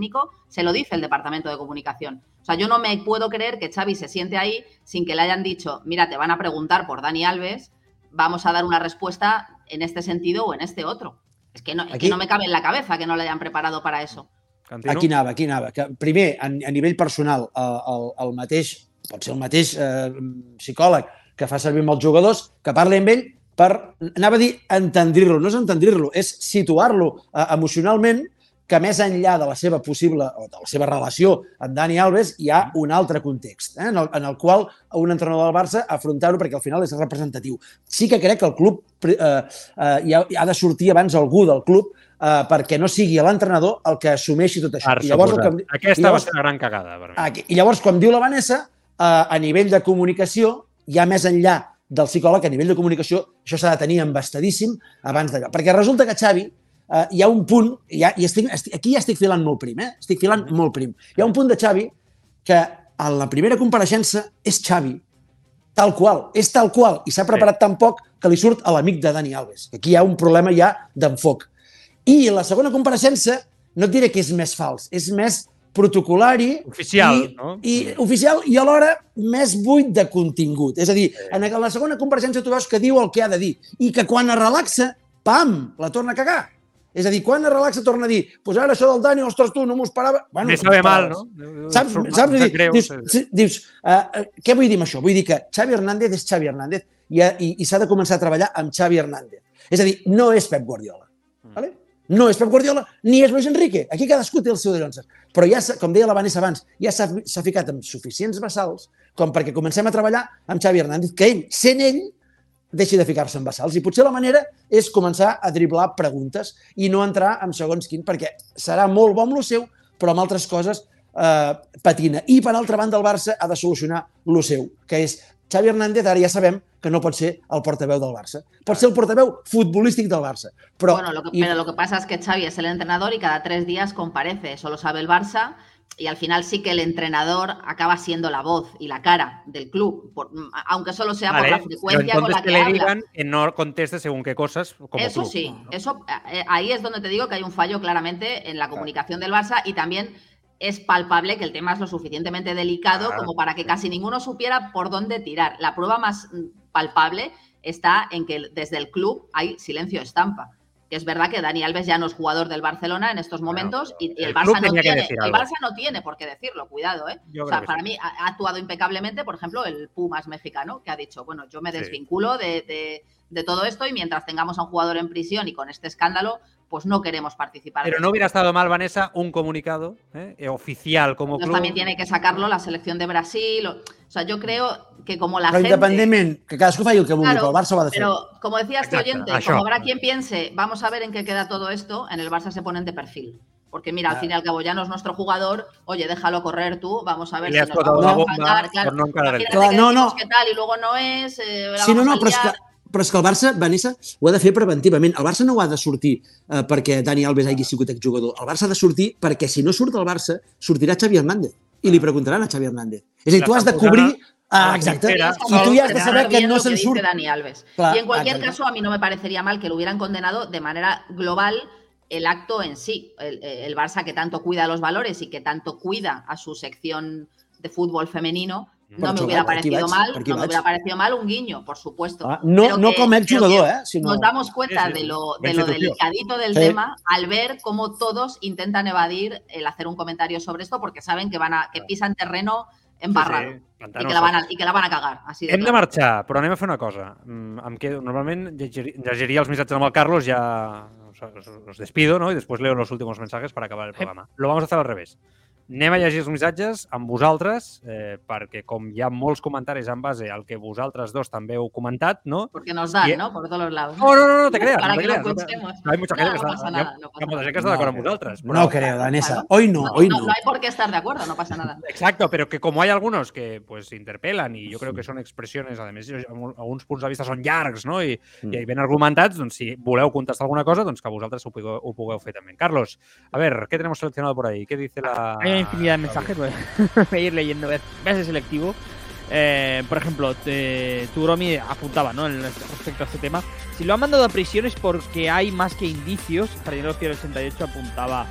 S6: se lo dice el departamento de comunicación. O sea, yo no me puedo creer que Xavi se siente ahí sin que le hayan dicho, mira, te van a preguntar por Dani Alves, vamos a dar una respuesta en este sentido o en este otro. Es que no, es que
S7: Aquí-
S6: no me cabe en la cabeza que no le hayan preparado para eso.
S1: Cantino?
S7: Aquí anava, aquí anava. Que, primer, a, a nivell personal, el, el, el mateix, pot ser el mateix eh, psicòleg que fa servir amb els jugadors, que parli amb ell per, anava a dir, entendrir-lo. No és entendrir-lo, és situar-lo eh, emocionalment que més enllà de la seva possible o de la seva relació amb Dani Alves hi ha un altre context eh, en, el, en el qual un entrenador del Barça afrontar-ho perquè al final és representatiu. Sí que crec que el club eh, eh, hi, ha, hi ha de sortir abans algú del club eh, perquè no sigui l'entrenador el que assumeixi tot això. I llavors, el que,
S1: Aquesta
S7: i
S1: va
S7: llavors-
S1: ser la gran cagada. Per mi.
S7: Aquí. I llavors, com diu la Vanessa, eh, a nivell de comunicació, ja més enllà del psicòleg, a nivell de comunicació, això s'ha de tenir embastadíssim abans d'allò. Perquè resulta que Xavi, eh, hi ha un punt, ja, i estic, estic, aquí ja estic filant molt prim, eh? estic filant molt prim. Hi ha un punt de Xavi que a la primera compareixença és Xavi, tal qual, és tal qual, i s'ha preparat tan poc que li surt a l'amic de Dani Alves. Aquí hi ha un problema ja d'enfoc. I la segona compareixença, no et diré que és més fals, és més protocolari
S1: Oficial,
S7: i,
S1: no?
S7: i oficial i alhora més buit de contingut. És a dir, en la segona compareixença tu veus que diu el que ha de dir i que quan es relaxa, pam, la torna a cagar. És a dir, quan es relaxa torna a dir pues ara això del Dani, ostres, tu, no m'ho esperava. Bueno,
S1: Me sabe mal, no?
S7: Saps, saps?
S1: sap
S7: Dius,
S1: greu,
S7: dius,
S1: sí.
S7: dius uh, uh, què vull dir amb això? Vull dir que Xavi Hernández és Xavi Hernández i, ha- i, i s'ha de començar a treballar amb Xavi Hernández. És a dir, no és Pep Guardiola.
S1: Mm.
S7: Vale? No és Pep Guardiola ni és Luis Enrique. Aquí cadascú té el seu de Però ja, com deia la Vanessa abans, ja s'ha ficat amb suficients bassals com perquè comencem a treballar amb Xavi Hernández, que ell, sent ell, deixi de ficar-se en bassals. I potser la manera és començar a driblar preguntes i no entrar en segons quin, perquè serà molt bo amb lo seu, però amb altres coses eh, patina. I, per altra banda, el Barça ha de solucionar lo seu, que és Xavi Hernández, ara ja sabem que no pot ser el portaveu del Barça. Pot ser el portaveu futbolístic del Barça. Però,
S6: bueno, lo que, pero lo que pasa es que Xavi es el entrenador y cada tres días comparece. Eso lo sabe el Barça y al final sí que el entrenador acaba siendo la voz y la cara del club, por- aunque solo sea por la frecuencia con la
S1: que
S6: que
S1: le
S6: habla.
S1: digan que no conteste según qué cosas como
S6: Eso
S1: club,
S6: sí, eso eh, ahí es donde te digo que hay un fallo claramente en la comunicación del Barça y también es palpable que el tema es lo suficientemente delicado
S1: Claro,
S6: como para que casi ninguno supiera por dónde tirar. La prueba más mm, palpable está en que desde el club hay silencio estampa. Que es verdad que Dani Alves ya no es jugador del Barcelona en estos momentos y, y
S1: el
S6: Barça no tiene, el. Barça no tiene por qué decirlo, cuidado, ¿eh? O sea, para
S1: sí.
S6: mí ha, actuado impecablemente, por ejemplo, el Pumas mexicano, que ha dicho, bueno, yo me
S1: Sí.
S6: desvinculo de, de- de todo esto y mientras tengamos a un jugador en prisión y con este escándalo, pues no queremos participar.
S1: Pero no hubiera estado mal, Vanessa, un comunicado ¿eh? oficial como
S6: Entonces
S1: club.
S6: también tiene que sacarlo la selección de Brasil. O, o sea, yo creo que como la
S7: Però
S6: gente...
S7: independentment, que cadascú faci el que vulgui,
S6: Claro,
S7: però el Barça ha de fer.
S6: Pero como decía este oyente, como habrá quien piense, vamos a ver en qué queda todo esto, en el Barça se ponen de perfil. Porque mira, al
S7: Claro.
S6: fin y al cabo ya no es nuestro jugador, oye, déjalo correr tú, vamos a ver si
S1: le has
S6: nos vamos a
S1: bomba
S6: enfadar, claro.
S1: no
S7: no,
S6: que tal y luego no es, eh, la
S7: Sí, no, no,
S6: a
S7: però és, que. Però és que el Barça, Vanessa, ho ha de fer preventivament. El Barça no ho ha de sortir eh, perquè Dani Alves hagi sigut exjugador. El Barça ha de sortir perquè si no surt el Barça, sortirà Xavi Hernández. I li preguntaran a Xavi Hernández. És a dir, tu has de cobrir... Ah,
S1: trinchera,
S7: I tu ja has de saber que no
S6: dice
S7: surt.
S6: Dani Alves. Y en cualquier caso, a mí no me parecería mal que lo hubieran condenado de manera global el acto en sí. El, el Barça que tanto cuida los valores y que tanto cuida a su sección de fútbol femenino, no me hubiera parecido
S7: vaig,
S6: mal, no me hubiera parecido mal un guiño, por supuesto.
S7: Ah, no,
S6: Pero
S7: no
S6: que-
S7: com a
S6: pero
S7: exjugador,
S6: que
S7: eh?
S6: Nos damos cuenta
S1: Sí, sí,
S6: de lo, de lo delicadito del
S7: Sí.
S6: tema al ver cómo todos intentan evadir el hacer un comentario sobre esto porque saben que van a que pisan terreno embarrado
S1: Sí, sí,
S6: y, que la van a, y que la van a cagar. Así de
S1: Hem de
S6: claro.
S1: marxar, però anem a fer una cosa. Mm, Em quedo, normalment llegir, llegiria els missatges amb el Carlos, ya os, os- os despido, ¿no? Y después leo los últimos mensajes para acabar el programa. Lo vamos a hacer al revés. Anem a llegir els missatges amb vosaltres, eh, perquè com hi ha molts comentaris en base al que vosaltres dos també heu comentat, no?
S6: Porque nos dan,
S1: Y-
S6: ¿no? Por todos los lados.
S1: No, no, no, no te creas.
S6: Para
S1: no te
S6: que lo
S1: creas, no
S6: escuchemos.
S1: no, hay mucha gente
S6: No,
S1: que
S6: no
S1: está,
S6: nada, no pasa nada.
S1: gent que està d'acord amb vosaltres.
S7: No
S1: però-
S7: creo, Danesa. Hoy no,
S6: No,
S7: hoy
S6: no,
S7: no.
S6: no hay por qué estar de acuerdo, no pasa nada.
S1: Exacto, pero que como hay algunos que pues interpelan y yo creo que son expressiones, a més, alguns punts de vista són llargs, no? I,
S7: Mm.
S1: i ben argumentats, doncs si voleu contestar alguna cosa, doncs que vosaltres ho pugueu, ho pugueu fer també. Carlos, a ver, ¿qué tenemos seleccionado por ahí? ¿Qué dice la...?
S2: Hay infinidad de mensajes, voy a ir leyendo. Voy a ser selectivo. Eh, por ejemplo, te- Tugromi apuntaba ¿no? En- respecto a este tema. Si lo han mandado a prisión es porque hay más que indicios. Jardinero 88 apuntaba.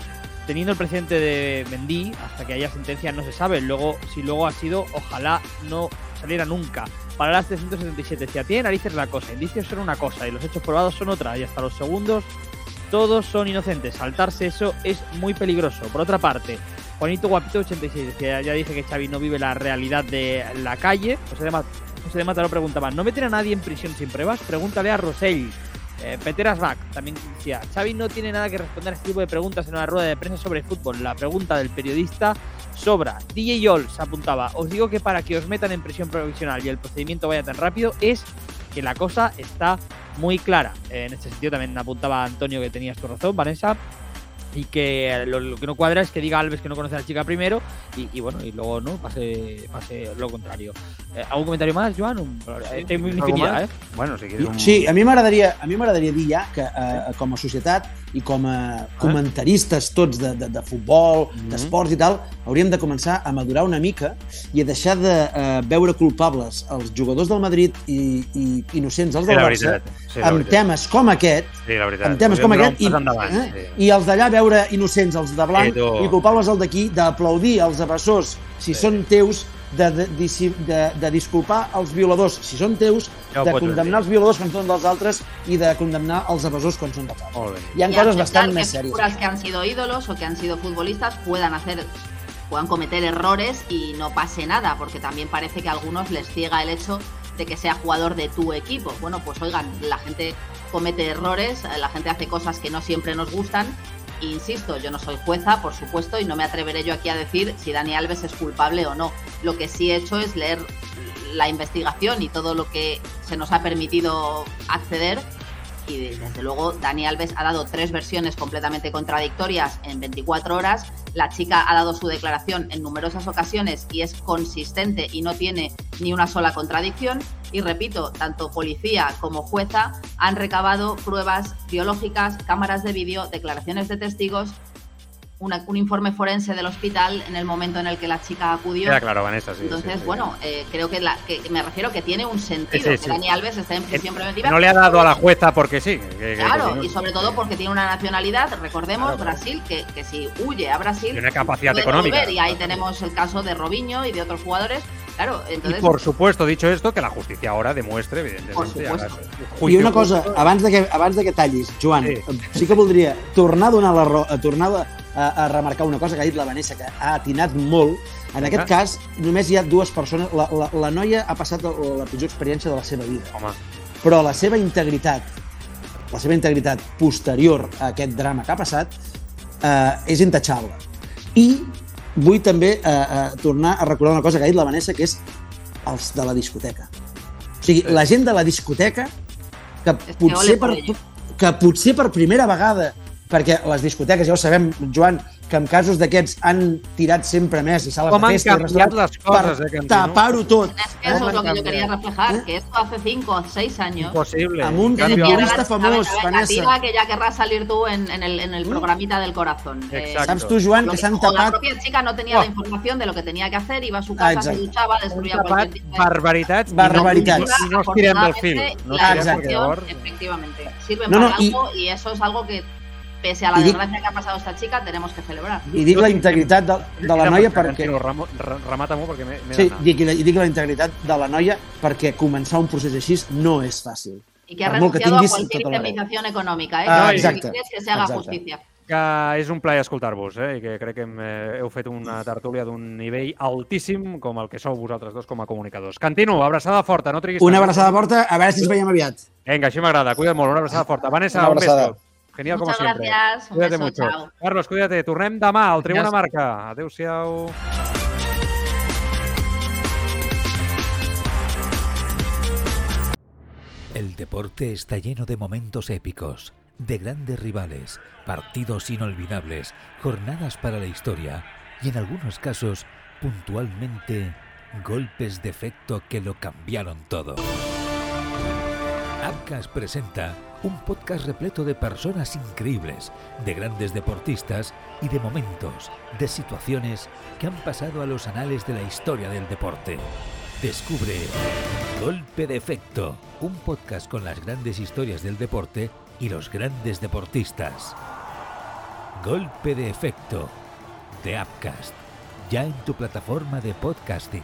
S2: Teniendo el presidente de Mendy, hasta que haya sentencia no se sabe. Luego, si luego ha sido, ojalá no saliera nunca. Para las 377, si tiene narices la cosa, indicios son una cosa y los hechos probados son otra. Y hasta los segundos, todos son inocentes. Saltarse eso es muy peligroso. Por otra parte, Juanito Guapito 86 decía, ya dice que Xavi no vive la realidad de la calle. José de, Mat José de Mataró preguntaba, ¿no meten a nadie en prisión sin pruebas? Pregúntale a Rosell. Eh, Peter Asbach también decía, Xavi no tiene nada que responder a este tipo de preguntas en una rueda de prensa sobre fútbol. La pregunta del periodista sobra. DJ Yols apuntaba, os digo que para que os metan en prisión provisional y el procedimiento vaya tan rápido es que la cosa está muy clara. Eh, en este sentido también apuntaba Antonio que tenías tu razón, Vanessa. Y que lo, lo que no cuadra es que diga Alves que no conoce a la chica primero y, y bueno, y luego no pase, pase lo contrario. Eh, ¿Algún comentario más, Joan? Un, eh. ¿eh?
S1: Bueno, si quieres un...
S7: Sí, a mi m'agradaria a mi m'agradaria dir ja que eh, com a societat i com a comentaristes tots de, de, de futbol,
S1: Mhm.
S7: d'esports i tal, hauríem de començar a madurar una mica i a deixar de eh, veure culpables els jugadors del Madrid i, i innocents els
S1: Sí,
S7: del
S1: la
S7: Barça.
S1: Sí,
S7: amb temes com aquest
S1: Sí,
S7: amb temes com aquest i,
S1: endavant,
S7: eh,
S1: sí.
S7: i els d'allà veure innocents els de blanc
S1: Sí, tu.
S7: i culpables el d'aquí d'aplaudir els evasors si
S1: Sí.
S7: són teus de, de, de, de, disculpar els violadors si són teus,
S1: Ja
S7: de condemnar
S1: dir.
S7: els violadors quan són dels altres i de condemnar els evasors quan són dels altres. Hi ha
S6: Y
S7: coses bastant
S6: que
S7: més sèries.
S6: figuras que han sido ídolos o que han sido futbolistas puedan hacer puedan cometer errores y no pase nada, porque también parece que a algunos les ciega el hecho de que sea jugador de tu equipo. Bueno, pues oigan, la gente comete errores, la gente hace cosas que no siempre nos gustan. Insisto, yo no soy jueza, por supuesto, y no me atreveré yo aquí a decir si Dani Alves es culpable o no. Lo que sí he hecho es leer la investigación y todo lo que se nos ha permitido acceder y de- desde luego Dani Alves ha dado tres versiones completamente contradictorias en 24 horas. La chica ha dado su declaración en numerosas ocasiones y es consistente y no tiene ni una sola contradicción. Y repito, tanto policía como jueza han recabado pruebas biológicas, cámaras de vídeo, declaraciones de testigos, una- un informe forense del hospital en el momento en el que la chica acudió.
S1: Queda claro, Vanessa, sí.
S6: Entonces,
S1: sí, sí.
S6: bueno, eh, creo que, la- que me refiero que tiene un sentido
S1: Sí, sí,
S6: que. Dani Alves esté en prisión preventiva.
S1: No le ha dado a la jueza porque sí. que-
S6: Claro,
S1: que-
S6: y sobre todo porque tiene una nacionalidad, recordemos,
S1: Claro.
S6: Brasil, que, que si huye a Brasil,
S1: Y una capacidad
S6: puede
S1: económica.
S6: volver, y ahí tenemos el caso de Robinho y de otros jugadores. Claro,
S1: Y
S6: entonces,
S1: por supuesto, dicho esto, que la justicia ahora demuestre, evidentemente,
S6: Por supuesto.
S7: I una cosa, abans de que, abans de que tallis, Joan,
S1: Sí.
S7: sí, sí que voldria tornar a donar la raó, a tornar a, a remarcar una cosa que ha dit la Vanessa, que ha atinat molt. En aquest cas, només hi ha dues persones. La, la, la noia ha passat la, la pitjor experiència de la seva vida.
S1: Home,
S7: però la seva integritat, la seva integritat posterior a aquest drama que ha passat, eh, és intachable. I vull també eh, eh, tornar a recordar una cosa que ha dit la Vanessa, que és els de la discoteca. O sigui, la gent de la discoteca que potser, per, que potser per primera vegada perquè les discoteques, ja ho sabem, Joan, que en casos d'aquests han tirat sempre més i sales
S1: Com
S7: de
S1: han
S7: festa i
S1: canviat
S7: restaurants
S1: les coses,
S7: per
S1: eh,
S7: tapar-ho tot.
S6: Es que eso es lo que yo quería reflejar, que esto hace cinco o seis años.
S1: Impossible.
S7: Amb un
S6: Ahora,
S7: famós,
S6: venga,
S7: Vanessa.
S6: tira, que ya querrás salir tú en, en el, en el programita del corazón. Eh.
S7: Saps tu, Joan, que
S6: que-
S7: s'han
S6: o la
S7: tapat...
S6: propia chica no tenía
S1: Oh.
S6: la información de lo que tenía que hacer, iba a su casa, se
S7: Exacte.
S6: duchaba, destruía
S1: tapat
S6: cualquier tipo de...
S1: barbaritats, i
S7: Barbaritats.
S1: no, i no estirem del fil. No
S6: la
S1: estirem
S6: efectivamente, sirve
S7: No, no,
S6: para
S7: y-
S6: algo y eso es algo que, pese a la desgracia que ha pasado esta chica, tenemos que celebrar.
S7: I dic la integritat de, de la noia perquè...
S1: Ramo- re- Remata-m'ho perquè m'he
S7: Sí, dic, i dic la integritat de la noia perquè començar un procés així no és fàcil.
S6: Y que ha
S7: molt
S6: renunciado a cualquier
S7: tota
S6: indemnización económica, ¿eh?
S7: Ah, exacte.
S6: que se haga
S7: Exacte.
S6: justicia.
S1: que és un plaer escoltar-vos, eh? i que crec que hem, eh, heu fet una tertúlia d'un nivell altíssim com el que sou vosaltres dos com a comunicadors. Cantino, abraçada forta, no triguis
S7: Una abraçada forta, a veure si ens veiem aviat.
S1: Vinga, així m'agrada, cuida't molt, una abraçada forta. Vanessa,
S7: Una
S1: un
S7: abraçada.
S1: beso. Genial
S6: Muchas
S1: como siempre.
S6: gracias, un
S1: Cuídate
S6: beso,
S1: mucho.
S6: chao.
S1: Carlos, cuídate. Tornem demà al Tribuna. Marca. Adéu-siau.
S4: El deporte está lleno de momentos épicos, de grandes rivales, partidos inolvidables, jornadas para la historia y en algunos casos, puntualmente, golpes de efecto que lo cambiaron todo. Abcas presenta un podcast repleto de personas increíbles, de grandes deportistas y de momentos, de situaciones que han pasado a los anales de la historia del deporte. Descubre Golpe de Efecto, un podcast con las grandes historias del deporte y los grandes deportistas. Golpe de Efecto, de Upcast, ya en tu plataforma de podcasting.